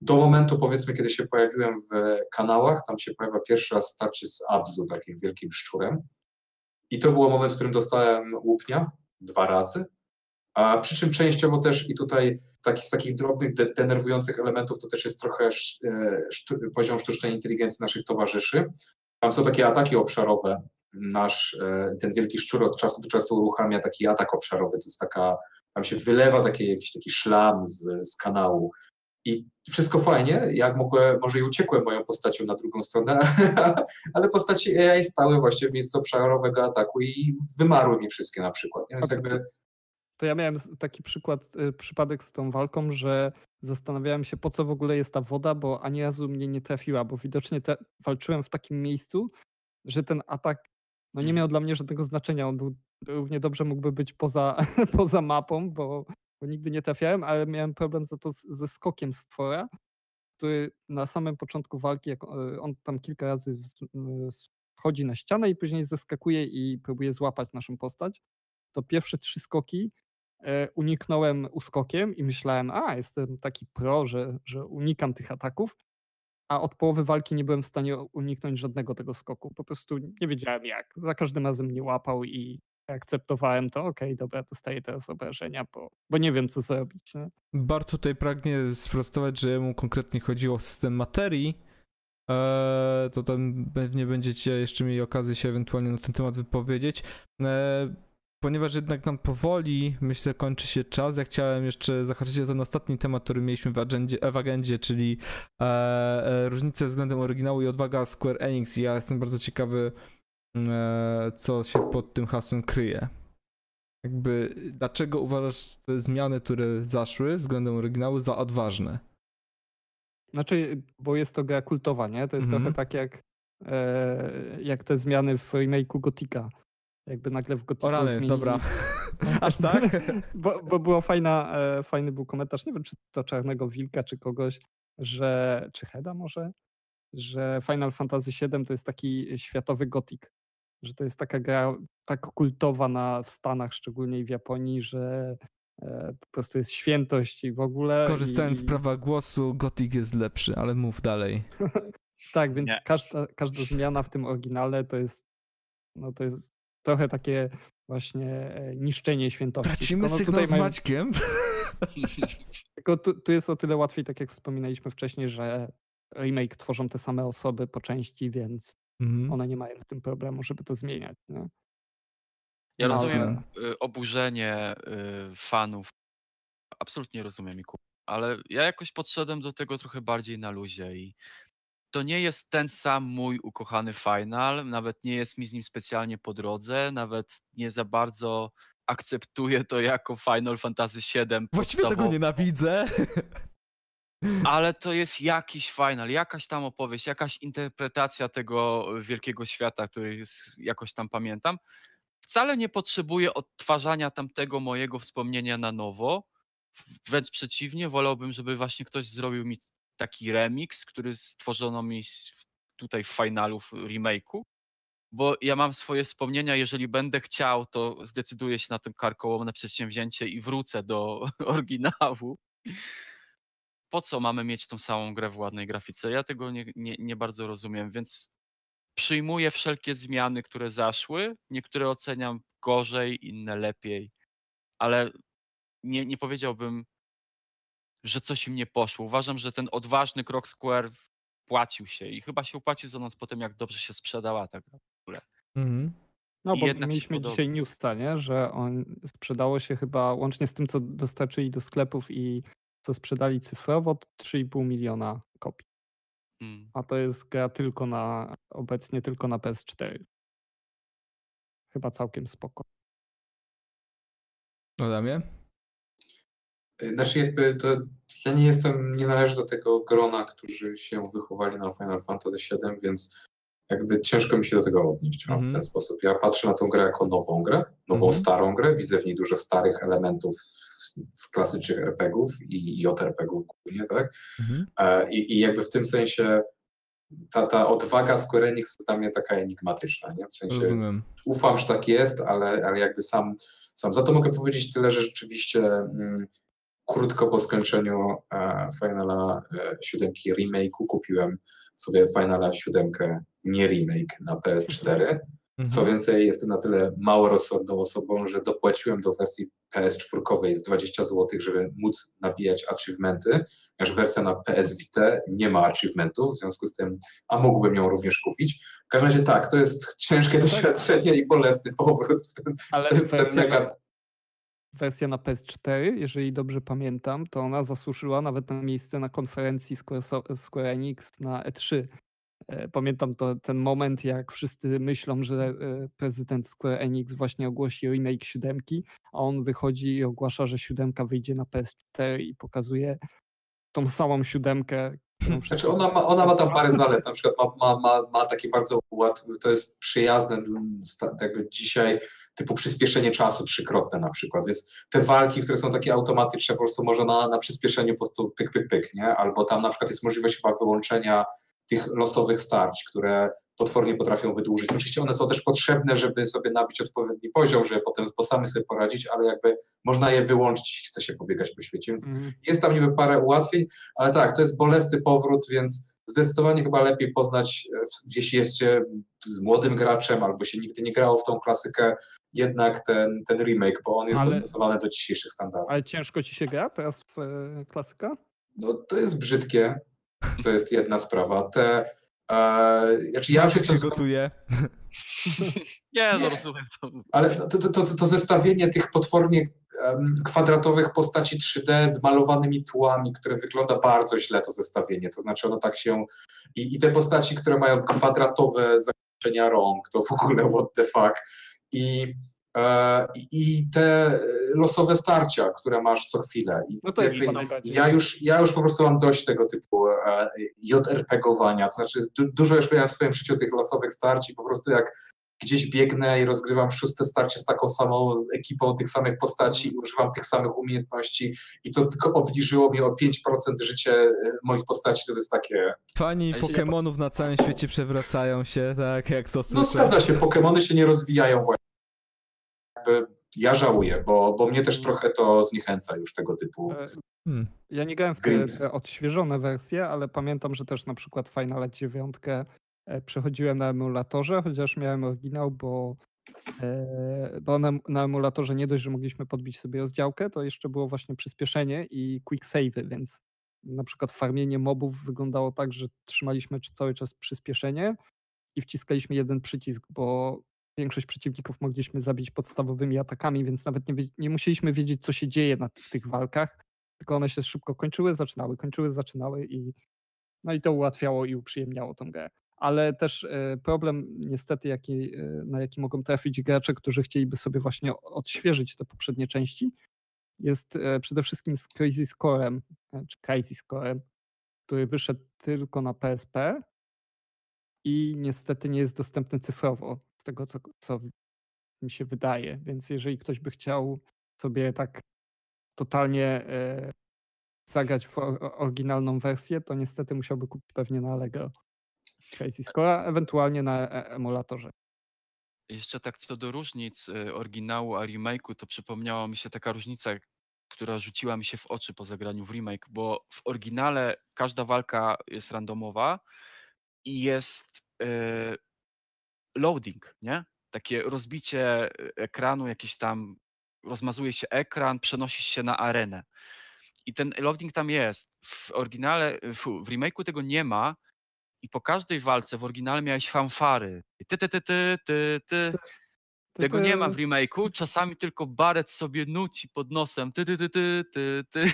Do momentu, powiedzmy, kiedy się pojawiłem w kanałach, tam się pojawia pierwszy raz starcie z Abzu, takim wielkim szczurem. I to był moment, w którym dostałem łupnia dwa razy. A przy czym częściowo też i tutaj taki, z takich drobnych, de, denerwujących elementów to też jest trochę e, poziom sztucznej inteligencji naszych towarzyszy. Tam są takie ataki obszarowe. Nasz, e, ten wielki szczur od czasu do czasu uruchamia taki atak obszarowy. To jest taka, tam się wylewa taki, jakiś taki szlam z, z kanału. I wszystko fajnie, jak mogłem, może i uciekłem moją postacią na drugą stronę, ale postaci AI stały właśnie w miejscu obszarowego ataku i wymarły mi wszystkie na przykład. Więc jakby To ja miałem taki przykład, y, przypadek z tą walką, że zastanawiałem się, po co w ogóle jest ta woda, bo ani razu mnie nie trafiła, bo widocznie te, walczyłem w takim miejscu, że ten atak no nie Mhm. miał dla mnie żadnego znaczenia. On był równie dobrze mógłby być poza, poza mapą, bo, bo nigdy nie trafiałem, ale miałem problem za to z, ze skokiem stwora, który na samym początku walki, jak y, on tam kilka razy wchodzi na ścianę i później zeskakuje i próbuje złapać naszą postać, to pierwsze trzy skoki e, uniknąłem uskokiem i myślałem, a jestem taki pro, że, że unikam tych ataków, a od połowy walki nie byłem w stanie uniknąć żadnego tego skoku. Po prostu nie wiedziałem jak. Za każdym razem mnie łapał i akceptowałem to, okej, dobra, dostaję teraz obrażenia, bo, bo nie wiem co zrobić. Nie? Bart tutaj pragnie sprostować, że mu konkretnie chodziło o system materii. Eee, to tam pewnie będziecie jeszcze mieli okazję się ewentualnie na ten temat wypowiedzieć. Eee, ponieważ jednak nam powoli, myślę, kończy się czas, ja chciałem jeszcze zahaczyć o ten ostatni temat, który mieliśmy w agendzie, w agendzie czyli e, e, różnice względem oryginału i odwaga Square Enix. I ja jestem bardzo ciekawy, e, co się pod tym hasłem kryje. Jakby, dlaczego uważasz te zmiany, które zaszły względem oryginału za odważne? Znaczy, bo jest to gra kultowa, nie? To jest Mhm. trochę tak jak, e, jak te zmiany w remake'u Gotika. Jakby nagle w Gotiku O rany, zmienili... dobra. Aż tak? bo, bo było fajna, e, fajny był komentarz, nie wiem czy to Czarnego Wilka, czy kogoś, że, czy Heda może, że Final Fantasy VII to jest taki światowy gotik, że to jest taka gra tak kultowa na, w Stanach szczególnie i w Japonii, że e, po prostu jest świętość i w ogóle. Korzystając i... z prawa głosu, Gothic jest lepszy, ale mów dalej. Tak, więc Nie. każda, każda zmiana w tym oryginale to jest, no to jest trochę takie właśnie e, niszczenie świętości. Tracimy no sygnał z mają- Maćkiem. Tylko tu, tu jest o tyle łatwiej, tak jak wspominaliśmy wcześniej, że remake tworzą te same osoby po części, więc Mhm. one nie mają w tym problemu, żeby to zmieniać. Nie? Ja No, rozumiem y, oburzenie y, fanów. Absolutnie rozumiem i ku- ale ja jakoś podszedłem do tego trochę bardziej na luzie i to nie jest ten sam mój ukochany final, nawet nie jest mi z nim specjalnie po drodze, nawet nie za bardzo akceptuję to jako Final Fantasy VII. Właściwie tego podstawowo. nienawidzę. Ale to jest jakiś final, jakaś tam opowieść, jakaś interpretacja tego wielkiego świata, który jest, jakoś tam pamiętam. Wcale nie potrzebuję odtwarzania tamtego mojego wspomnienia na nowo. Wręcz przeciwnie, wolałbym, żeby właśnie ktoś zrobił mi taki remix, który stworzono mi tutaj w finalu, w remake'u. Bo ja mam swoje wspomnienia, jeżeli będę chciał, to zdecyduję się na tym karkołomne przedsięwzięcie i wrócę do oryginału po co mamy mieć tą samą grę w ładnej grafice? Ja tego nie, nie, nie bardzo rozumiem, więc przyjmuję wszelkie zmiany, które zaszły. Niektóre oceniam gorzej, inne lepiej, ale nie, nie powiedziałbym, że coś im nie poszło. Uważam, że ten odważny krok Square płacił się i chyba się upłaci za nas po tym, jak dobrze się sprzedała ta gra. Mhm. No I bo mieliśmy dzisiaj newsa, nie? że on sprzedało się chyba łącznie z tym, co dostarczyli do sklepów i co sprzedali cyfrowo, to 3,5 miliona kopii. Mm. A to jest gra tylko na, obecnie tylko na PS4. Chyba całkiem spoko. Adamie? Znaczy jakby to ja nie jestem, nie należę do tego grona, którzy się wychowali na Final Fantasy VII, więc jakby ciężko mi się do tego odnieść o, w Mhm. ten sposób. Ja patrzę na tą grę jako nową grę, nową Mhm. starą grę, widzę w niej dużo starych elementów z, klasycznych RPGów i JRPGów głównie, tak? E, I, I jakby w tym sensie ta, ta odwaga Square Enix to dla mnie taka enigmatyczna, nie? W sensie Rozumiem. ufam, że tak jest, ale, ale jakby sam, sam za to mogę powiedzieć tyle, że rzeczywiście mm, krótko po skończeniu e, Finala e, 7 remake'u kupiłem sobie Finala 7 nie remake na PS4. Co Mhm. więcej, jestem na tyle mało rozsądną osobą, że dopłaciłem do wersji PS4 z 20 zł, żeby móc nabijać achievementy, aż wersja na PS Vita nie ma achievementów, w związku z tym, a mógłbym ją również kupić. W każdym razie tak, to jest ciężkie doświadczenie i bolesny powrót w ten, Ale ten, ten mega... wersja na PS4, jeżeli dobrze pamiętam, to ona zasłużyła nawet na miejsce na konferencji Square, Square Enix na E3. E, Pamiętam to, ten moment, jak wszyscy myślą, że e, prezydent Square Enix właśnie ogłosi remake siódemki, a on wychodzi i ogłasza, że siódemka wyjdzie na PS4 i pokazuje tą samą siódemkę. Znaczy ona ma, ona ma tam parę zalet, na przykład ma, ma, ma, ma takie bardzo łatwe, to jest przyjazne jakby dzisiaj, typu przyspieszenie czasu trzykrotne na przykład, więc te walki, które są takie automatyczne, po prostu można na, na przyspieszeniu po prostu pyk, pyk, pyk, nie? Albo tam na przykład jest możliwość chyba wyłączenia tych losowych starć, które potwornie potrafią wydłużyć. Oczywiście one są też potrzebne, żeby sobie nabić odpowiedni poziom, żeby potem z bossami sobie poradzić, ale jakby można je wyłączyć, jeśli chce się pobiegać po świecie, więc Mhm. jest tam niby parę ułatwień, ale tak, to jest bolesny powrót, więc zdecydowanie chyba lepiej poznać, e, jeśli jest się młodym graczem albo się nigdy nie grało w tą klasykę, jednak ten, ten remake, bo on jest Ale- dostosowany do dzisiejszych standardów. Ale ciężko ci się gra teraz w e, klasyka? No, to jest brzydkie, to jest jedna sprawa. Te, e, znaczy ja już Maciek się jestem gotuje. Nie, no Nie. rozumiem to. Ale to, to, to, to zestawienie tych potwornie em, kwadratowych postaci 3D z malowanymi tłami, które wygląda bardzo źle, to zestawienie. To znaczy ono tak się... I, i te postaci, które mają kwadratowe zakończenia rąk, to w ogóle what the fuck. I, i- i te losowe starcia, które masz co chwilę. I No to jest najbardziej. ja już, ja już po prostu mam dość tego typu e, JRPG-owania, to znaczy du, dużo już miałem w swoim życiu tych losowych starć i po prostu jak gdzieś biegnę i rozgrywam szóste starcie z taką samą ekipą tych samych postaci i używam tych samych umiejętności i to tylko obniżyło mi o 5% życie e, moich postaci, to jest takie... Fani Pokemonów na całym świecie przewracają się, tak jak to No słyszę. zgadza się, Pokemony się nie rozwijają właśnie. Jakby ja żałuję, bo, bo mnie też trochę to zniechęca już tego typu. E, Hmm. Ja nie grałem w te, Grind. odświeżone wersje, ale pamiętam, że też na przykład Final 9 e, przechodziłem na emulatorze, chociaż miałem oryginał, bo, e, bo na, na emulatorze nie dość, że mogliśmy podbić sobie rozdziałkę, to jeszcze było właśnie przyspieszenie i quick save'y, więc na przykład farmienie mobów wyglądało tak, że trzymaliśmy cały czas przyspieszenie i wciskaliśmy jeden przycisk, bo większość przeciwników mogliśmy zabić podstawowymi atakami, więc nawet nie, nie musieliśmy wiedzieć, co się dzieje na, w tych walkach, tylko one się szybko kończyły, zaczynały, kończyły, zaczynały i no i to ułatwiało i uprzyjemniało tą grę. Ale też e, problem niestety, jaki, e, na jaki mogą trafić gracze, którzy chcieliby sobie właśnie odświeżyć te poprzednie części, jest e, przede wszystkim z Crazy Scorem, czy Crazy Scorem, który wyszedł tylko na PSP i niestety nie jest dostępny cyfrowo, z tego co, co mi się wydaje. Więc jeżeli ktoś by chciał sobie tak totalnie e, zagrać w or- oryginalną wersję, to niestety musiałby kupić pewnie na Allegro Crazy Score, ewentualnie na e- emulatorze. Jeszcze tak co do różnic oryginału a remake'u, to przypomniała mi się taka różnica, która rzuciła mi się w oczy po zagraniu w remake, bo w oryginale każda walka jest randomowa i jest loading, nie? Takie rozbicie y, ekranu, jakiś tam rozmazuje się ekran, przenosisz się na arenę. I ten loading tam jest. W oryginale, fu, w remake'u tego nie ma i po każdej walce w oryginale miałeś fanfary. Ty, ty, ty, ty, ty, ty. Tego nie ma w remake'u. Czasami tylko Barret sobie nuci pod nosem. Ty, ty, ty, ty, ty, ty.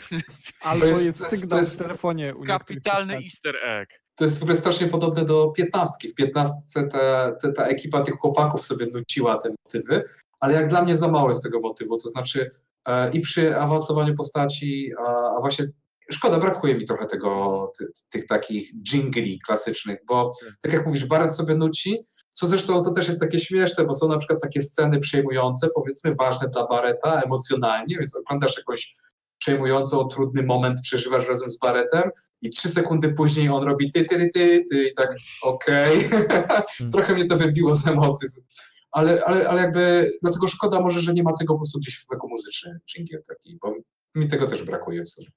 Albo jest- sygnał jest w telefonie. Kapitalny easter egg. To jest w ogóle strasznie podobne do piętnastki. W piętnastce ta, ta, ta ekipa tych chłopaków sobie nuciła te motywy, ale jak dla mnie za mało jest tego motywu. To znaczy e, i przy awansowaniu postaci, a, a właśnie szkoda, brakuje mi trochę tego, ty, tych takich jingli klasycznych, bo tak jak mówisz, Barret sobie nuci, co zresztą to też jest takie śmieszne, bo są na przykład takie sceny przejmujące, powiedzmy ważne dla Barreta emocjonalnie, więc oglądasz jakąś przejmującą, trudny moment, przeżywasz razem z Barretem i trzy sekundy później on robi ty, ty, ty, ty i tak okej. Trochę mnie to wybiło z emocji. Ale, ale, ale jakby dlatego szkoda może, że nie ma tego po prostu gdzieś w jako muzyczny dżingiel taki, bo mi tego też brakuje w sumie.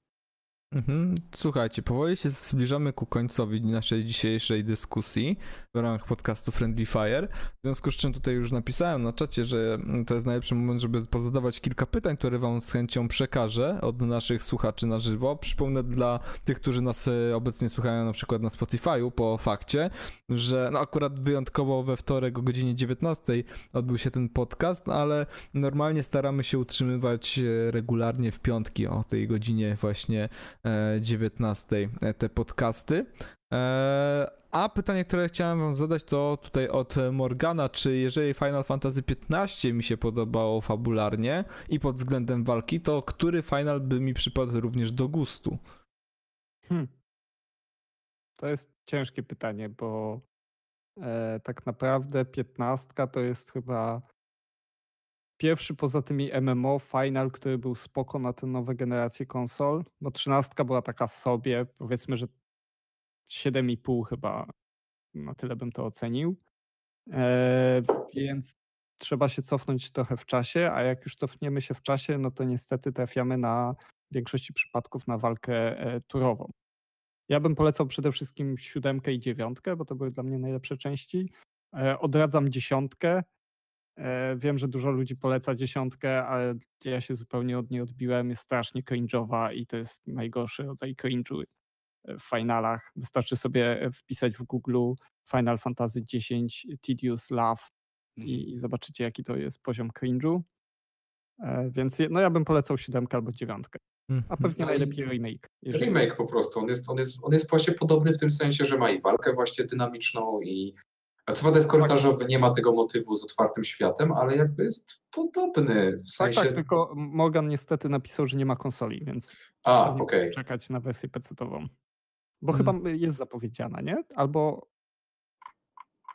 Mhm. Słuchajcie, powoli się zbliżamy ku końcowi naszej dzisiejszej dyskusji w ramach podcastu Friendly Fire. W związku z czym tutaj już napisałem na czacie, że to jest najlepszy moment, żeby pozadawać kilka pytań, które wam z chęcią przekażę od naszych słuchaczy na żywo. Przypomnę dla tych, którzy nas e, obecnie słuchają na przykład na Spotify'u po fakcie, że no akurat wyjątkowo we wtorek o godzinie 19 odbył się ten podcast, ale normalnie staramy się utrzymywać e, regularnie w piątki o tej godzinie właśnie 19 e, te podcasty. E, A pytanie, które chciałem wam zadać to tutaj od Morgana, czy jeżeli Final Fantasy XV mi się podobało fabularnie i pod względem walki, to który final by mi przypadł również do gustu? Hmm. To jest ciężkie pytanie, bo e, tak naprawdę piętnastka to jest chyba pierwszy poza tymi MMO final, który był spoko na tę nową generację konsol, bo trzynastka była taka sobie, powiedzmy, że 7,5 chyba na tyle bym to ocenił. E, więc trzeba się cofnąć trochę w czasie, a jak już cofniemy się w czasie, no to niestety trafiamy na w większości przypadków na walkę e, turową. Ja bym polecał przede wszystkim siódemkę i dziewiątkę, bo to były dla mnie najlepsze części. E, Odradzam dziesiątkę. E, Wiem, że dużo ludzi poleca dziesiątkę, ale ja się zupełnie od niej odbiłem. Jest strasznie cringe'owa i to jest najgorszy rodzaj cringe'u w finalach. Wystarczy sobie wpisać w Google Final Fantasy X Tedious Love Mhm. i, i zobaczycie, jaki to jest poziom cringe'u. E, Więc no ja bym polecał siódemkę albo dziewiątkę. A pewnie No i najlepiej remake. jeżeli- Remake po prostu. On jest, on, jest, on jest właśnie podobny w tym sensie, że ma i walkę właśnie dynamiczną i a co prawda jest korytarzowy, nie ma tego motywu z otwartym światem, ale jakby jest podobny w Tak, sensie... tak, tylko Morgan niestety napisał, że nie ma konsoli, więc A, pewnie okej. czekać na wersję PC-ową. Bo Mm. chyba jest zapowiedziana, nie? Albo.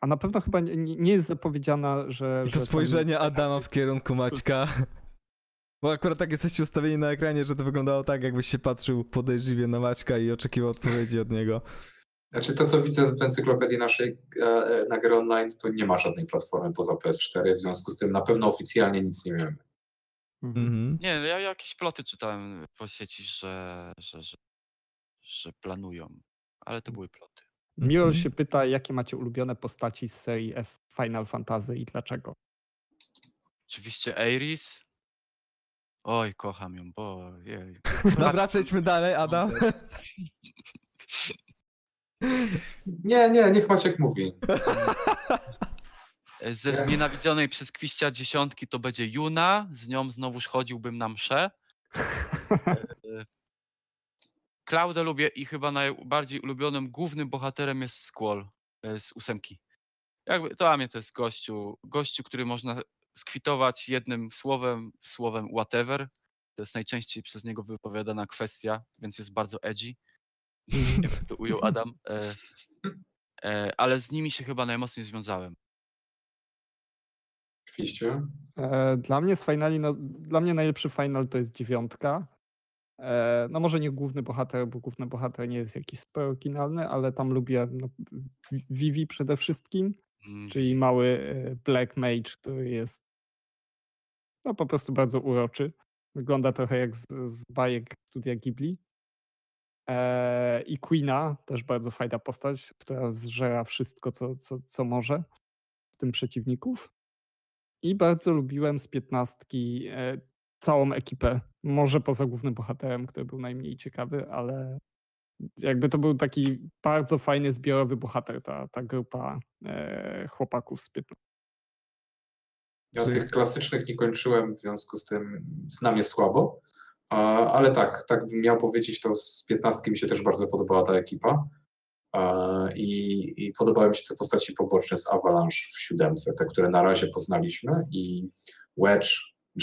A na pewno chyba nie, nie jest zapowiedziana, że. I że to tam- spojrzenie Adama w kierunku Maćka. Bo akurat tak jesteście ustawieni na ekranie, że to wyglądało tak, jakbyś się patrzył podejrzliwie na Maćka i oczekiwał odpowiedzi od niego. Znaczy to, co widzę w encyklopedii naszej e, e, na gry online, to nie ma żadnej platformy poza PS4, w związku z tym na pewno oficjalnie nic nie wiemy. Mhm. Nie, ja jakieś ploty czytałem po sieci, że, że, że, że planują, ale to były ploty. Mirol Mhm. się pyta, jakie macie ulubione postaci z serii F Final Fantasy i dlaczego? Oczywiście Aeris. Oj, kocham ją, bo jej. Dobra, przejdźmy dalej, Adam. Nie, nie, niech Maciek mówi. Ze Nie. znienawidzonej przez Kwiścia dziesiątki to będzie Juna, z nią znowuż chodziłbym na mszę. E, Klaudę lubię i chyba najbardziej ulubionym głównym bohaterem jest Squall e, z ósemki. Jakby to dla mnie to jest gościu, gościu, który można skwitować jednym słowem, słowem whatever. To jest najczęściej przez niego wypowiadana kwestia, więc jest bardzo edgy. Jakby to ujął Adam. E, e, ale z nimi się chyba najmocniej związałem. Oczywiście. E, Dla mnie z finali, no, dla mnie najlepszy final to jest dziewiątka. E, No może nie główny bohater, bo główny bohater nie jest jakiś super oryginalny, ale tam lubię no, Vivi przede wszystkim, Mm, czyli mały e, Black Mage, który jest no po prostu bardzo uroczy. Wygląda trochę jak z, z bajek studia Ghibli. E, I Queena, też bardzo fajna postać, która zżera wszystko, co, co, co może, w tym przeciwników. I bardzo lubiłem z piętnastki e, całą ekipę. Może poza głównym bohaterem, który był najmniej ciekawy, ale jakby to był taki bardzo fajny, zbiorowy bohater, ta, ta grupa e, chłopaków z piętnastki. Ja tych klasycznych nie kończyłem, w związku z tym znam je słabo. Ale tak, tak bym miał powiedzieć, to z 15 mi się też bardzo podobała ta ekipa. I, I podobały mi się te postaci poboczne z Avalanche w siódemce, te, które na razie poznaliśmy. I Wedge,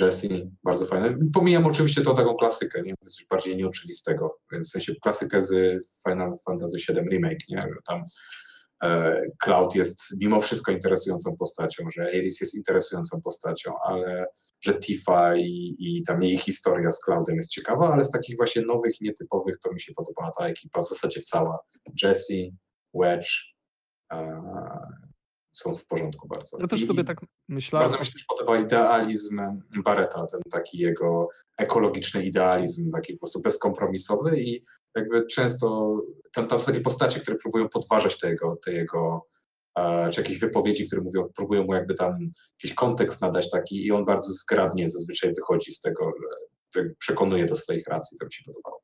Jesse, bardzo fajne. Pomijam oczywiście tą taką klasykę, nie? coś bardziej nieoczywistego, w sensie klasykę z Final Fantasy VII Remake, nie? że tam Cloud jest mimo wszystko interesującą postacią, że Aeris jest interesującą postacią, ale że Tifa i, i tam jej historia z Cloudem jest ciekawa, ale z takich właśnie nowych, nietypowych to mi się podobała ta ekipa, w zasadzie cała. Jesse, Wedge e, są w porządku bardzo. Ja też I- sobie i tak myślałem. bardzo mi się też podoba idealizm Barreta, ten taki jego ekologiczny idealizm, taki po prostu bezkompromisowy i jakby często tam, tam są takie postacie, które próbują podważać te jego, te jego e, czy jakieś wypowiedzi, które mówią, próbują mu jakby tam jakiś kontekst nadać taki i on bardzo zgrabnie zazwyczaj wychodzi z tego, przekonuje do swoich racji, to mi się podobało.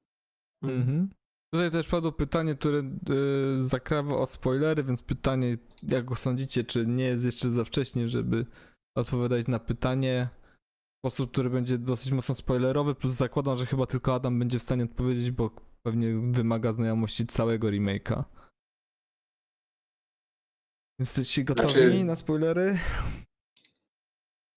Mhm. Tutaj też padło pytanie, które y, zakrawa o spoilery, więc pytanie, jak go sądzicie, czy nie jest jeszcze za wcześnie, żeby odpowiadać na pytanie w sposób, który będzie dosyć mocno spoilerowy, plus zakładam, że chyba tylko Adam będzie w stanie odpowiedzieć, bo pewnie wymaga znajomości całego remake'a. Jesteście gotowi Znaczy- na spoilery?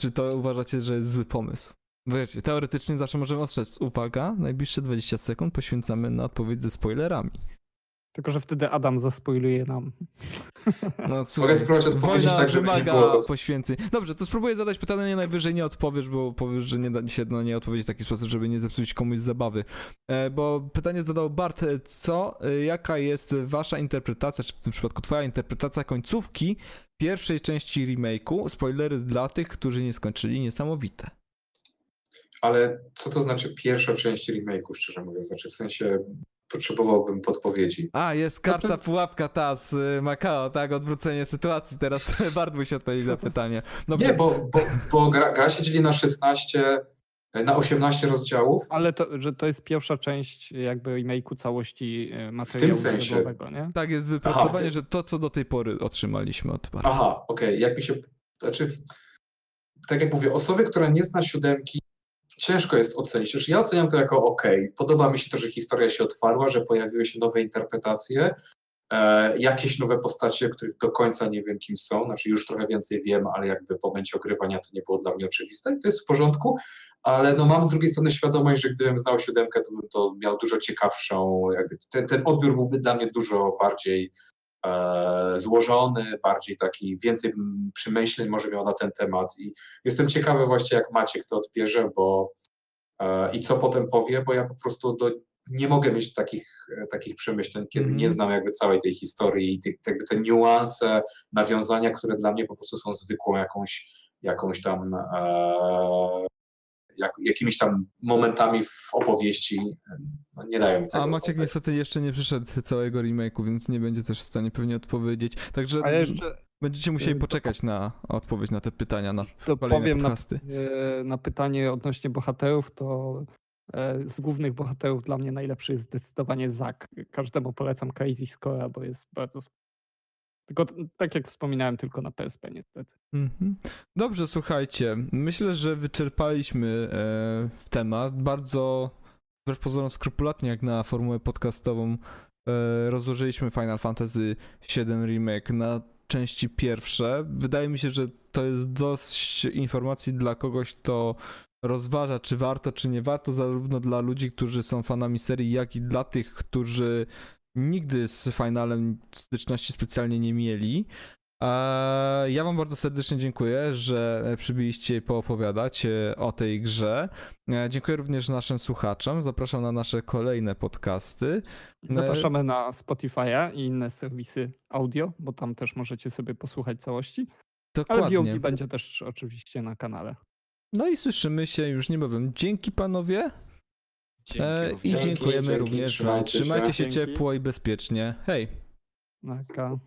Czy to uważacie, że jest zły pomysł? Wiecie, teoretycznie zawsze możemy ostrzec. Uwaga, najbliższe 20 sekund poświęcamy na odpowiedź ze spoilerami. Tylko, że wtedy Adam zaspoiluje nam. No, słuchaj, spróbować odpowiedzieć wojna tak, żeby nie wymaga było to- poświęceń. Dobrze, to spróbuję zadać pytanie, najwyżej nie odpowiesz, bo powiesz, że nie da się na nie odpowiedzieć w taki sposób, żeby nie zepsuć komuś zabawy. E, bo pytanie zadał Bart, e, co, e, jaka jest wasza interpretacja, czy w tym przypadku twoja interpretacja końcówki pierwszej części remake'u? Spoilery dla tych, którzy nie skończyli, niesamowite. Ale co to znaczy pierwsza część remake'u, szczerze mówiąc? Znaczy w sensie potrzebowałbym podpowiedzi. A, jest karta pułapka ta z y, Macao, tak, odwrócenie sytuacji. Teraz Bart musi odpowiedzieć na pytanie. Dobrze. Nie, bo, bo, bo gra, gra się dzieli na 16, na 18 rozdziałów. Ale to, że to jest pierwsza część jakby remake'u całości materiału sensie. źródłowego, nie? Tak, jest wyprostowanie, Aha. że to, co do tej pory otrzymaliśmy od Barta. Aha, okej, jak mi się, znaczy, tak jak mówię, osoby, która nie zna siódemki, ciężko jest ocenić. Znaczy, ja oceniam to jako ok. Podoba mi się to, że historia się otwarła, że pojawiły się nowe interpretacje, e, jakieś nowe postacie, których do końca nie wiem, kim są. Znaczy, już trochę więcej wiem, ale jakby w momencie ogrywania to nie było dla mnie oczywiste i to jest w porządku, ale no mam z drugiej strony świadomość, że gdybym znał siódemkę, to bym to miał dużo ciekawszą, jakby ten, ten odbiór byłby dla mnie dużo bardziej złożony, bardziej taki, więcej przemyśleń może miał na ten temat i jestem ciekawy właśnie, jak Maciek to odbierze, bo e, i co potem powie, bo ja po prostu do, nie mogę mieć takich, e, takich przemyśleń, kiedy Mhm. nie znam jakby całej tej historii i tych, jakby te niuanse, nawiązania, które dla mnie po prostu są zwykłą jakąś, jakąś tam e, jak, jakimiś tam momentami w opowieści e, no, nie dają mi tego A Maciek kontekstu. niestety jeszcze nie przyszedł całego remake'u, więc nie będzie też w stanie pewnie odpowiedzieć. Także jeszcze będziecie musieli y, poczekać na odpowiedź na te pytania, na to kolejne powiem na, podcasty. e, na pytanie odnośnie bohaterów, to e, z głównych bohaterów dla mnie najlepszy jest zdecydowanie Zak. Każdemu polecam Crazy Score, bo jest bardzo... Tylko tak jak wspominałem, tylko na PSP niestety. Mhm. Dobrze, słuchajcie. Myślę, że wyczerpaliśmy e, temat. Bardzo wbrew pozorom skrupulatnie, jak na formułę podcastową, e, rozłożyliśmy Final Fantasy VII Remake na części pierwsze. Wydaje mi się, że to jest dość informacji dla kogoś, kto rozważa, czy warto, czy nie warto, zarówno dla ludzi, którzy są fanami serii, jak i dla tych, którzy nigdy z Finalem styczności specjalnie nie mieli. Ja Wam bardzo serdecznie dziękuję, że przybyliście poopowiadać e, o tej grze. E, Dziękuję również naszym słuchaczom. Zapraszam na nasze kolejne podcasty. Zapraszamy na Spotify'a i inne serwisy audio, bo tam też możecie sobie posłuchać całości. Ale Dokładnie. VOD będzie też oczywiście na kanale. No i słyszymy się już niebawem. Dzięki panowie e, i Dzięki, dziękujemy dzięki, również Wam. trzymajcie się. Trzymajcie się Dzięki. ciepło i bezpiecznie. Hej! Naka.